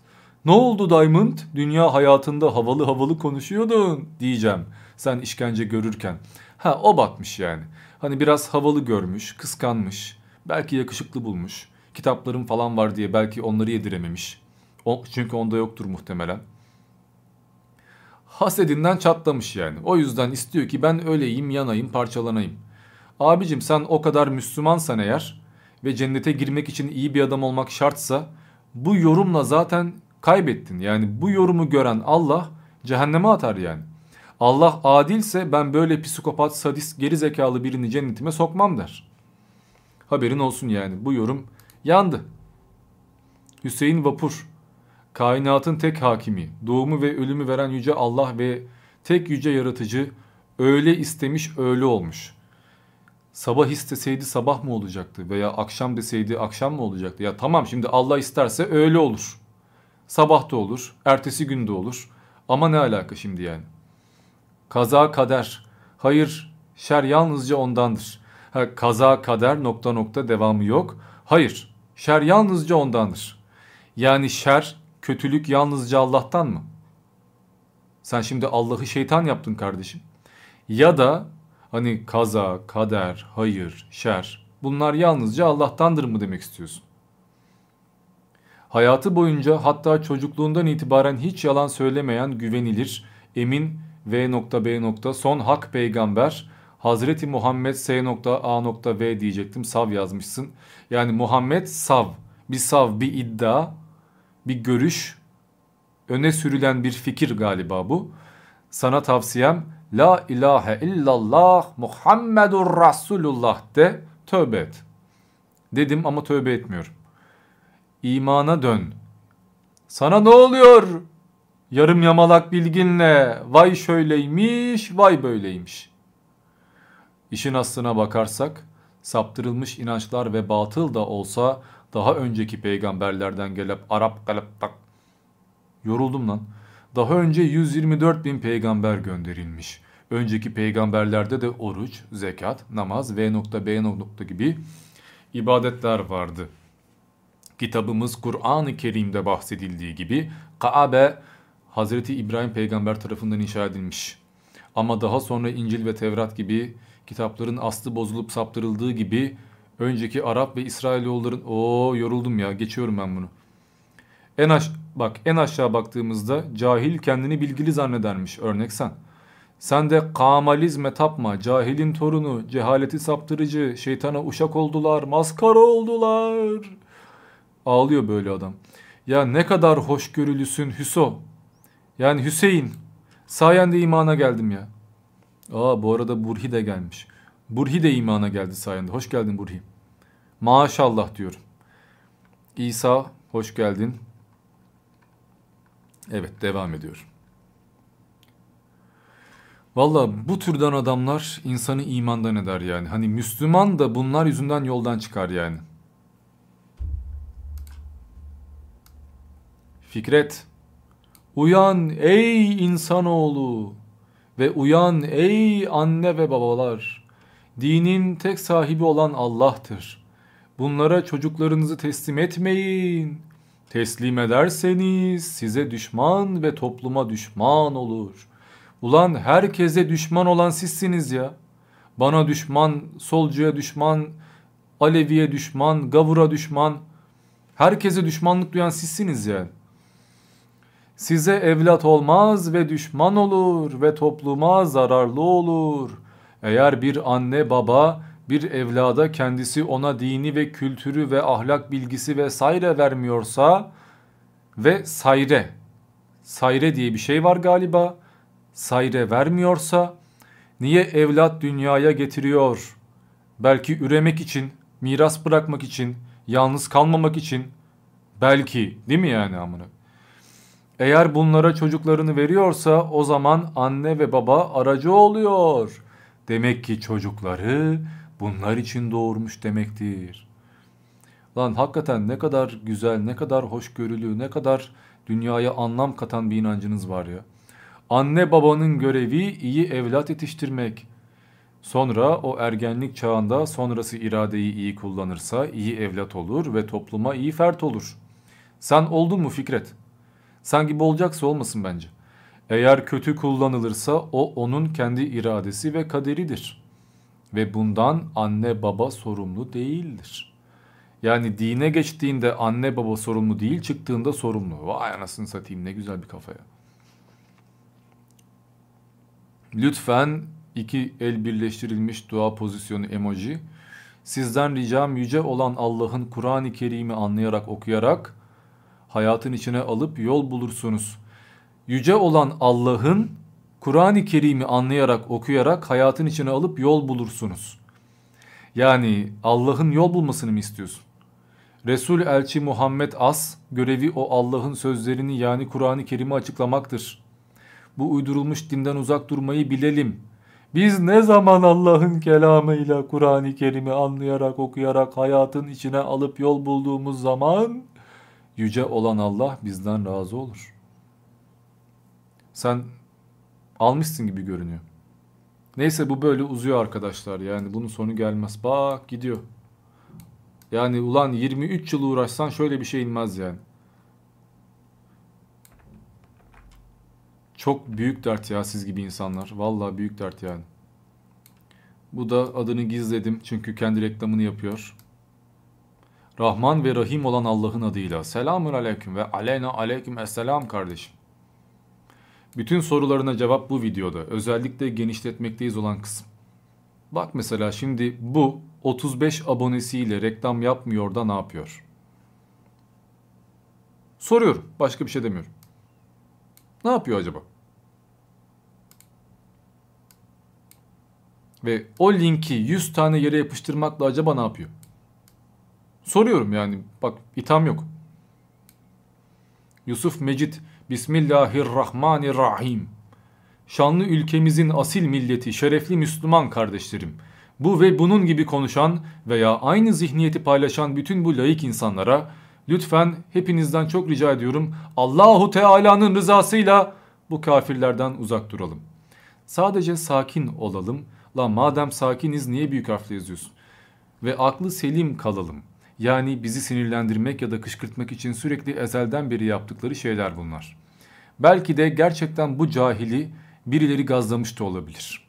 Ne oldu Diamond? Dünya hayatında havalı havalı konuşuyordun diyeceğim. Sen işkence görürken. Ha o batmış yani. Hani biraz havalı görmüş, kıskanmış. Belki yakışıklı bulmuş. Kitaplarım falan var diye belki onları yedirememiş. O, çünkü onda yoktur muhtemelen. Hasedinden çatlamış yani. O yüzden istiyor ki ben öleyim, yanayım, parçalanayım. Abicim sen o kadar Müslümansan eğer ve cennete girmek için iyi bir adam olmak şartsa bu yorumla zaten kaybettin. Yani bu yorumu gören Allah cehenneme atar yani. Allah adilse ben böyle psikopat, sadist, geri zekalı birini cennetime sokmam der. Haberin olsun yani bu yorum yandı. Hüseyin Vapur, kainatın tek hakimi, doğumu ve ölümü veren yüce Allah ve tek yüce yaratıcı öyle istemiş öyle olmuş. Sabah isteseydi sabah mı olacaktı veya akşam deseydi akşam mı olacaktı? Ya tamam şimdi Allah isterse öyle olur. Sabah da olur, ertesi gün de olur. Ama ne alaka şimdi yani? Kaza kader. Hayır, şer yalnızca ondandır. Ha, kaza kader nokta nokta devamı yok. Hayır, şer yalnızca ondandır. Yani şer, kötülük yalnızca Allah'tan mı? Sen şimdi Allah'ı şeytan yaptın kardeşim. Ya da hani kaza, kader, hayır, şer bunlar yalnızca Allah'tandır mı demek istiyorsun? Hayatı boyunca hatta çocukluğundan itibaren hiç yalan söylemeyen güvenilir, emin V.B. son hak peygamber Hazreti Muhammed S.A.V diyecektim sav yazmışsın. Yani Muhammed sav bir sav bir iddia bir görüş öne sürülen bir fikir galiba bu. Sana tavsiyem La ilahe illallah Muhammedur Resulullah de tövbe et. Dedim ama tövbe etmiyorum. İmana dön. Sana ne oluyor? Yarım yamalak bilginle vay şöyleymiş vay böyleymiş. İşin aslına bakarsak saptırılmış inançlar ve batıl da olsa daha önceki peygamberlerden gelip Arap galip tak. Yoruldum lan. Daha önce 124 bin peygamber gönderilmiş. Önceki peygamberlerde de oruç, zekat, namaz, V.B. gibi ibadetler vardı. Kitabımız Kur'an-ı Kerim'de bahsedildiği gibi Kaabe Hazreti İbrahim peygamber tarafından inşa edilmiş. Ama daha sonra İncil ve Tevrat gibi kitapların aslı bozulup saptırıldığı gibi önceki Arap ve İsrailoğulların o yoruldum ya geçiyorum ben bunu. En aş bak en aşağı baktığımızda cahil kendini bilgili zannedermiş örnek sen. Sen de kamalizme tapma, cahilin torunu, cehaleti saptırıcı, şeytana uşak oldular, maskara oldular. Ağlıyor böyle adam. Ya ne kadar hoşgörülüsün Hüso. Yani Hüseyin. Sayende imana geldim ya. Aa bu arada Burhi de gelmiş. Burhi de imana geldi sayende. Hoş geldin Burhi. Maşallah diyorum. İsa hoş geldin. Evet devam ediyorum. Valla bu türden adamlar insanı imandan eder yani. Hani Müslüman da bunlar yüzünden yoldan çıkar yani. Fikret, uyan ey insanoğlu ve uyan ey anne ve babalar. Dinin tek sahibi olan Allah'tır. Bunlara çocuklarınızı teslim etmeyin. Teslim ederseniz size düşman ve topluma düşman olur. Ulan herkese düşman olan sizsiniz ya. Bana düşman, solcuya düşman, Aleviye düşman, gavura düşman. Herkese düşmanlık duyan sizsiniz yani. Size evlat olmaz ve düşman olur ve topluma zararlı olur. Eğer bir anne baba bir evlada kendisi ona dini ve kültürü ve ahlak bilgisi ve sayre vermiyorsa ve sayre, sayre diye bir şey var galiba, sayre vermiyorsa niye evlat dünyaya getiriyor? Belki üremek için, miras bırakmak için, yalnız kalmamak için, belki değil mi yani amına? Eğer bunlara çocuklarını veriyorsa o zaman anne ve baba aracı oluyor. Demek ki çocukları bunlar için doğurmuş demektir. Lan hakikaten ne kadar güzel, ne kadar hoşgörülü, ne kadar dünyaya anlam katan bir inancınız var ya. Anne babanın görevi iyi evlat yetiştirmek. Sonra o ergenlik çağında sonrası iradeyi iyi kullanırsa iyi evlat olur ve topluma iyi fert olur. Sen oldun mu Fikret? Sen gibi olacaksa olmasın bence. Eğer kötü kullanılırsa o onun kendi iradesi ve kaderidir. Ve bundan anne baba sorumlu değildir. Yani dine geçtiğinde anne baba sorumlu değil, çıktığında sorumlu. Vay anasını satayım ne güzel bir kafaya. Lütfen iki el birleştirilmiş dua pozisyonu emoji. Sizden ricam yüce olan Allah'ın Kur'an-ı Kerim'i anlayarak okuyarak hayatın içine alıp yol bulursunuz. Yüce olan Allah'ın Kur'an-ı Kerim'i anlayarak okuyarak hayatın içine alıp yol bulursunuz. Yani Allah'ın yol bulmasını mı istiyorsun? Resul Elçi Muhammed As görevi o Allah'ın sözlerini yani Kur'an-ı Kerim'i açıklamaktır. Bu uydurulmuş dinden uzak durmayı bilelim. Biz ne zaman Allah'ın kelamıyla Kur'an-ı Kerim'i anlayarak okuyarak hayatın içine alıp yol bulduğumuz zaman yüce olan Allah bizden razı olur. Sen almışsın gibi görünüyor. Neyse bu böyle uzuyor arkadaşlar. Yani bunun sonu gelmez. Bak gidiyor. Yani ulan 23 yıl uğraşsan şöyle bir şey inmez yani. Çok büyük dert ya siz gibi insanlar. Vallahi büyük dert yani. Bu da adını gizledim çünkü kendi reklamını yapıyor. Rahman ve Rahim olan Allah'ın adıyla. Selamun aleyküm ve aleyna aleyküm esselam kardeşim. Bütün sorularına cevap bu videoda. Özellikle genişletmekteyiz olan kısım. Bak mesela şimdi bu 35 abonesiyle reklam yapmıyor da ne yapıyor? Soruyorum. Başka bir şey demiyorum. Ne yapıyor acaba? Ve o linki 100 tane yere yapıştırmakla acaba ne yapıyor? Soruyorum yani. Bak itham yok. Yusuf Mecit Bismillahirrahmanirrahim. Şanlı ülkemizin asil milleti, şerefli Müslüman kardeşlerim. Bu ve bunun gibi konuşan veya aynı zihniyeti paylaşan bütün bu layık insanlara lütfen hepinizden çok rica ediyorum Allahu Teala'nın rızasıyla bu kafirlerden uzak duralım. Sadece sakin olalım. La madem sakiniz niye büyük harfle yazıyorsun? Ve aklı selim kalalım. Yani bizi sinirlendirmek ya da kışkırtmak için sürekli ezelden beri yaptıkları şeyler bunlar. Belki de gerçekten bu cahili birileri gazlamış da olabilir.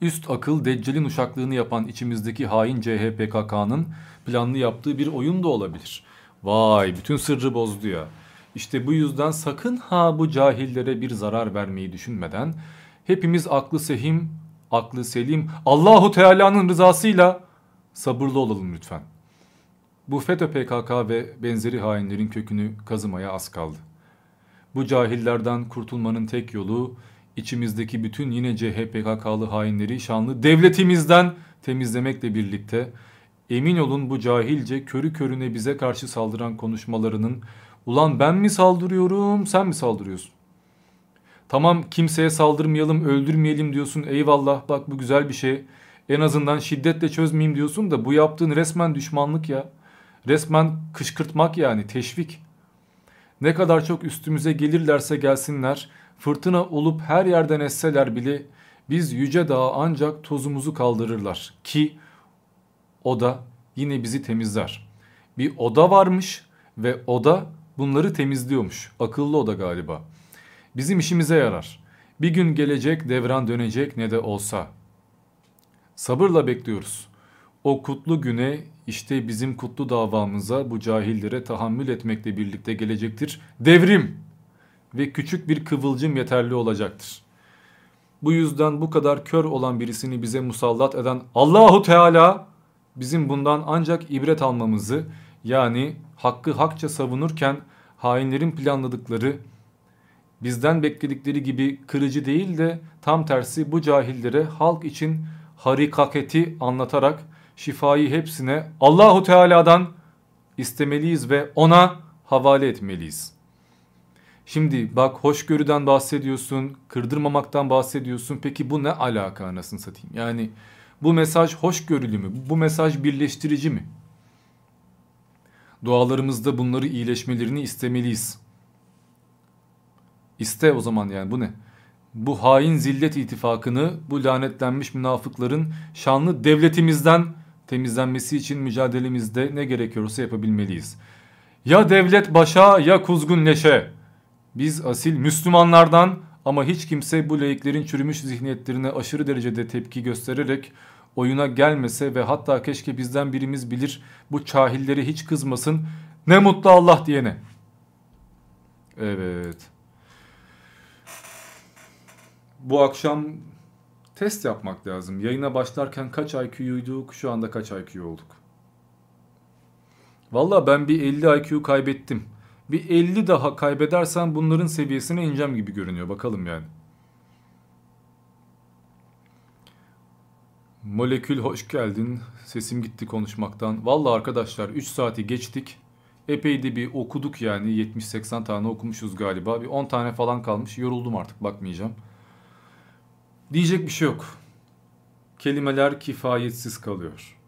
Üst akıl Deccal'in uşaklığını yapan içimizdeki hain CHPKK'nın planlı yaptığı bir oyun da olabilir. Vay bütün sırrı bozdu ya. İşte bu yüzden sakın ha bu cahillere bir zarar vermeyi düşünmeden hepimiz aklı sehim, aklı selim Allahu Teala'nın rızasıyla sabırlı olalım lütfen. Bu FETÖ PKK ve benzeri hainlerin kökünü kazımaya az kaldı. Bu cahillerden kurtulmanın tek yolu içimizdeki bütün yine CHPKK'lı hainleri şanlı devletimizden temizlemekle birlikte emin olun bu cahilce körü körüne bize karşı saldıran konuşmalarının ulan ben mi saldırıyorum sen mi saldırıyorsun? Tamam kimseye saldırmayalım öldürmeyelim diyorsun eyvallah bak bu güzel bir şey. En azından şiddetle çözmeyeyim diyorsun da bu yaptığın resmen düşmanlık ya. Resmen kışkırtmak yani teşvik. Ne kadar çok üstümüze gelirlerse gelsinler, fırtına olup her yerden esseler bile biz yüce dağa ancak tozumuzu kaldırırlar ki o da yine bizi temizler. Bir oda varmış ve oda bunları temizliyormuş. Akıllı oda galiba. Bizim işimize yarar. Bir gün gelecek devran dönecek ne de olsa. Sabırla bekliyoruz. O kutlu güne işte bizim kutlu davamıza bu cahillere tahammül etmekle birlikte gelecektir. Devrim ve küçük bir kıvılcım yeterli olacaktır. Bu yüzden bu kadar kör olan birisini bize musallat eden Allahu Teala bizim bundan ancak ibret almamızı yani hakkı hakça savunurken hainlerin planladıkları bizden bekledikleri gibi kırıcı değil de tam tersi bu cahillere halk için harikaketi anlatarak şifayı hepsine Allahu Teala'dan istemeliyiz ve ona havale etmeliyiz. Şimdi bak hoşgörüden bahsediyorsun, kırdırmamaktan bahsediyorsun. Peki bu ne alaka anasını satayım? Yani bu mesaj hoşgörülü mü? Bu mesaj birleştirici mi? Dualarımızda bunları iyileşmelerini istemeliyiz. İste o zaman yani bu ne? Bu hain zillet ittifakını bu lanetlenmiş münafıkların şanlı devletimizden temizlenmesi için mücadelemizde ne gerekiyorsa yapabilmeliyiz. Ya devlet başa ya kuzgun leşe. Biz asil Müslümanlardan ama hiç kimse bu laiklerin çürümüş zihniyetlerine aşırı derecede tepki göstererek oyuna gelmese ve hatta keşke bizden birimiz bilir bu çahilleri hiç kızmasın ne mutlu Allah diyene. Evet. Bu akşam test yapmak lazım. Yayına başlarken kaç IQ'yuyduk şu anda kaç IQ olduk. Valla ben bir 50 IQ kaybettim. Bir 50 daha kaybedersem bunların seviyesine ineceğim gibi görünüyor. Bakalım yani. Molekül hoş geldin. Sesim gitti konuşmaktan. Valla arkadaşlar 3 saati geçtik. Epey de bir okuduk yani. 70-80 tane okumuşuz galiba. Bir 10 tane falan kalmış. Yoruldum artık bakmayacağım. Diyecek bir şey yok. Kelimeler kifayetsiz kalıyor.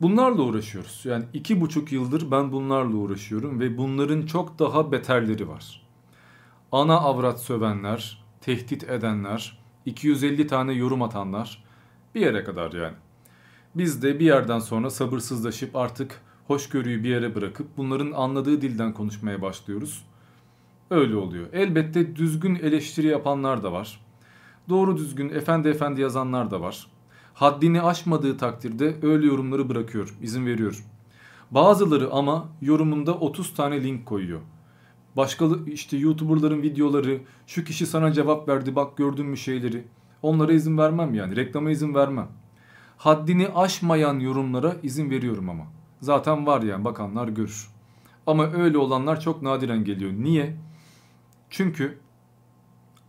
Bunlarla uğraşıyoruz. Yani iki buçuk yıldır ben bunlarla uğraşıyorum ve bunların çok daha beterleri var. Ana avrat sövenler, tehdit edenler, 250 tane yorum atanlar bir yere kadar yani. Biz de bir yerden sonra sabırsızlaşıp artık hoşgörüyü bir yere bırakıp bunların anladığı dilden konuşmaya başlıyoruz. Öyle oluyor. Elbette düzgün eleştiri yapanlar da var. Doğru düzgün efendi efendi yazanlar da var. Haddini aşmadığı takdirde öyle yorumları bırakıyor, izin veriyor. Bazıları ama yorumunda 30 tane link koyuyor. Başka işte YouTuber'ların videoları, şu kişi sana cevap verdi bak gördün mü şeyleri. Onlara izin vermem yani, reklama izin vermem. Haddini aşmayan yorumlara izin veriyorum ama. Zaten var yani bakanlar görür. Ama öyle olanlar çok nadiren geliyor. Niye? Çünkü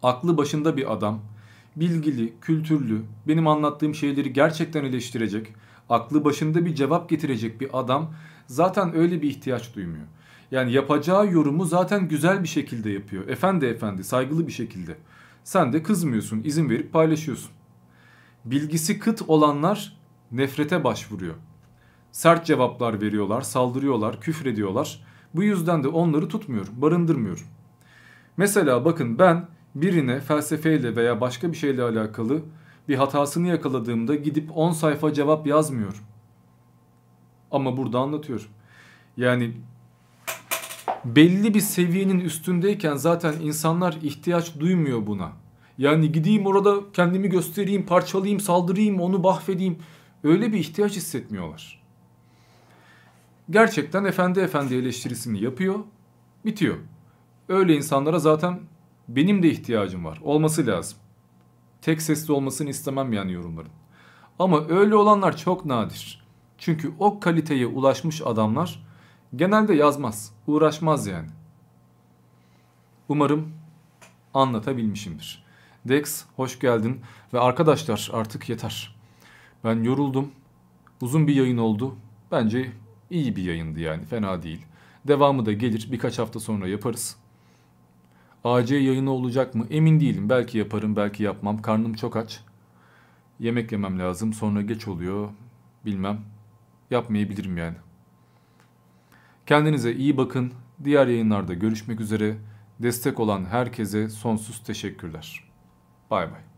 aklı başında bir adam, bilgili, kültürlü, benim anlattığım şeyleri gerçekten eleştirecek, aklı başında bir cevap getirecek bir adam zaten öyle bir ihtiyaç duymuyor. Yani yapacağı yorumu zaten güzel bir şekilde yapıyor. Efendi efendi, saygılı bir şekilde. Sen de kızmıyorsun, izin verip paylaşıyorsun. Bilgisi kıt olanlar nefrete başvuruyor. Sert cevaplar veriyorlar, saldırıyorlar, küfrediyorlar. Bu yüzden de onları tutmuyorum, barındırmıyorum. Mesela bakın ben birine felsefeyle veya başka bir şeyle alakalı bir hatasını yakaladığımda gidip 10 sayfa cevap yazmıyorum. Ama burada anlatıyorum. Yani belli bir seviyenin üstündeyken zaten insanlar ihtiyaç duymuyor buna. Yani gideyim orada kendimi göstereyim, parçalayayım, saldırayım, onu mahvedeyim. Öyle bir ihtiyaç hissetmiyorlar. Gerçekten efendi efendi eleştirisini yapıyor, bitiyor. Öyle insanlara zaten benim de ihtiyacım var. Olması lazım. Tek sesli olmasını istemem yani yorumların. Ama öyle olanlar çok nadir. Çünkü o kaliteye ulaşmış adamlar genelde yazmaz, uğraşmaz yani. Umarım anlatabilmişimdir. Dex hoş geldin ve arkadaşlar artık yeter. Ben yoruldum. Uzun bir yayın oldu. Bence iyi bir yayındı yani fena değil. Devamı da gelir birkaç hafta sonra yaparız. AC yayını olacak mı? Emin değilim. Belki yaparım, belki yapmam. Karnım çok aç. Yemek yemem lazım. Sonra geç oluyor. Bilmem. Yapmayabilirim yani. Kendinize iyi bakın. Diğer yayınlarda görüşmek üzere. Destek olan herkese sonsuz teşekkürler. Bay bay.